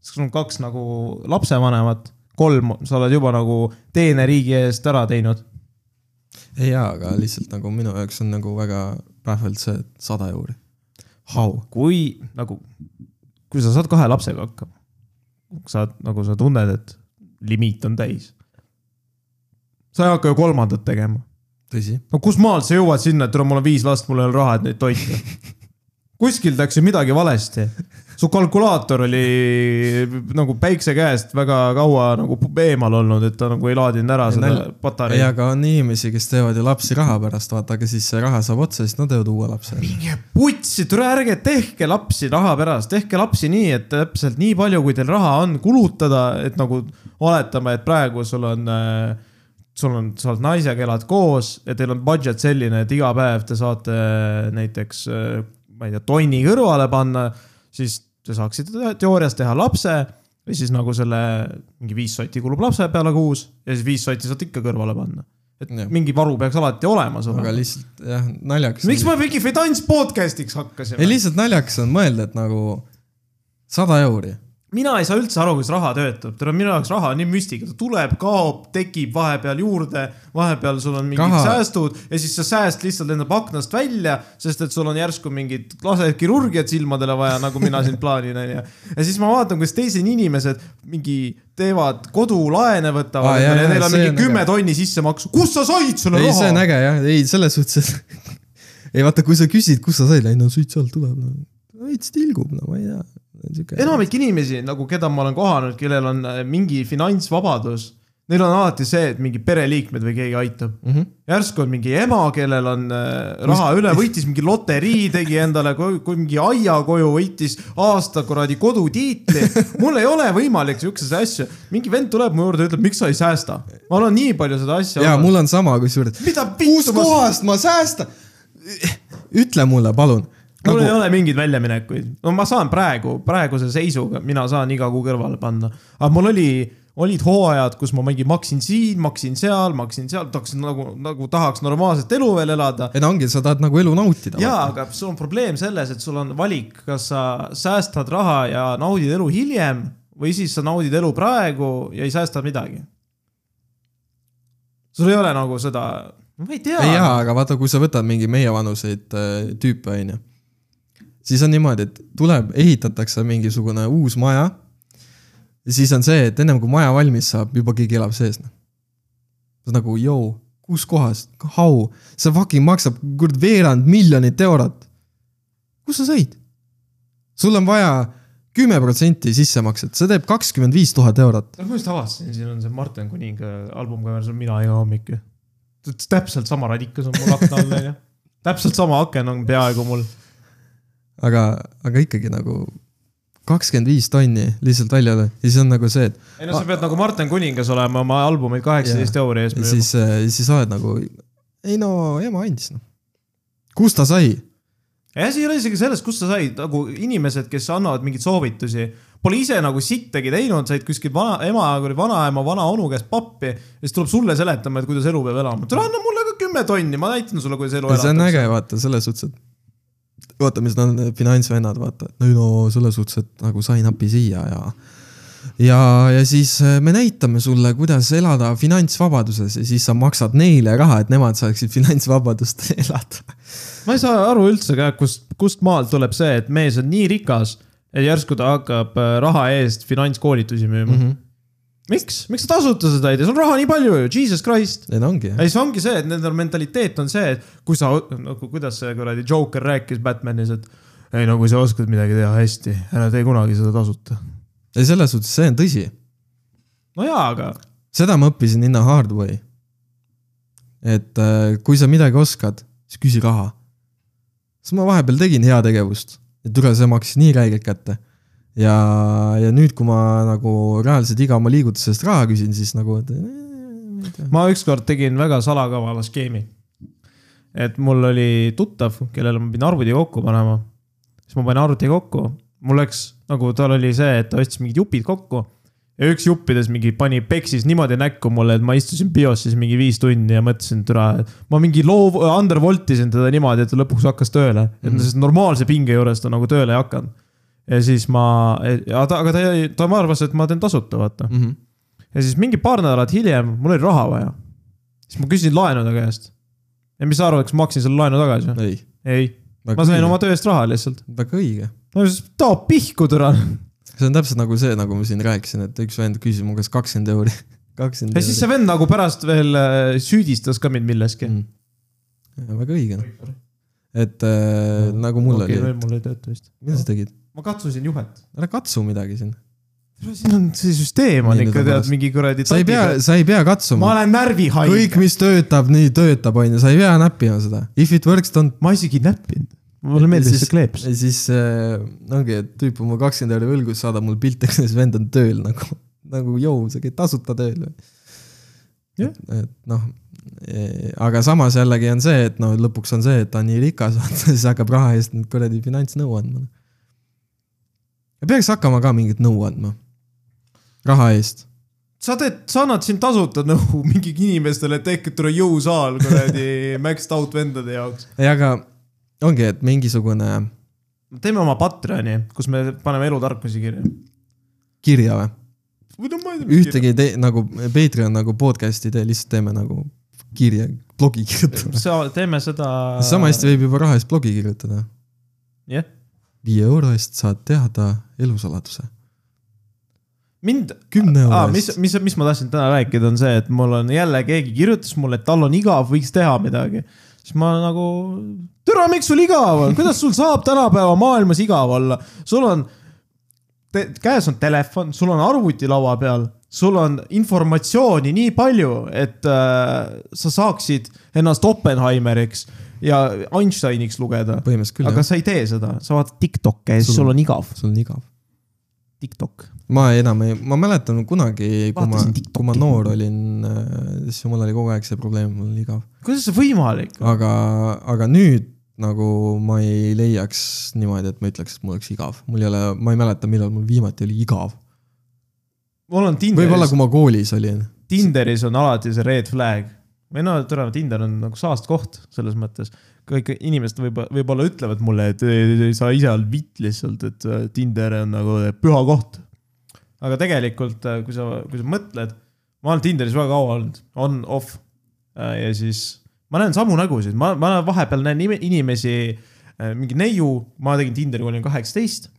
sul on kaks nagu lapsevanemat, kolm, sa oled juba nagu teene riigi eest ära teinud. ei jaa, aga lihtsalt nagu minu jaoks on nagu väga pähvelt see, sada euri. How? kui nagu, kui sa saad kahe lapsega hakkama, saad nagu sa tunned, et limiit on täis. sa ei hakka ju kolmandat tegema. tõsi? no kus maalt sa jõuad sinna, et tule, mul on viis last, mul ei ole raha, et neid toita. <laughs> kuskil tehakse midagi valesti. su kalkulaator oli nagu päikse käest väga kaua nagu eemal olnud, et ta nagu ei laadinud ära Ei, seda nalja- ei, patareid. aga on inimesi, kes teevad ju lapsi raha pärast, vaata, aga siis see raha saab otsa, siis nad teevad uue lapse. minge putsi, tule ärge tehke lapsi raha pärast, tehke lapsi nii, et täpselt nii palju, kui teil raha on kulutada, et nagu oletame, et praegu sul on äh, sul on, sa oled naisega, elad koos ja teil on budget selline, et iga päev te saate äh, näiteks, ma ei tea, tonni kõrvale panna, siis te saaksite teoorias teha lapse ja siis nagu selle mingi viis sotti kulub lapse peale kuus ja siis viis sotti saate ikka kõrvale panna. et Jah. mingi varu peaks alati olema sul. aga lihtsalt jah, naljakas. miks me mingi finants podcast'iks hakkasime ei, lihtsalt naljakas on mõelda, et nagu sada euri. Mina ei saa üldse aru, kuidas raha töötab, on minu jaoks raha on nii müstika, ta tuleb, kaob, tekib vahepeal juurde, vahepeal sul on mingid Raha- Kaha. säästud ja siis see sääst lihtsalt lendab aknast välja, sest et sul on järsku mingit laserkirurgiat silmadele vaja, nagu mina siin plaanin, onju. ja siis ma vaatan, kuidas teised inimesed mingi teevad kodulaene võtavad ah, neil on mingi kümme tonni sissemaksu, kust sa said selle ei, see on raha? äge jah, ei selles suhtes, <laughs> ei vaata, kui sa küsid, kust sa said, ei no siit sealt tuleb no.. veits tilgub, no ma ei tea. Enamik inimesi nagu, keda ma olen kohanud, kellel on äh, mingi finantsvabadus, neil on alati see, et mingi pereliikmed või keegi aitab. mm. -hmm. järsku on mingi ema, kellel on äh, raha üle, võitis mingi loterii, tegi endale, kui mingi aia koju, võitis aasta kuradi kodutiitli. mul ei ole võimalik siukseid asju, mingi vend tuleb mu juurde, ütleb, miks sa ei säästa. ma olen nii palju seda asja. ja mul on sama kusjuures. mida ma, kohast ma säästan? ütle mulle, palun. Mul nagu ei ole mingeid väljaminekuid, no ma saan praegu, praeguse seisuga, mina saan iga kuu kõrvale panna, aga mul oli olid hooajad, kus ma mingi maksin siin, maksin seal, maksin seal, tahaksin nagu, nagu tahaks normaalset elu veel elada. ei no ongi, sa tahad nagu elu nautida. jaa, aga sul on probleem selles, et sul on valik, kas sa säästad raha ja naudid elu hiljem või siis sa naudid elu praegu ja ei säästa midagi. sul ei ole nagu seda, ma ei tea. jaa, aga vaata, kui sa võtad mingi meievanuseid äh, tüüpe, onju, siis on niimoodi, et tuleb, ehitatakse mingisugune uus maja. ja siis on see, et ennem kui maja valmis saab, juba keegi elab sees, noh. nagu joo, kus kohas, how, see fucking maksab kuradi veerand miljonit eurot. kus sa sõid? sul on vaja kümme protsenti sissemakset, see teeb kakskümmend viis tuhat eurot. ma just avastasin, siin on see Martin Kuninga album cover, see on mina iga hommik ju. täpselt sama radikas on mul akna all onju. <laughs> täpselt sama aken on peaaegu mul. aga, aga ikkagi nagu kakskümmend viis tonni lihtsalt välja ja siis on nagu see, et ei no sa pead nagu Martin Kuningas olema oma albumeid kaheksateist euri eest ja müüma. siis, siis oled nagu, ei no ema andis noh. kust ta sai? asi ei ole isegi selles, kust sa said, nagu inimesed, kes annavad mingeid soovitusi, pole ise nagu sittagi teinud, said kuskil vana, ema, vanaema, vanaonu käest pappi ja siis tuleb sulle seletama, et kuidas elu peab elama. tule anna mulle ka kümme tonni, ma näitan sulle, kuidas elu see on äge, vaata selles suhtes, et vaata, mis nad finantsvennad, vaata, et no selles suhtes, et nagu sain appi siia ja ja, ja siis äh, me näitame sulle, kuidas elada finantsvabaduses ja siis sa maksad neile raha, et nemad saaksid <laughs> finantsvabadust elada. ma ei saa aru üldse ka, kust, kust maalt tuleb see, et mees on nii rikas, et järsku ta hakkab äh, raha eest finantskoolitusi müüma mm. -hmm. miks, miks sa tasuta seda ei tee, sul on raha nii palju ju, jesus christ. ei no ongi ei, see ongi see, et nendel mentaliteet on see, et kui sa, nagu kuidas see kuradi Joker rääkis Batmanis, et ei no kui sa oskad midagi teha hästi, ära tee kunagi seda tasuta. ei selles suhtes, see on tõsi. no jaa, aga seda ma õppisin in a hard way. et äh, kui sa midagi oskad, siis küsi raha. siis ma vahepeal tegin heategevust ja tule, see maksis nii räigelt kätte. ja, ja nüüd, kui ma nagu reaalselt iga oma liigutuse eest raha küsin, siis nagu, et ma ükskord tegin väga salakavala skeemi. et mul oli tuttav, kellele ma pidin arvuti kokku panema. siis ma panin arvuti kokku, mul läks nagu tal oli see, et ta ostis mingid jupid kokku ja üks juppides mingi pani, peksis niimoodi näkku mulle, et ma istusin bios siis mingi viis tundi ja mõtlesin, et türa, ma mingi loov, undervoltisin teda niimoodi, et ta lõpuks hakkas tööle mm, Mhm. -hmm. normaalse pinge juures ta nagu tööle ei hakanud. Ja siis ma, aga ta, aga ta, ta arvas, et ma teen tasuta, vaata. Mhm. ja siis mingi paar nädalat hiljem mul oli raha vaja. siis ma küsisin laenu ta käest. ja mis sa arvad, kas ma maksin selle laenu tagasi? ei, ei, ma sain oma töö eest raha lihtsalt. väga õige. no siis too pihku türa. see on täpselt nagu see, nagu ma siin rääkisin, et üks vend küsis mu käest kakskümmend euri. <laughs> kakskümmend ja siis see vend nagu pärast veel äh, süüdistas ka mind milleski. mm.. väga õige noh, et äh, nagu mul okay, oli, mul ei tööta vist. mida sa tegid? Ma katsusin juhet. ära katsu midagi siin. siin on see süsteem on Nii, ikka tead mingi kuradi. sa ei pea, sa ei pea ma katsuma. olen närvihaige. kõik, mis töötab, nii töötab, onju, sa ei pea näppima seda. If it works, don't. ma isegi ei näppinud. mulle meeldis see kleeps. siis äh, ongi, et tüüp on mul kakskümmend euri võlgu, saadab mulle pilte, kuidas vend on tööl nagu, <laughs> nagu jõu, sa käid tasuta tööl või. Jah. et, et noh, aga samas jällegi on see, et no lõpuks on see, et ta on nii rikas, <laughs> vaata siis hakkab raha eest nüüd kuradi finantsnõu andma. Peaks hakkama ka mingit nõu andma. raha eest. sa teed, sa annad siin tasuta nõu <laughs> mingi inimestele, et tehke tule jõusaal kuradi <laughs> maxed out vendade jaoks. ei, aga ongi, et mingisugune teeme oma Patreoni, kus me paneme elutarkusi kirja. kirja või? või no ma ei tea, ühtegi ei tee nagu Patreon nagu podcast'i tee, lihtsalt teeme nagu kirja, blogi kirjutame. kirja. sa, teeme seda. sama hästi võib juba raha eest blogi kirjutada. jah, viie euro eest saad teada elusaladuse. mind, mis, mis, mis ma tahtsin täna rääkida, on see, et mul on jälle keegi kirjutas mulle, et tal on igav, võiks teha midagi. siis ma nagu, türa, miks sul igav on, kuidas sul saab tänapäeva maailmas igav olla, sul on, käes on telefon, sul on arvuti laua peal, sul on informatsiooni nii palju, et äh, sa saaksid ennast Oppenheimeriks ja Einsteiniks lugeda. põhimõtteliselt küll aga jah, sa ei tee seda, sa vaatad Tiktoki ja siis Sul- on igav. sul on igav. TikTok. ma enam ei, ma mäletan kunagi, kui ma kui ma noor olin, siis mul oli kogu aeg see probleem, mul oli igav. kuidas see võimalik on? aga, aga nüüd nagu ma ei leiaks niimoodi, et ma ütleks, et mul oleks igav. mul ei ole, ma ei mäleta, millal mul viimati oli igav. on võib-olla, Tinderis, kui ma koolis olin. Tinderis on alati see red flag. Või no tore, Tinder on nagu saast koht selles mõttes. kõik inimesed võib, võib-olla ütlevad mulle, et sa ise oled vitt lihtsalt, et äh, Tinder on nagu püha koht. aga tegelikult, kui sa, kui sa mõtled, ma olen Tinderis väga kaua olnud, on, off. ja siis ma näen samu nägusid, ma, ma vahepeal näen nime- inimesi, mingi neiu, ma tegin Tinderi, kui olin kaheksateist.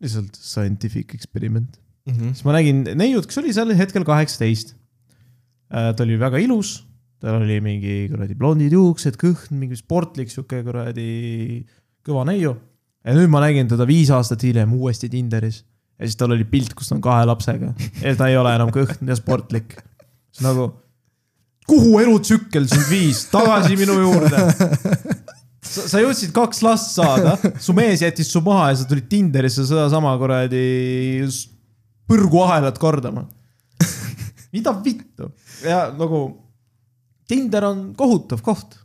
lihtsalt scientific experiment siis ma nägin neiut, kes oli sel hetkel kaheksateist. ta oli väga ilus, tal oli mingi kuradi blondid juuksed, kõhn, mingi sportlik sihuke kuradi kõva neiu. ja nüüd ma nägin teda viis aastat hiljem uuesti Tinderis ja siis tal oli pilt, kus ta on kahe lapsega ja ta ei ole enam kõhn ja sportlik. siis nagu, kuhu elutsükkel sind viis, tagasi minu juurde. sa, sa jõudsid kaks last saada, su mees jättis su maha ja sa tulid Tinderisse sedasama kuradi põrguahelat kordama. mida vittu ja nagu Tinder on kohutav koht.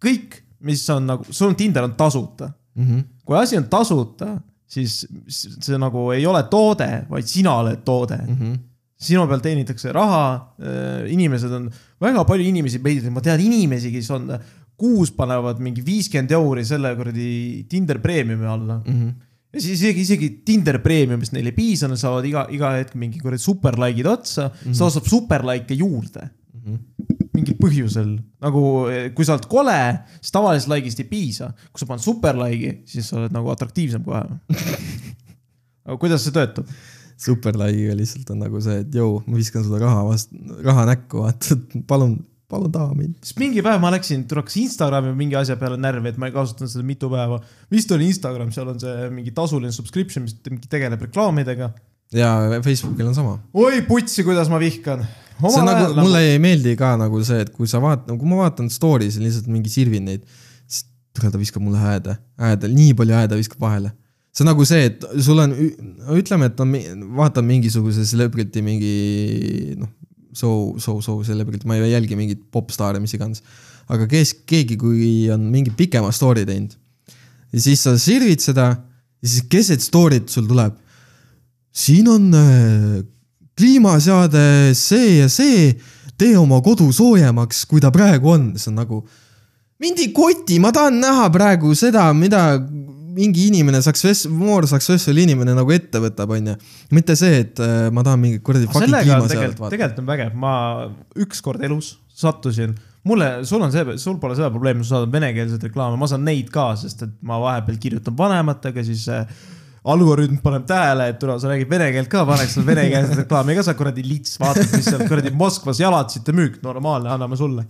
kõik, mis on nagu, sul on Tinder on tasuta. Mhm. kui asi on tasuta, siis see nagu ei ole toode, vaid sina oled toode Mhm. sinu peal teenitakse raha, inimesed on, väga palju inimesi ma tean inimesi, kes on, kuus panevad mingi viiskümmend euri selle kuradi Tinder Premiumi alla. Mhm. ja siis isegi, isegi Tinder Premiumist neil ei piisa, nad saavad iga, iga hetk mingi kuradi super like'id otsa mm, -hmm. sa saad super like'e juurde. Mingil põhjusel, nagu eh, kui sa oled kole, siis tavalisest like'ist ei piisa. kui sa paned super like'i, siis sa oled nagu atraktiivsem kohe. <laughs> aga kuidas see töötab? superlike'iga lihtsalt on nagu see, et jõu, ma viskan sulle raha vastu, raha näkku, vaata, palun, palun taha mind. siis mingi päev ma läksin, tuleks Instagrami mingi asja peale närvi, et ma ei kasutanud seda mitu päeva. vist oli Instagram, seal on see mingi tasuline subscription, mis mingi tegeleb reklaamidega. ja Facebookil on sama. oi putsi, kuidas ma vihkan. See on nagu, mulle ei meeldi ka nagu see, et kui sa vaatad, kui ma vaatan story'si lihtsalt mingi sirvin neid, siis tule ta viskab mulle hääde, hääde, nii palju hääde viskab vahele. see on nagu see, et sul on, ütleme, et on, vaatan mingisuguse celebrity mingi noh, show, show, show celebrity, ma ei jälgi mingit popstaare, mis iganes. aga kes, keegi, kui on mingi pikema story teinud ja siis sa sirvid seda ja siis keset story't sul tuleb. siin on äh, kliimaseade see ja see, tee oma kodu soojemaks, kui ta praegu on, see on nagu. mind ei koti, ma tahan näha praegu seda, mida mingi inimene success, more successful inimene nagu ette võtab, onju. mitte see, et äh, ma tahan mingit kuradi fucking kliimaseadet tegelikult, vaadata. tegelikult on vägev, ma ükskord elus sattusin, mulle, sul on see, sul pole seda probleemi, sa saad venekeelseid reklaame, ma saan neid ka, sest et ma vahepeal kirjutan vanematega, siis äh, algoritm paneb tähele, et tule, sa räägid vene keelt ka, paneks sulle venekeelset reklaami ka, sa kuradi lits, vaatad, mis seal kuradi Moskvas jalatsite müük, normaalne, anname sulle.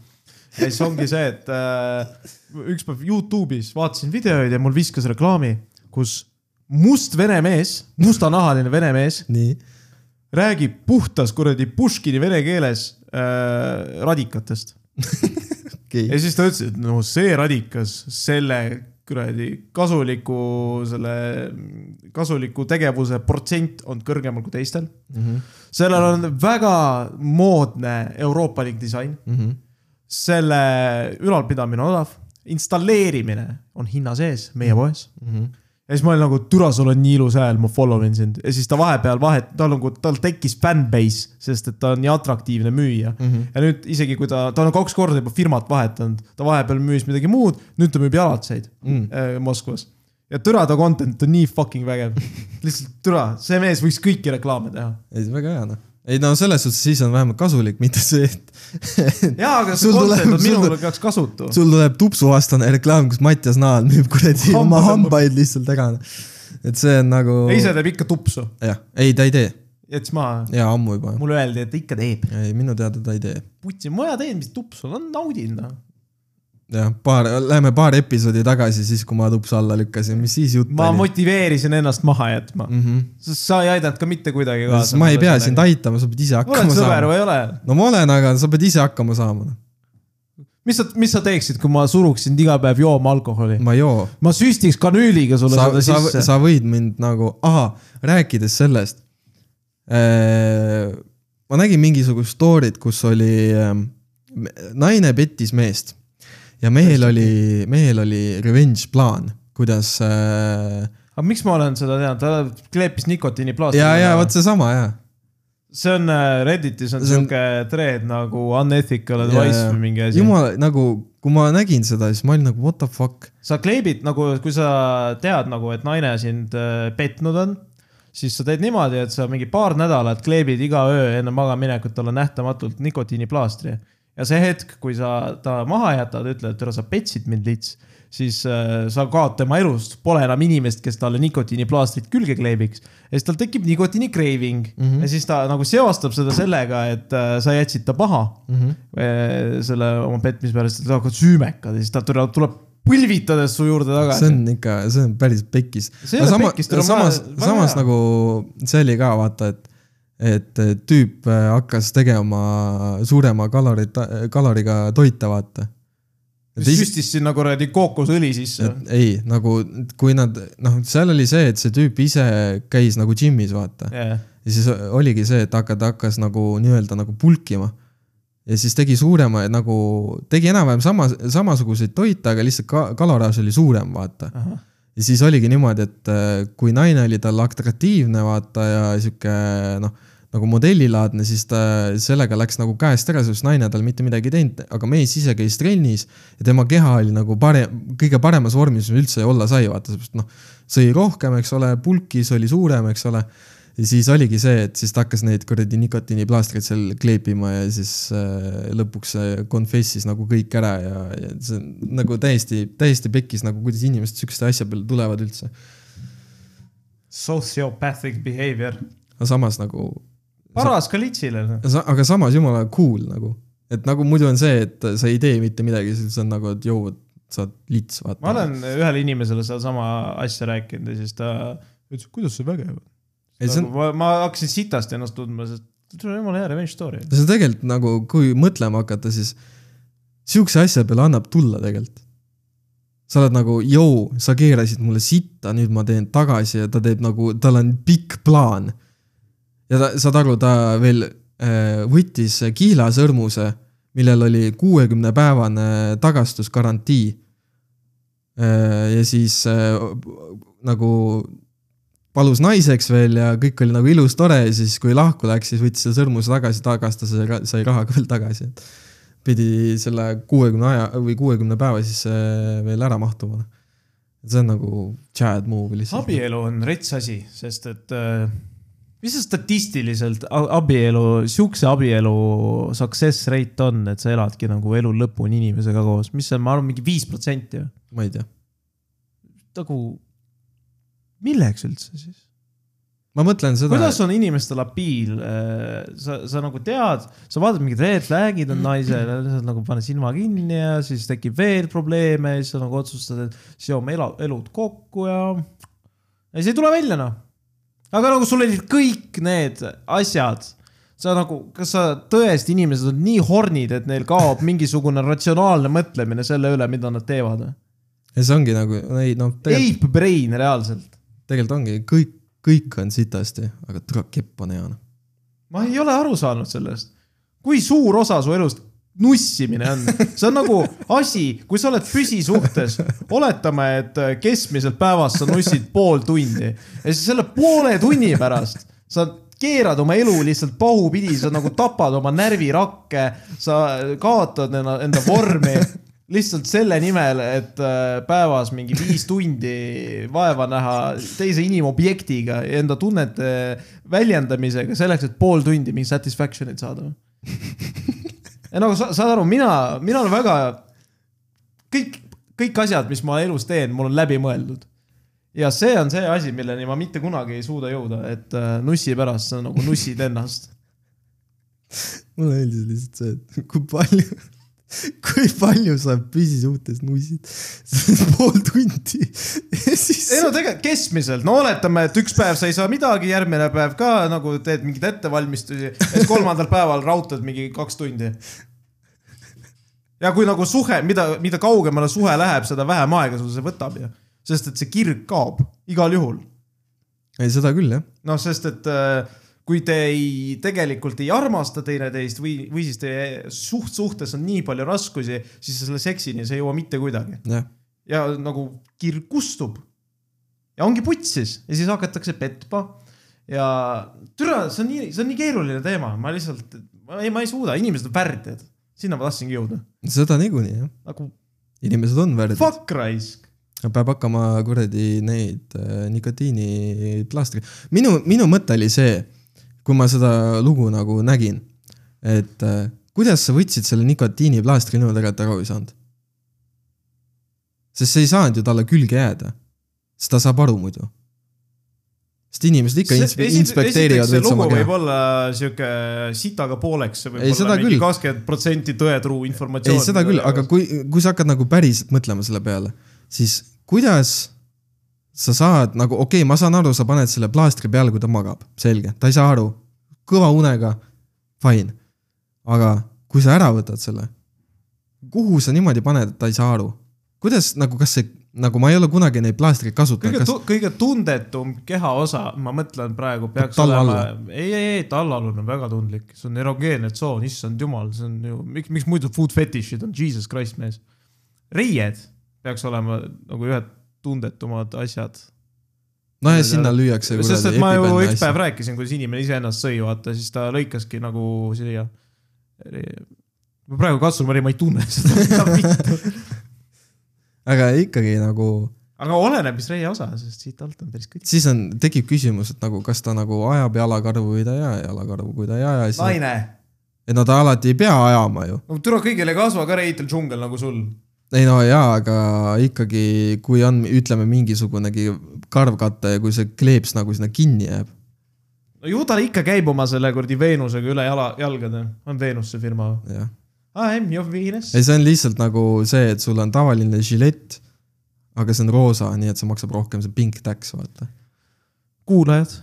ja siis ongi see, et äh, üks päev Youtube'is vaatasin videoid ja mul viskas reklaami, kus must vene mees, mustanahaline vene mees räägib puhtas kuradi Puškini vene keeles äh, radikatest. <laughs> okei ja, siis ta ütles, et no see radikas selle kuradi kasuliku, selle kasuliku tegevuse protsent on kõrgemal kui teistel. Mhm. sellel on väga moodne euroopalik disain, Mhm. selle ülalpidamine on odav, installeerimine on hinna sees meie poes ja siis ma olin nagu, türa, sul on nii ilus hääl, ma follow in sind ja siis ta vahepeal vahet, tal nagu, tal tekkis fännbase, sest et ta on nii atraktiivne müüja mm. -hmm. ja nüüd isegi kui ta, ta on kaks korda juba firmat vahetanud, ta vahepeal müüs midagi muud, nüüd ta müüb jalatseid mm. äh, Moskvas. ja türa ta content on nii fucking vägev. <laughs> lihtsalt türa, see mees võiks kõiki reklaame teha. ei, see on väga hea noh. Ei no selles suhtes siis on vähemalt kasulik, mitte see, et <laughs> jaa, aga see Sul content on sul minule peaks kasutu. sul tuleb tupsuvastane reklaam, kus Mattias Naal müüb kuradi oma hambaid lihtsalt ära. et see on nagu. ei, see teeb ikka tupsu, jah, ei ta ei tee jättis maha. ja ammu juba. mulle öeldi, et ikka teeb. ei, minu teada ta ei tee. putsi, ma teen, mis tupsu, naudin noh. jah, paar, lähme paar episoodi tagasi, siis kui ma tupsu alla lükkasin, mis siis jutt ma oli? motiveerisin ennast maha jätma mm, Mhm. sest sa ei aidanud ka mitte kuidagi kaasa. ma ei pea sind. aitama, sa pead ise oled hakkama sõber saama. või ei ole? no ma olen, aga sa pead ise hakkama saama. mis sa, mis sa teeksid, kui ma suruksin iga päev jooma alkoholi? ma ei joo. ma süstiks kanüüliga sulle sa, seda sisse. sa võid mind nagu, ahah, rääkides sellest. ma nägin mingisugust story't, kus oli ähm, naine pettis meest ja mehel oli, mehel oli revenge plaan, kuidas äh,. aga miks ma olen seda teadnud, ta kleepis nikotiiniplaastri. ja, ja vot seesama ja. see on äh, Redditis on See on- thread nagu unethical advice või mingi asi. jumal, nagu kui ma nägin seda, siis ma olin nagu what the fuck. sa kleebid nagu, kui sa tead nagu, et naine sind äh, petnud on, siis sa teed niimoodi, et sa mingi paar nädalat kleebid iga öö enne magamaminekut talle nähtamatult nikotiiniplaastri. Ja see hetk, kui sa ta maha jätad, ütled, et tere, sa petsid mind lits, siis äh, sa kaod tema elust, pole enam inimest, kes talle nikotiiniplaastrit külge kleebiks. ja siis tal tekib nikotiini craving mm -hmm. ja siis ta nagu seostab seda sellega, et äh, sa jätsid ta maha mm -hmm. selle oma petmise peale, siis ta hakkab süümekad ja siis ta tuleb, tuleb põlvitades su juurde tagasi. see on ikka, see on päris pekkis. See ei ole pekkis, tal on samas vaja-, samas hea. nagu see oli ka vaata, et, et tüüp äh, hakkas tegema suurema kalori, kaloriga toite, vaata. süstis sinna kuradi kookosõli sisse. ei, nagu kui nad, noh, seal oli see, et see tüüp ise käis nagu džimmis, vaata. Yeah. ja siis oligi see, et hakka- ta hakkas nagu nii-öelda nagu pulkima. ja siis tegi suurema nagu, tegi enam-vähem sama, samasuguseid toite, aga lihtsalt ka, kaloraaž oli suurem, vaata. ja siis oligi niimoodi, et äh, kui naine oli talle atraktiivne, vaata ja sihuke noh, nagu modellilaadne, siis ta sellega läks nagu käest ära, sest naine tal mitte midagi ei teinud, aga mees ise käis trennis ja tema keha oli nagu parem, kõige paremas vormis, mis üldse olla sai, vaata, sest noh, sõi rohkem, eks ole, pulkis oli suurem, eks ole ja siis oligi see, et siis ta hakkas neid kuradi nikotiiniplaastreid seal kleepima ja siis äh, lõpuks confess'is nagu kõik ära ja, ja see nagu täiesti, täiesti pekkis nagu kuidas inimesed sihukeste asja peale tulevad üldse. Sociopathic behavior. aga samas nagu, paras ka litsile. noh. aga samas jumala cool nagu, et nagu muidu on see, et sa ei tee mitte midagi, siis on nagu, et jõu, sa oled lits, vaata. ma olen ühele inimesele sedasama asja rääkinud ja siis ta ütles, kuidas see vägev on. on, ma, ma hakkasin sitast ennast tundma, sest see on jumala hea revenge story. see on tegelikult nagu, kui mõtlema hakata, siis sihukese asja peale annab tulla tegelikult. sa oled nagu, jõu, sa keerasid mulle sitta, nüüd ma teen tagasi ja ta teeb nagu, tal on pikk plaan. Ja ta, saad aru, ta veel äh, võttis kiilasõrmuse, millel oli kuuekümne päevane tagastusgarantii äh,. ja siis äh, nagu palus naiseks veel ja kõik oli nagu ilus, tore ja siis, kui lahku läks, siis võttis selle sõrmuse tagasi, tagastas ja sai raha ka veel tagasi, et pidi selle kuuekümne aja või kuuekümne päeva siis äh, veel ära mahtuma. see on nagu Chad move lihtsalt. abielu on rets asi, sest et äh, mis see statistiliselt abielu, sihukese abielu success rate on, et sa eladki nagu elu lõpuni inimesega koos, mis see on, ma arvan, mingi viis protsenti. ma ei tea, nagu, milleks üldse siis? ma mõtlen seda, kuidas on inimestel abiil, sa, sa nagu tead, sa vaatad mingid red flag'id on naisel, sa nagu paned silma kinni ja siis tekib veel probleeme ja siis sa nagu otsustad, et seome elu, elud kokku ja. ja siis ei tule välja noh. Aga nagu sul olid kõik need asjad, sa nagu, kas sa tõesti, inimesed on nii hornid, et neil kaob <laughs> mingisugune ratsionaalne mõtlemine selle üle, mida nad teevad? ja see ongi nagu, ei noh, tegelikult, Ape brain reaalselt. tegelikult ongi kõik, kõik on sitasti, aga tule kepp on hea noh. ma ei ole aru saanud sellest. kui suur osa su elust nussimine on, see on nagu asi, kui sa oled püsisuhtes, oletame, et keskmiselt päevas sa nussid pool tundi ja siis selle poole tunni pärast sa keerad oma elu lihtsalt pahupidi, sa nagu tapad oma närvirakke, sa kaotad enda, vormi lihtsalt selle nimel, et äh, päevas mingi viis tundi vaeva näha teise inimobjektiga enda tunnete väljendamisega selleks, et pool tundi mingi satisfaction'it saada. Ja nagu sa saad aru, mina, mina olen väga, kõik, kõik asjad, mis ma elus teen, mul on läbimõeldud. ja see on see asi, milleni ma mitte kunagi ei suuda jõuda, et äh, nussi pärast sa nagu nussid ennast. <laughs> mulle meeldis lihtsalt see, et kui palju, <laughs> kui palju sa püsisuhtes nussid. <laughs> pool tundi ja siis ei no tegelikult keskmiselt, no oletame, et üks päev sa ei saa midagi, järgmine päev ka nagu teed mingeid ettevalmistusi siis kolmandal <laughs> päeval raudtad mingi kaks tundi. ja kui nagu suhe, mida, mida kaugemale suhe läheb, seda vähem aega sul see võtab ju, sest et see kirg kaob igal juhul. ei, seda küll jah. noh, sest et äh, kui te ei, tegelikult ei armasta teineteist või, või siis teie suht suhtes on nii palju raskusi, siis selle seksini see ei jõua mitte kuidagi jah, ja nagu kirg kustub. ja ongi putsis ja siis hakatakse petma ja türa, see on nii, see on nii keeruline teema, ma lihtsalt, ei, ma ei suuda, inimesed on värdjad, sinna ma tahtsingi jõuda, seda niikuinii jah. nagu inimesed on värdjad. fuck raisk. peab hakkama kuradi neid äh, nikotiiniplaastreid. minu, minu mõte oli see, kui ma seda lugu nagu nägin, et äh, kuidas sa võtsid selle nikotiiniplaastri niimoodi ära, et aru ei saanud. sest see ei saanud ju talle külge jääda, sest ta saab aru muidu. sest inimesed ikka inspe inspekteerivad see lugu võib olla sihuke sitaga pooleks, see võib Ei, olla mingi kakskümmend protsenti tõetruu informatsioon. ei, seda küll, aga kui, kui sa hakkad nagu päriselt mõtlema selle peale, siis kuidas sa saad nagu, okei okay,, ma saan aru, sa paned selle plaastri peale, kui ta magab, selge, ta ei saa aru, kõva unega, fine. aga kui sa ära võtad selle, kuhu sa niimoodi paned, et ta ei saa aru? kuidas nagu, kas see, nagu ma ei ole kunagi neid plaastreid kasutanud, kõige kas kõige tundetum kehaosa, ma mõtlen praegu peaks Talla olema, ei, ei, ei, tallaalune on väga tundlik, see on erogeenne tsoon, issand jumal, see on ju, miks, miks muidu food fetish'id on, jesus christ mees. reied peaks olema nagu ühed tundetumad asjad. noh, ja sinna lüüakse sest et ma ju üks päev rääkisin, kuidas inimene iseennast sõi, vaata, siis ta lõikaski nagu siia. ma praegu katsun, ma ei tunne <laughs> seda aga ikkagi nagu, aga oleneb, mis reie osa, sest siit alt on päris kõik. siis on, tekib küsimus, et nagu kas ta nagu ajab jalakarvu või ta ei aja jalakarvu, kui ta ei aja, naine, et no ta alati ei pea ajama ju. no tule kõigile ei kasva ka reitel džungel nagu sul ei no jaa, aga ikkagi, kui on, ütleme mingisugunegi karvkatte ja kui see kleeps nagu sinna kinni jääb. no ju ta ikka käib oma selle kuradi Veenusega üle jala, jalgade, on Veenus see firma või? am your Venus. ei, see on lihtsalt nagu see, et sul on tavaline žilett, aga see on roosa, nii et see maksab rohkem, see pink tax, vaata. kuulajad,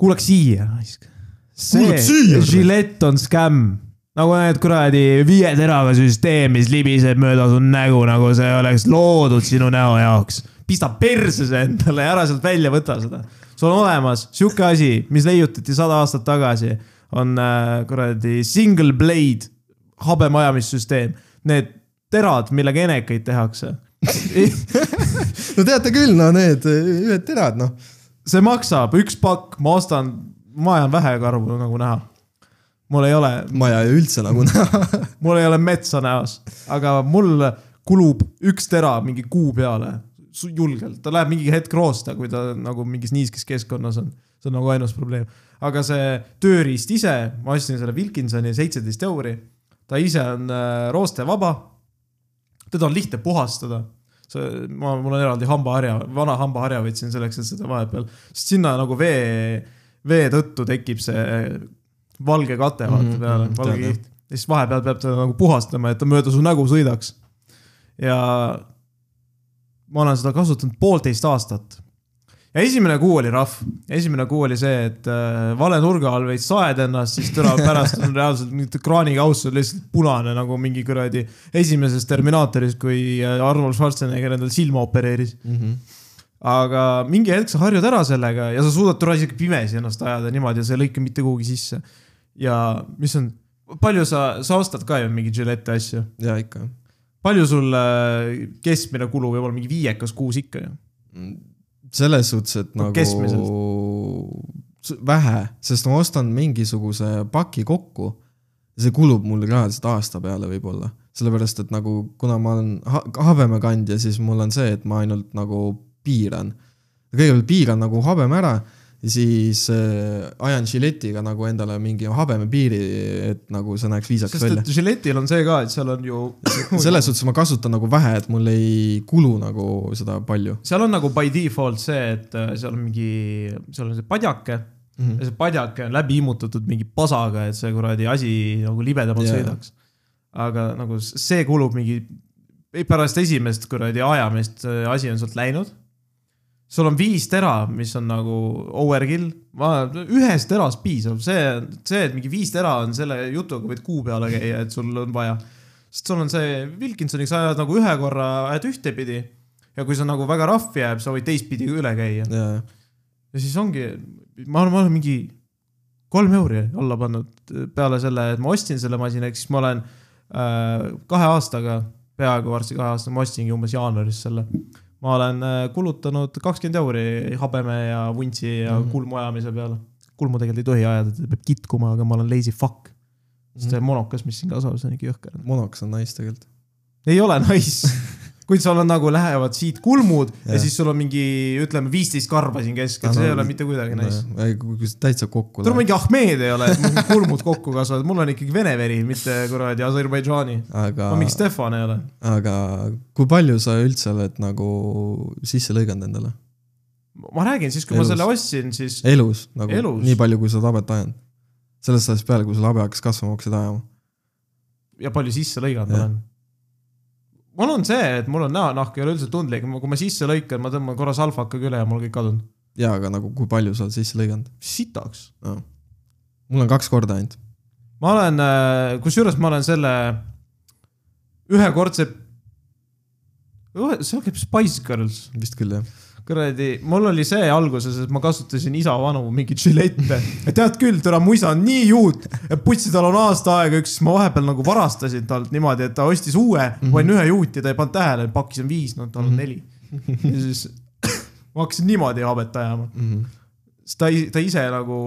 kuulake siia, raisk. see žilett on skämm. Nagu need kuradi viie teraga süsteem, mis libiseb mööda su nägu, nagu see oleks loodud sinu näo jaoks. pista perse see endale ja ära sealt välja võta seda. sul on olemas sihuke asi, mis leiutati sada aastat tagasi, on äh, kuradi single blade habemajamissüsteem. Need terad, millega enekaid tehakse <laughs> no teate küll, no need ühed terad, noh. see maksab üks pakk, ma ostan, ma ajan vähe karvu nagu näha. Mul ei ole, ma ei aja üldse nagu <laughs> näha. mul ei ole metsa näos, aga mul kulub üks tera mingi kuu peale. julgelt, ta läheb mingi hetk roosta, kui ta nagu mingis niiskes keskkonnas on. see on nagu ainus probleem. aga see tööriist ise, ma ostsin selle Wilkinsoni seitseteist euri. ta ise on äh, roostevaba. teda on lihtne puhastada see, ma, mul on eraldi hambaharja, vana hambaharja võtsin selleks, et seda vahepeal, sest sinna nagu vee, vee tõttu tekib see valge kate vaata Mhm, peale mhm,, valge kiht. ja siis vahepeal peab teda nagu puhastama, et ta mööda su nägu sõidaks. ja ma olen seda kasutanud poolteist aastat. ja esimene kuu oli rahv, esimene kuu oli see, et äh, vale nurga all veits saed ennast, siis tule <laughs> pärast on reaalselt mingit kraanikauss on lihtsalt punane nagu mingi kuradi esimeses Terminaatoris, kui äh, Arnold Schwarzenegger endale silma opereeris. aga mingi hetk sa harjud ära sellega ja sa suudad tule isegi pimesi ennast ajada niimoodi ja sa ei lõika mitte kuhugi sisse. Ja mis on, palju sa, sa ostad ka ju mingeid žilette asju, ja ikka. palju sul äh, keskmine kulu võib olla mingi viiekas kuus ikka ju? selles suhtes, et No nagu keskmiselt. vähe, sest ma ostan mingisuguse paki kokku. see kulub mul reaalselt aasta peale võib-olla, sellepärast et nagu kuna ma olen ha habemekandja, siis mul on see, et ma ainult nagu piiran. kõigepealt piiran nagu habeme ära siis äh, ajan žiletiga nagu endale mingi habemepiiri, et nagu see näeks viisakas sest välja et. žiletil on see ka, et seal on ju, <laughs> selles suhtes ma kasutan nagu vähe, et mul ei kulu nagu seda palju seal on nagu by default see, et äh, seal on mingi, seal on see padjake mm. -hmm. ja see padjake on läbi immutatud mingi pasaga, et see kuradi asi nagu libedamalt yeah. sõidaks. aga nagu see kulub mingi, pärast esimest kuradi ajamist asi on sealt läinud. Sul on viis tera, mis on nagu overkill, ühest terast piisab, see, see, et mingi viis tera on selle jutuga võid kuu peale käia, et sul on vaja. sest sul on see Wilkinsoniks ajad nagu ühe korra ajad ühtepidi. Ja kui see nagu väga rahv jääb, sa võid teistpidi üle käia. Ja, siis ongi, ma olen, ma olen mingi kolm euri alla pannud peale selle, et ma ostsin selle masina, ehk siis ma olen äh, kahe aastaga, peaaegu varsti kahe aastaga, ma ostsingi umbes jaanuaris selle. Ma olen äh, kulutanud kakskümmend euri habeme ja vuntsi ja mm. -hmm. kulmu ajamise peale. kulmu tegelikult ei tohi ajada, ta peab kitkuma, aga ma olen lazy fuck. sest see monokas, mis siin kasvab, see on ikka jõhker. monokas on nice tegelikult. ei ole nice. <laughs> kuid sul on nagu lähevad siit kulmud ja, ja siis sul on mingi, ütleme viisteist karva siin keskel, see ei ole mitte kuidagi nice. kui täitsa kokku tule mingi Ahmed ei ole, et kulmud kokku kasvavad, mul on ikkagi vene veri, mitte kuradi Aserbaidžaani. aga ma, mingi Stefan ei ole. aga kui palju sa üldse oled nagu sisse lõiganud endale? ma räägin siis, kui Elus. ma selle ostsin, siis elus nagu, Elus. nii palju, kui sa oled habet ajanud. sellest ajast peale, kui sul habe hakkas kasvama, hakkasid ajama. ja palju sisse lõiganud ma olen. Mul on see, et mul on näonahk ei ole üldse tundlik, kui ma sisse lõikan, ma tõmban korra salvakaga üle ja mul kõik kadunud. jaa, aga nagu kui palju sa oled sisse lõiganud sitaks. no.? mul on kaks korda ainult. ma olen, kusjuures ma olen selle ühekordse, seal käib Spice Girls vist küll jah. kuradi, mul oli see alguses, et ma kasutasin isa vanu mingeid žilette. tead küll, türa muisa on nii juut, et putsi tal on aasta aega üks, ma vahepeal nagu varastasin talt niimoodi, et ta ostis uue mm, -hmm. panin ühe juuti, ta ei pannud tähele, pakkis on viis, no tal on Mhm. neli. ja siis <coughs> ma hakkasin niimoodi habet ajama. Mm -hmm. sest ta, ta ise nagu,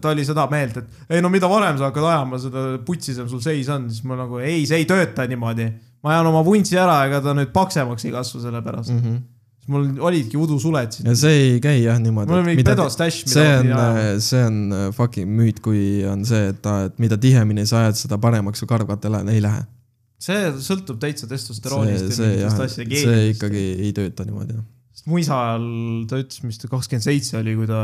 ta oli seda meelt, et ei no mida varem sa hakkad ajama, seda putsisem sul seis on, siis ma nagu ei, see ei tööta niimoodi. ma ajan oma vuntsi ära, ega ta nüüd paksemaks ei kasva selle pärast mm. Mm -hmm. Siis mul olidki udusuled siin ja. see ei käi jah niimoodi. mul on mingi pedostash, mida see on see on äh, fucking müüt, kui on see, et et mida tihemini sa ajad, seda paremaks su karvkate ei lähe. see sõltub täitsa testosteroonist see, see jah, see ikkagi ei tööta niimoodi. sest mu isa ajal ta ütles, mis ta kakskümmend seitse oli, kui ta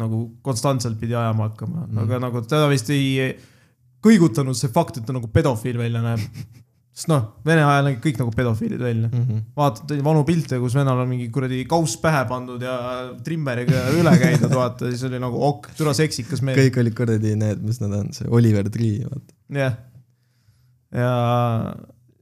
nagu konstantselt pidi ajama hakkama mm., aga nagu teda vist ei kõigutanud see fakt, et ta nagu pedofiil välja näeb. <laughs> sest noh, Vene ajal nägid kõik nagu pedofiilid välja. Mhm. vaatad vanu pilte, kus venel on mingi kuradi kauss pähe pandud ja trimmeriga üle käidud, vaata, siis oli nagu ok, türa seksikas mees. kõik olid kuradi need, mis nad on, see Oliver Tree, vaata. jah. ja,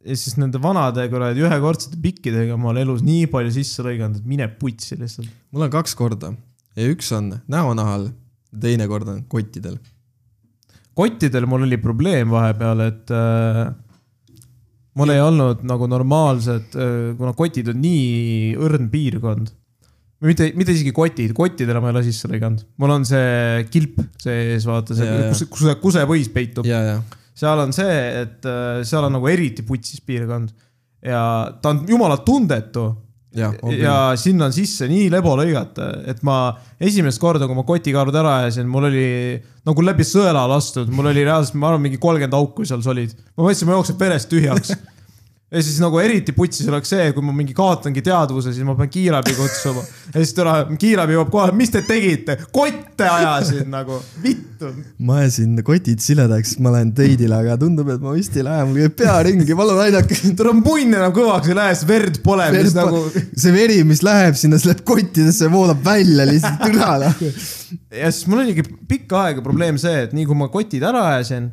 ja siis nende vanade kuradi ühekordsete pikkidega ma olen elus nii palju sisse lõiganud, et mine putsi lihtsalt. mul on kaks korda ja üks on näonahal, teine kord on kottidel. kottidel mul oli probleem vahepeal, et äh, mul ei olnud nagu normaalsed äh,, kuna kotid on nii õrn piirkond. mitte, mitte isegi kotid, kottidele ma ei ole sisse lõiganud, mul on see kilp sees, vaata see kus, kus see kusepõis peitub. ja, ja, seal on see, et seal on nagu eriti putsis piirkond. Ja ta on jumala tundetu ja, ja sinna on sisse nii lebo lõigata, et ma esimest korda, kui ma kotikarud ära ajasin, mul oli nagu läbi sõela lastud, mul oli reaalselt, ma arvan, mingi kolmkümmend auku seal olid. ma mõtlesin, ma jooksen verest tühjaks. <laughs> ja siis nagu eriti putsis oleks see, kui ma mingi kaotangi teadvuse, siis ma pean kiirabi kutsuma. ja siis tule, kiirabi jõuab kohale, mis te tegite? kotte ajasin nagu, vittu. ma ajasin kotid siledaks, ma lähen teidile, aga tundub, et ma vist ei lähe, mul käib pea ringi, palun aidake. munn enam kõvaks ei lähe, sest verd pole, mis nagu see veri, mis läheb sinna, see läheb kottidesse, voolab välja lihtsalt türale. ja siis mul oligi pikka aega probleem see, et nii kui ma kotid ära ajasin,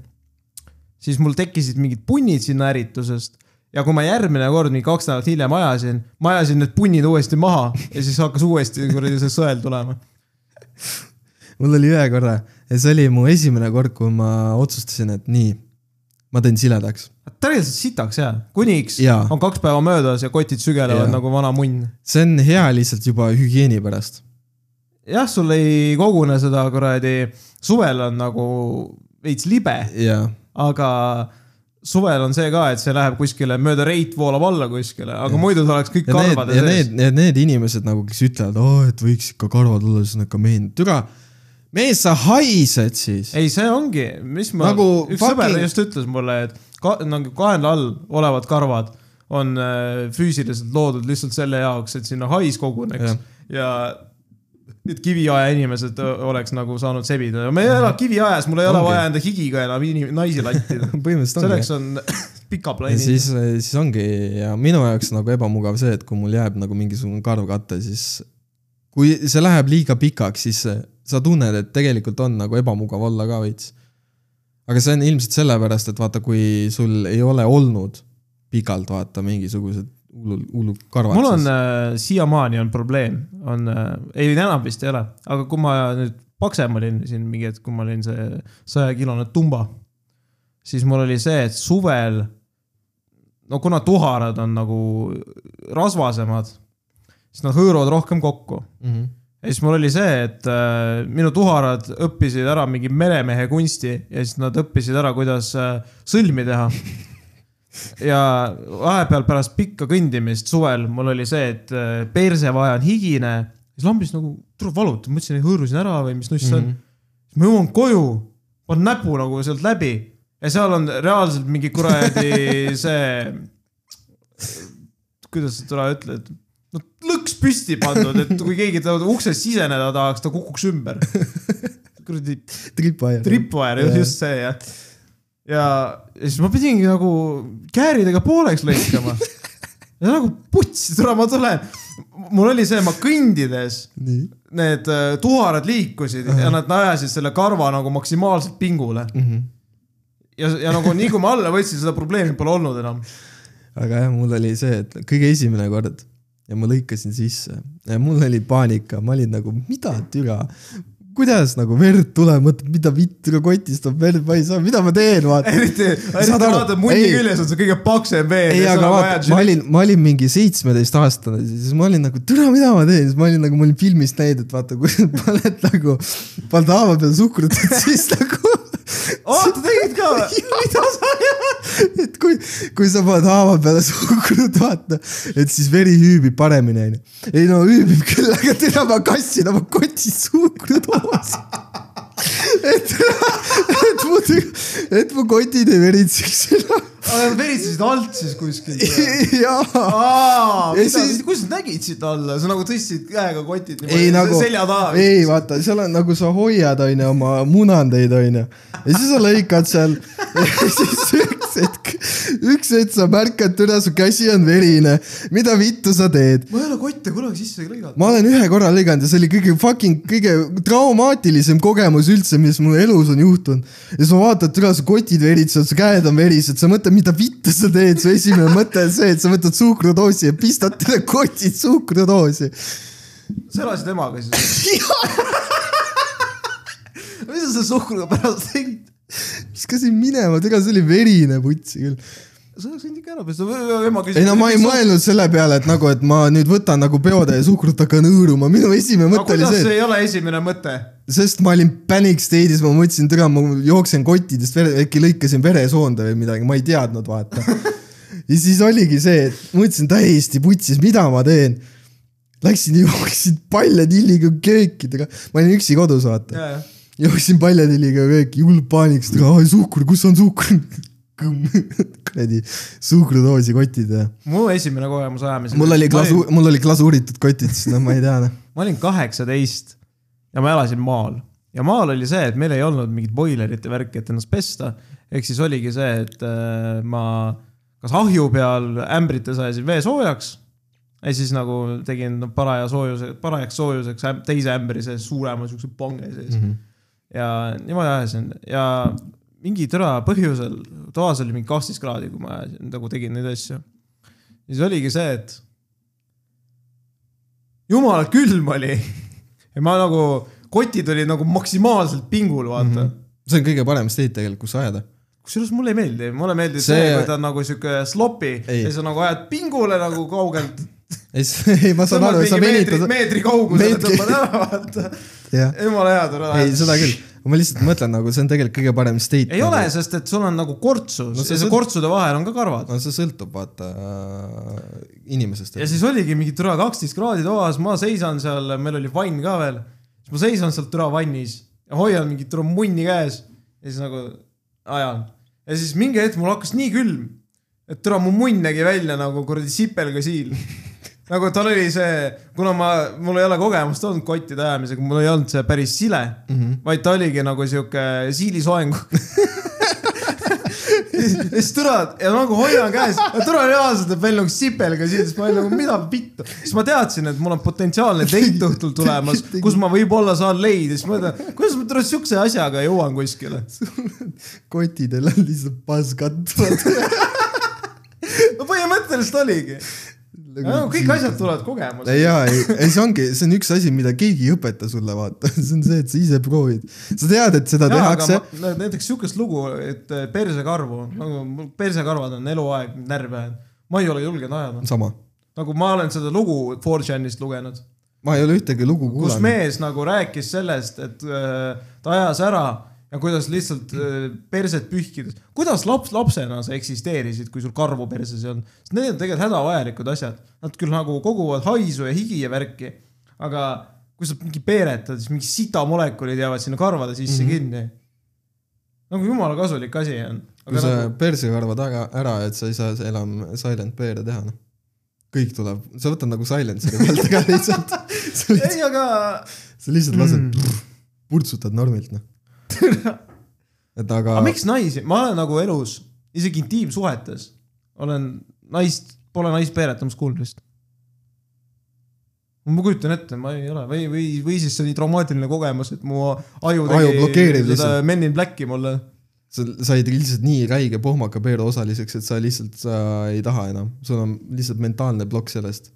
siis mul tekkisid mingid punnid sinna äritusest ja kui ma järgmine kord, mingi kaks nädalat hiljem ajasin, ma ajasin need punnid uuesti maha ja siis hakkas uuesti kuradi see sõel tulema. mul oli ühe korra ja see oli mu esimene kord, kui ma otsustasin, et nii, ma teen siledaks. tegelikult sitaks jaa, kuniks Jaa. on kaks päeva möödas ja kotid sügelevad Jaa. nagu vana munn. see on hea lihtsalt juba hügieeni pärast. jah, sul ei kogune seda kuradi, suvel on nagu veits libe, aga suvel on see ka, et see läheb kuskile mööda reit voolab alla kuskile, aga muidu ta oleks kõik ja need, karvade ja sees. need, need, need inimesed nagu, kes ütlevad, et võiks ikka karvad olla, siis on ikka mehed, türa, mees, sa haised siis. ei, see ongi, mis ma Nagu üks fucking... sõber just ütles mulle, et ka, nagu kaenla all olevad karvad on äh, füüsiliselt loodud lihtsalt selle jaoks, et sinna hais koguneks ja, ja need kiviaja inimesed oleks nagu saanud sebida. ma ei ela kiviajas, mul ei ole vaja enda higiga enam naisi lattida. <laughs> selleks. on <laughs> pika plaani. siis, siis ongi ja minu jaoks nagu ebamugav see, et kui mul jääb nagu mingisugune karvkatte, siis kui see läheb liiga pikaks, siis sa tunned, et tegelikult on nagu ebamugav olla ka veits. aga see on ilmselt sellepärast, et vaata, kui sul ei ole olnud pikalt vaata mingisugused hullud, hullud karvad. mul on äh, siiamaani on probleem, on äh,, ei enam vist ei ole, aga kui ma nüüd paksem olin siin mingi hetk, kui ma olin see sajakilone tumba, siis mul oli see, et suvel, no kuna tuharad on nagu rasvasemad, siis nad hõõruvad rohkem kokku mm. -hmm. ja siis mul oli see, et äh, minu tuharad õppisid ära mingi meremehe kunsti ja siis nad õppisid ära, kuidas äh, sõlmi teha. <laughs> ja vahepeal pärast pikka kõndimist suvel mul oli see, et äh, persevahe on higine, siis lambis nagu tuleb valutab, mõtlesin, et hõõrusin ära või mis nuss see on. siis ma jõuan koju, panen näpu nagu sealt läbi ja seal on reaalselt mingi kuradi <laughs> see, kuidas sa täna ütled, no lõks püsti pandud, et kui keegi ta uksest siseneda tahaks, ta kukuks ümber. <laughs> kuradi tripwire. tripwire, just see jah. ja, ja siis ma pidingi nagu kääridega pooleks lõikama. <laughs> ja nagu putsi, tule ma tulen. mul oli see, ma kõndides, need äh, tuharad liikusid ja nad ajasid selle karva nagu maksimaalselt pingule. mm. -hmm. ja, ja nagu nii kui ma alla võtsin, seda probleemi pole olnud enam. aga jah, mul oli see, et kõige esimene kord ja ma lõikasin sisse ja mul oli paanika, ma olin nagu, mida türa, kuidas nagu verd tuleb, mõtled, mida vittu kotist tuleb verd, ma ei saa, mida ma teen, vaata. eriti, eriti vaata munni küljes on see kõige paksem veen. ei, aga vaata, ma olin, ma olin mingi seitsmeteistaastane, siis ma olin nagu, türa, mida ma teen, siis ma olin nagu, ma olin filmist näinud, et vaata, kui <laughs> paned nagu, paned haava peale suhkrut, et siis nagu oota, tegid ka või? <laughs> mida sa <laughs> et kui, kui sa paned haava peale <laughs> suhkrut, vaata, et siis veri hüübib paremini, onju. ei no hüübib küll, aga tere, ma kassin oma kotis suhkrut hoos. et, et mu, et mu kotid ei veritseks aga nad veritsesid alt siis kuskil. <laughs> jaa, siis-, kuidas nad nägid siit alla, sa nagu tõstsid käega kotid ei nagu, selja taha. ei vaata, seal on nagu sa hoiad, onju, oma munandeid, onju. ja siis sa lõikad seal <laughs> ja siis üks hetk, üks hetk sa märkad, türa, su käsi on verine. mida vittu sa teed? ma ei ole kotte kunagi sisse lõiganud. ma olen ühe korra lõiganud ja see oli kõige fucking, kõige traumaatilisem kogemus üldse, mis mu elus on juhtunud. ja siis ma vaatan, et türa, su kotid veritsevad, su käed on verised, sa mõtled, mida vittu sa teed, su esimene mõte on see, et sa võtad suhkrudoosi ja pistad talle kotid suhkrudoosi. sa elasid emaga siis? <laughs> mis sa selle suhkruga pärast tegid? Viskasin minema, ega see oli verine putsi küll. sa oleks võinud ikka ära pesta, ema küsis. ei no ma ei. mõelnud selle peale, et nagu, et ma nüüd võtan nagu peotäie suhkrut, hakkan hõõruma, minu esimene mõte oli kuidas see, see ei ole esimene mõte? sest ma olin panic state'is, ma mõtlesin, türa, ma jooksen kottidest äkki lõikasin veresoonde või midagi, ma ei teadnud, vaata. <laughs> ja siis oligi see, et mõtlesin täiesti putsis, mida ma teen. Läksin, jooksin paljatilliga kööki, ma olin üksi kodus, vaata. Jooksin paljatilliga kööki, hull paanikas, suhkur, kus on suhkur? <laughs> kuradi suhkrudoosi kotid ja. mu esimene kogemus ajamisel. mul oli glasu-, mul oli glasuuritud kotid, siis noh, ma ei tea noh. ma olin kaheksateist ja ma elasin maal ja maal oli see, et meil ei olnud mingit boilerit ja värki, et ennast pesta. ehk siis oligi see, et äh, ma kas ahju peal ämbrites ajasin vee soojaks ja siis nagu tegin paraja soojuse, parajaks soojuseks teise ämbri sees suurema siukse pange sees mm. -hmm. Ja niimoodi ajasin ja mingi türa põhjusel, toas oli mingi kaksteist kraadi, kui ma ajasin, nagu tegin neid asju. ja siis oligi see, et jumala külm oli ja ma nagu, kotid olid nagu maksimaalselt pingul, vaata mm. -hmm. see on kõige parem state tegelikult, kus ajada. kusjuures mulle ei meeldi, mulle meeldib see, See- kui ta on nagu sihuke sloppy Ei. ja sa nagu ajad pingule nagu kaugelt. ei, <laughs> ma saan aru, sa venitad, meetri kaugusele tõmbad ära, vaata. <laughs> jumala hea tore. ei, seda küll. ma lihtsalt mõtlen nagu see on tegelikult kõige parem state. ei ole, sest et sul on nagu kortsus No see ja see kortsude vahel on ka karvad. no see sõltub vaata äh, inimesest. ja siis oligi mingi türa kaksteist kraadi toas, ma seisan seal, meil oli vann ka veel. siis ma seisan seal türa vannis ja hoian mingit türa munni käes ja siis nagu ajan. ja siis mingi hetk mul hakkas nii külm, et türa mu munn nägi välja nagu kuradi sipelgasiil. Nagu tal oli see, kuna ma, mul ei ole kogemust olnud kottide ajamisega, mul ei olnud see päris sile mm, -hmm. vaid ta oligi nagu sihuke siilisoeng ja siis türa ja nagu hoian käes türa reaalselt näeb välja nagu sipelgasiil, siis ma olin nagu mida vittu, siis ma teadsin, et mul on potentsiaalne date õhtul tulemas, <laughs> kus ma võib-olla saan leida, siis ma mõtlen, kuidas ma türa siukse asjaga jõuan kuskile. kotidel on lihtsalt paskad. <laughs> põhimõtteliselt oligi. No, kõik asjad tulevad kogemusest. jaa, ei, ei see ongi, see on üks asi, mida keegi ei õpeta sulle, vaata, <laughs> see on see, et sa ise proovid. sa tead, et seda tehakse. näiteks siukest lugu, et eh, persekarvu, nagu mul persekarvad on eluaeg närvi ajanud. ma ei ole julgenud ajada. sama. nagu ma olen seda lugu 4chanist lugenud, ma ei ole ühtegi lugu kus kuulanud. mees nagu rääkis sellest, et äh, ta ajas ära ja kuidas lihtsalt äh, perset pühkides, kuidas laps, lapsena sa eksisteerisid, kui sul karvu perses ei olnud, need on tegelikult hädavajalikud asjad, nad küll nagu koguvad haisu ja higi ja värki, aga kui sa mingi peeretad, siis mingi sitamolekulid jäävad sinna karvade sisse mm -hmm. kinni. nagu jumala kasulik asi on. kui sa persekarva taga ära, et sa ei saa enam silent bear'e teha, noh. kõik tuleb, sa võtad nagu silencer'i pealt ka lihtsalt. <laughs> sa lihtsalt, ei, aga sa lihtsalt lased Mm. mm., purtsutad normilt, noh. <laughs> et aga aga, miks naisi, ma olen nagu elus, isegi intiimsuhetes olen naist, pole naist peeretamas kuulnud vist. ma kujutan ette, ma ei ole või, või, või siis see oli traumaatiline kogemus, et mu aju Aju blokeerib lihtsalt. Men in Blacki mulle. sa said lihtsalt nii räige pohmaka peere osaliseks, et sa lihtsalt, sa ei taha enam, sul on lihtsalt mentaalne plokk sellest.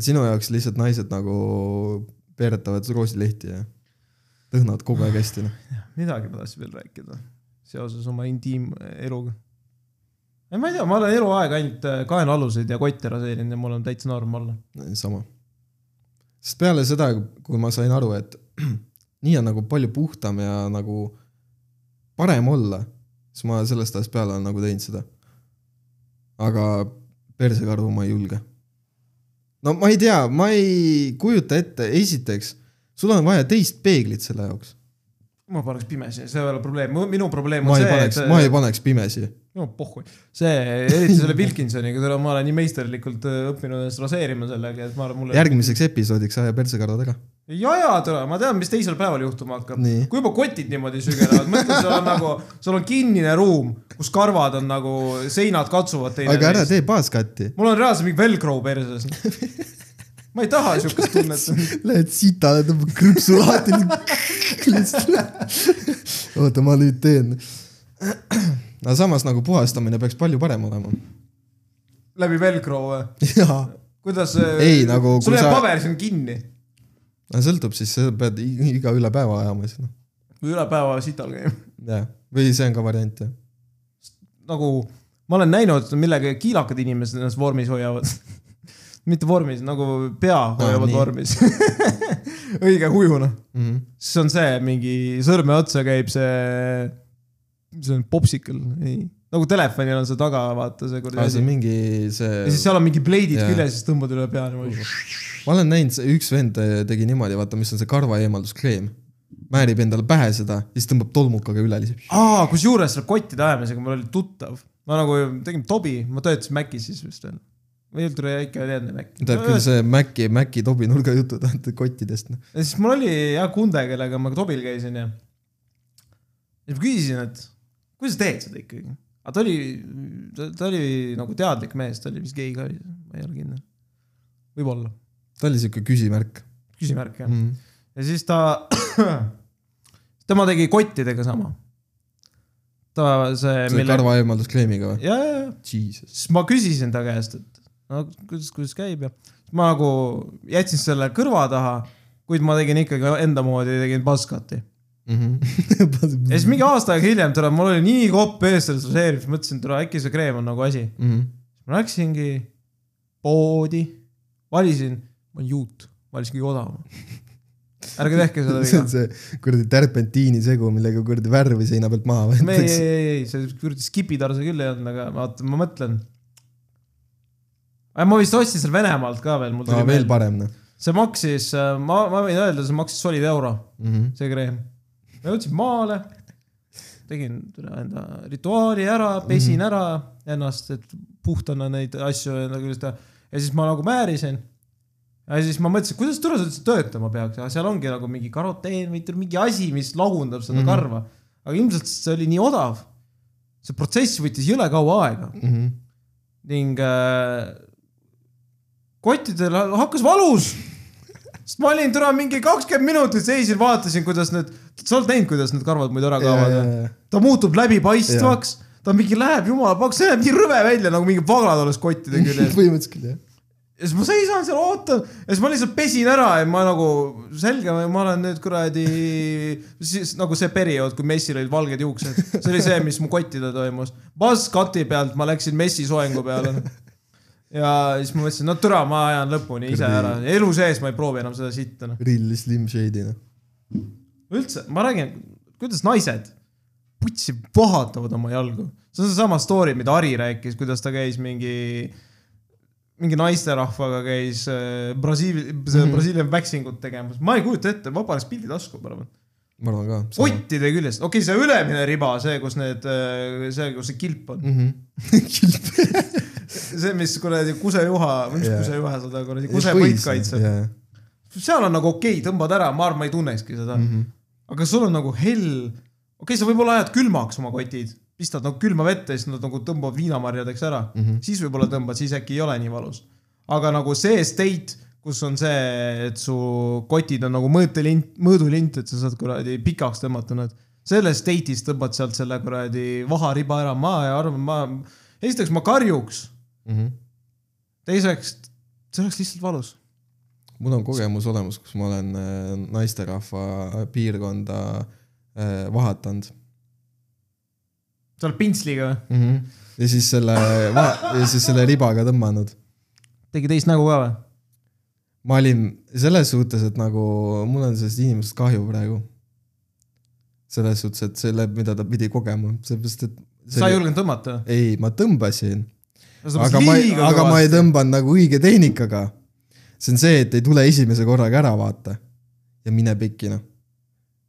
sinu jaoks lihtsalt naised nagu peeretavad roosilehti ja lõhnavad kogu aeg hästi, noh. Midagi ma tahtsin veel rääkida seoses oma intiimeluga. ei, ma ei tea, ma olen eluaeg ainult äh, kaenaaluseid ja kotte raseerinud ja mul on täitsa norm olla. sama. sest peale seda, kui ma sain aru, et <clears throat> nii on nagu palju puhtam ja nagu parem olla, siis ma sellest ajast peale olen nagu teinud seda. aga persekarvu ma ei julge. no ma ei tea, ma ei kujuta ette, esiteks, sul on vaja teist peeglit selle jaoks. Ma paneks pimesi, see ei ole probleem, minu probleem ma on ei see, paneks, et ma ei paneks pimesi. no pohhui, see, eriti selle Wilkinsoniga, tule ma olen nii meisterlikult äh, õppinud ennast raseerima sellega, et ma arvan, mul järgmiseks episoodiks aja persekarvad ära. ja, ja tule, ma tean, mis teisel päeval juhtuma hakkab. Kui juba kotid niimoodi sügelevad, mõtle, sul on nagu, sul on kinnine ruum, kus karvad on nagu, seinad katsuvad aga ära tee baaskatti. mul on reaalselt mingi velcro perses. <laughs> ma ei taha siukest tunnet. Lähed sitale, tõmbad krõpsu lahti. oota, ma nüüd teen. aga samas nagu puhastamine peaks palju parem olema. läbi velcro või? jaa, kuidas? Ei, nagu sul jääb sa- paber siin kinni. sõltub siis, sa pead iga üle päeva ajama siis noh. või üle päeva sital käima. jah, või see on ka variant jah. nagu ma olen näinud, millega kiilakad inimesed ennast vormis hoiavad. Mitte vormis, nagu pea hoiavad nii. vormis. <laughs> õige hujuna. Mhm. siis on see mingi sõrme otsa käib see, see on popsicle, ei, nagu telefonil on see taga, vaata see kuradi see asi on. mingi see ja siis seal on mingi pleidid küljes, siis tõmbad üle pea niimoodi. ma olen näinud, üks vend tegi niimoodi, vaata, mis on see karvaeemalduskreem. määrib endale pähe seda, siis tõmbab tolmukaga üle lihtsalt. aa, kusjuures selle kottide ajamisega mul oli tuttav. ma nagu tegin Tobi, ma töötasin Macis siis vist veel. Või tuli ikka veel enne Maci. tead küll see Maci, Maci Tobi nurga jutud vaata kottidest noh. ja siis mul oli jah kunde, kellega ma Tobil käisin ja. ja ma küsisin, et kuidas sa teed seda ikkagi. aga ta oli, ta oli nagu teadlik mees, ta oli vist gei ka, ma ei ole kindel. võib-olla, ta oli siuke küsimärk küsimärk jah. mm.. ja siis ta, <coughs> tema tegi kottidega sama. ta see, see karvaeemalduskreemiga või? ja, ja, ja Jesus. siis ma küsisin ta käest, et no kuidas, kuidas käib ja ma nagu jätsin selle kõrva taha, kuid ma tegin ikkagi enda moodi, tegin buzzcut'i. Mhm. <laughs> ja siis mingi aasta aega hiljem, tule, mul oli nii kopp ees selles raseerimis, mõtlesin, tule äkki see kreem on nagu asi. Mhm. ma läksingi poodi, valisin, ma olen juut, valisin kõige odavama. ärge tehke seda <laughs> see viga on. see kuradi tärpentiini segu, millega kuradi värvi seina pealt maha ei, ei, võetakse. ei, ei, see kuradi skipitar see küll ei olnud, aga vaata, ma mõtlen. Ma vist ostsin selle Venemaalt ka veel, tuli veel parem noh see maksis, ma, ma võin öelda, see maksis solid euro, mm -hmm.. see kreem. ma jõudsin maale, tegin enda rituaali ära, pesin mm -hmm. ära ennast, et puhtana neid asju küljest teha. ja siis ma nagu määrisin. ja siis ma mõtlesin, kuidas see üldse töötama peaks, seal ongi nagu mingi karoteen või mingi asi, mis lagundab seda mm. -hmm. karva. aga ilmselt see oli nii odav. see protsess võttis jõle kaua aega Mm -hmm. ning äh, kottidel hakkas valus. sest ma olin täna mingi kakskümmend minutit seisin, vaatasin, kuidas need, sa oled näinud, kuidas need karvad muidu ära kaovad ta muutub läbipaistvaks, ta mingi läheb jumala paks, see näeb nii rõve välja nagu mingi vaglad oleks kottide küljes. <laughs> põhimõtteliselt küll jah. ja siis ma seisan seal, ootan ja siis ma lihtsalt pesin ära ja ma nagu selge, ma olen nüüd kuradi, siis nagu see periood, kui messil olid valged juuksed, see oli see, mis mu kottidel toimus. Buzzcut'i pealt ma läksin messi soengu peale. Ja siis ma mõtlesin, no türa, ma ajan lõpuni ise ära, elu sees ma ei proovi enam seda sitta noh. Real Slim Shady noh. üldse, ma räägin, kuidas naised putsi vahatavad oma jalgu. see on seesama story, mida Ari rääkis, kuidas ta käis mingi, mingi naisterahvaga käis äh, Brasiili, Mhm. Brasiilian waxing ut tegemas. ma ei kujuta ette, ma paneks pildi tasku, ma arvan. ma arvan ka. kottide küljest, okei okay,, see ülemine riba, see, kus need, see, kus see kilp on, Mhm. <laughs> see, mis kuradi kusejuha, või mis Jaa. kusejuha seda kuradi kusepõit kaitseb. jah. seal on nagu okei okay,, tõmbad ära, ma arvan, ma ei tunnekski seda mm. -hmm. aga sul on nagu hell, okei okay,, sa võib-olla ajad külmaks oma kotid, pistad nagu külma vette ja siis nad nagu tõmbavad viinamarjadeks ära mm. -hmm. siis võib-olla tõmbad, siis äkki ei ole nii valus. aga nagu see state, kus on see, et su kotid on nagu mõõtelint, mõõdulint, et sa saad kuradi pikaks tõmmata nad. selles state'is tõmbad sealt selle kuradi vahariba ära, ma arvan, ma, esiteks ma karjuks, Mhm. teiseks, see oleks lihtsalt valus. mul on kogemus olemas, kus ma olen äh, naisterahva piirkonda äh, vahatanud sa oled pintsliga või? mm. -hmm. ja siis selle, ja siis selle ribaga tõmmanud. tegi teist nägu ka või? ma olin selles suhtes, et nagu mul on sellest inimesest kahju praegu. selles suhtes, et selle, mida ta pidi kogema, sellepärast et. sa ei julgenud tõmmata? ei, ma tõmbasin, aga ma, aga ma ei tõmbanud nagu õige tehnikaga. see on see, et ei tule esimese korraga ära, vaata. ja mine pekki noh.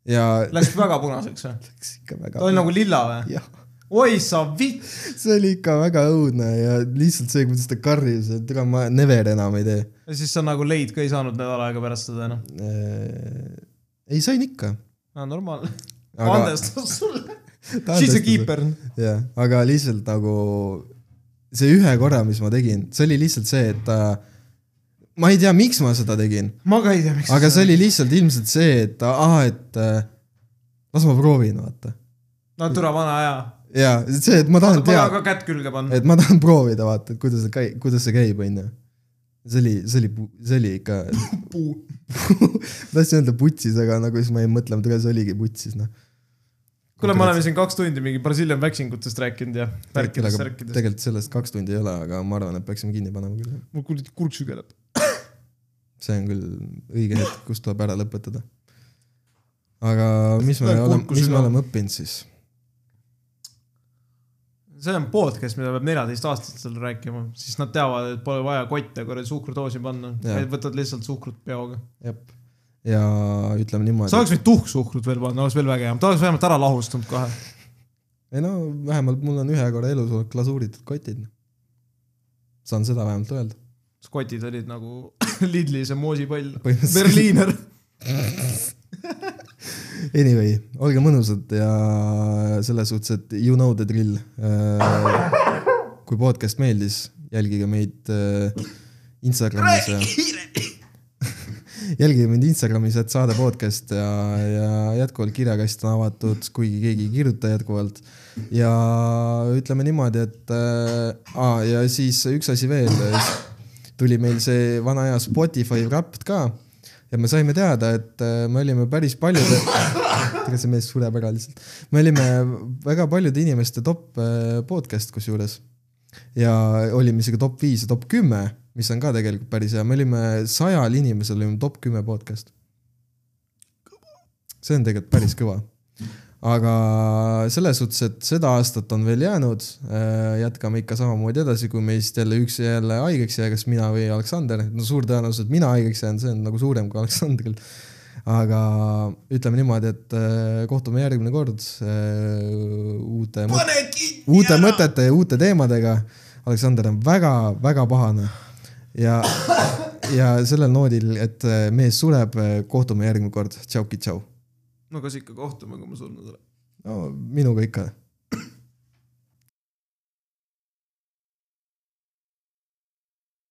ja Läks väga punaseks või? läks ikka ta väga oli nagu lilla või? oi sa vitt. see oli ikka väga õudne ja lihtsalt see, kuidas ta karjus, et ega ma never enam ei tee ja siis sa nagu leid ka ei saanud nädal aega pärast seda enam. äh,. ei, sain ikka. aa, normaalne. Aga- andestas sulle. <laughs> She's a keeper. jah, aga lihtsalt nagu see ühe korra, mis ma tegin, see oli lihtsalt see, et ta, ma ei tea, miks ma seda tegin, ma ka ei tea, miks. aga see oli lihtsalt ilmselt see, et aa, et äh, las ma proovin, vaata. no türa vana aja. ja see, et ma tahan ma teada, ka kätt külge panna. et ma tahan proovida, vaata, et kuidas see käib, kuidas see käib, onju. see oli, see oli, see oli ikka, <laughs> puu. <laughs> tahtsin öelda putsis, aga nagu siis ma jäin mõtlema, ega see oligi putsis, noh. kuule, me oleme siin kaks tundi mingi Brasiilian vaccingutest rääkinud ja värkidest, aga värkidest. tegelikult sellest kaks tundi ei ole, aga ma arvan, et peaksime kinni panema küll. mul kuradi kurk sügeleb. see on küll õige hetk, kus tuleb ära lõpetada. aga mis me oleme, mis me oleme õppinud siis? see on podcast, mida peab neljateistaastastel rääkima, siis nad teavad, et pole vaja kotte kuradi suhkrudoosi panna, võtad lihtsalt suhkrut peoga. jah. Ja ütleme niimoodi sa, oleks võinud tuhksuhkrut veel panna, oleks veel vägevam, ta oleks vähemalt ära lahustunud kohe. ei no vähemalt mul on ühe korra elus olnud glasuuritud kotid. saan seda vähemalt öelda. skotid olid nagu Lidli see moosipall, Berliiner. <laughs> Anyway, olge mõnusad ja selles suhtes, et you know the drill. kui podcast meeldis, jälgige meid äh, Instagramis ja jälgige mind Instagramis, et saade podcast ja, ja jätkuvalt kirjakast on avatud, kuigi keegi ei kirjuta jätkuvalt. ja ütleme niimoodi, et äh, ja siis üks asi veel, tuli meil see vana hea Spotify Wrapped ka ja me saime teada, et äh, me olime päris paljude, <coughs> tegelikult see mees sureb ära lihtsalt, me olime väga paljude inimeste top äh, podcast kusjuures. Ja olime isegi top viis ja top kümme, mis on ka tegelikult päris hea, me olime sajal inimesel olime top kümme podcast. see on tegelikult päris kõva. aga selles suhtes, et seda aastat on veel jäänud, jätkame ikka samamoodi edasi, kui meist jälle üks jälle haigeks jääb, kas mina või Aleksander, no suur tõenäosus, et mina haigeks jään, see on nagu suurem kui Aleksandril. aga ütleme niimoodi, et äh, kohtume järgmine kord äh, uute uute mõtete ja uute teemadega. Aleksander on väga-väga pahane ja, ja sellel noodil, et äh, mees sureb, kohtume järgmine kord, tšauki tšau. no kas ikka kohtume, kui ma surnud olen? no minuga ikka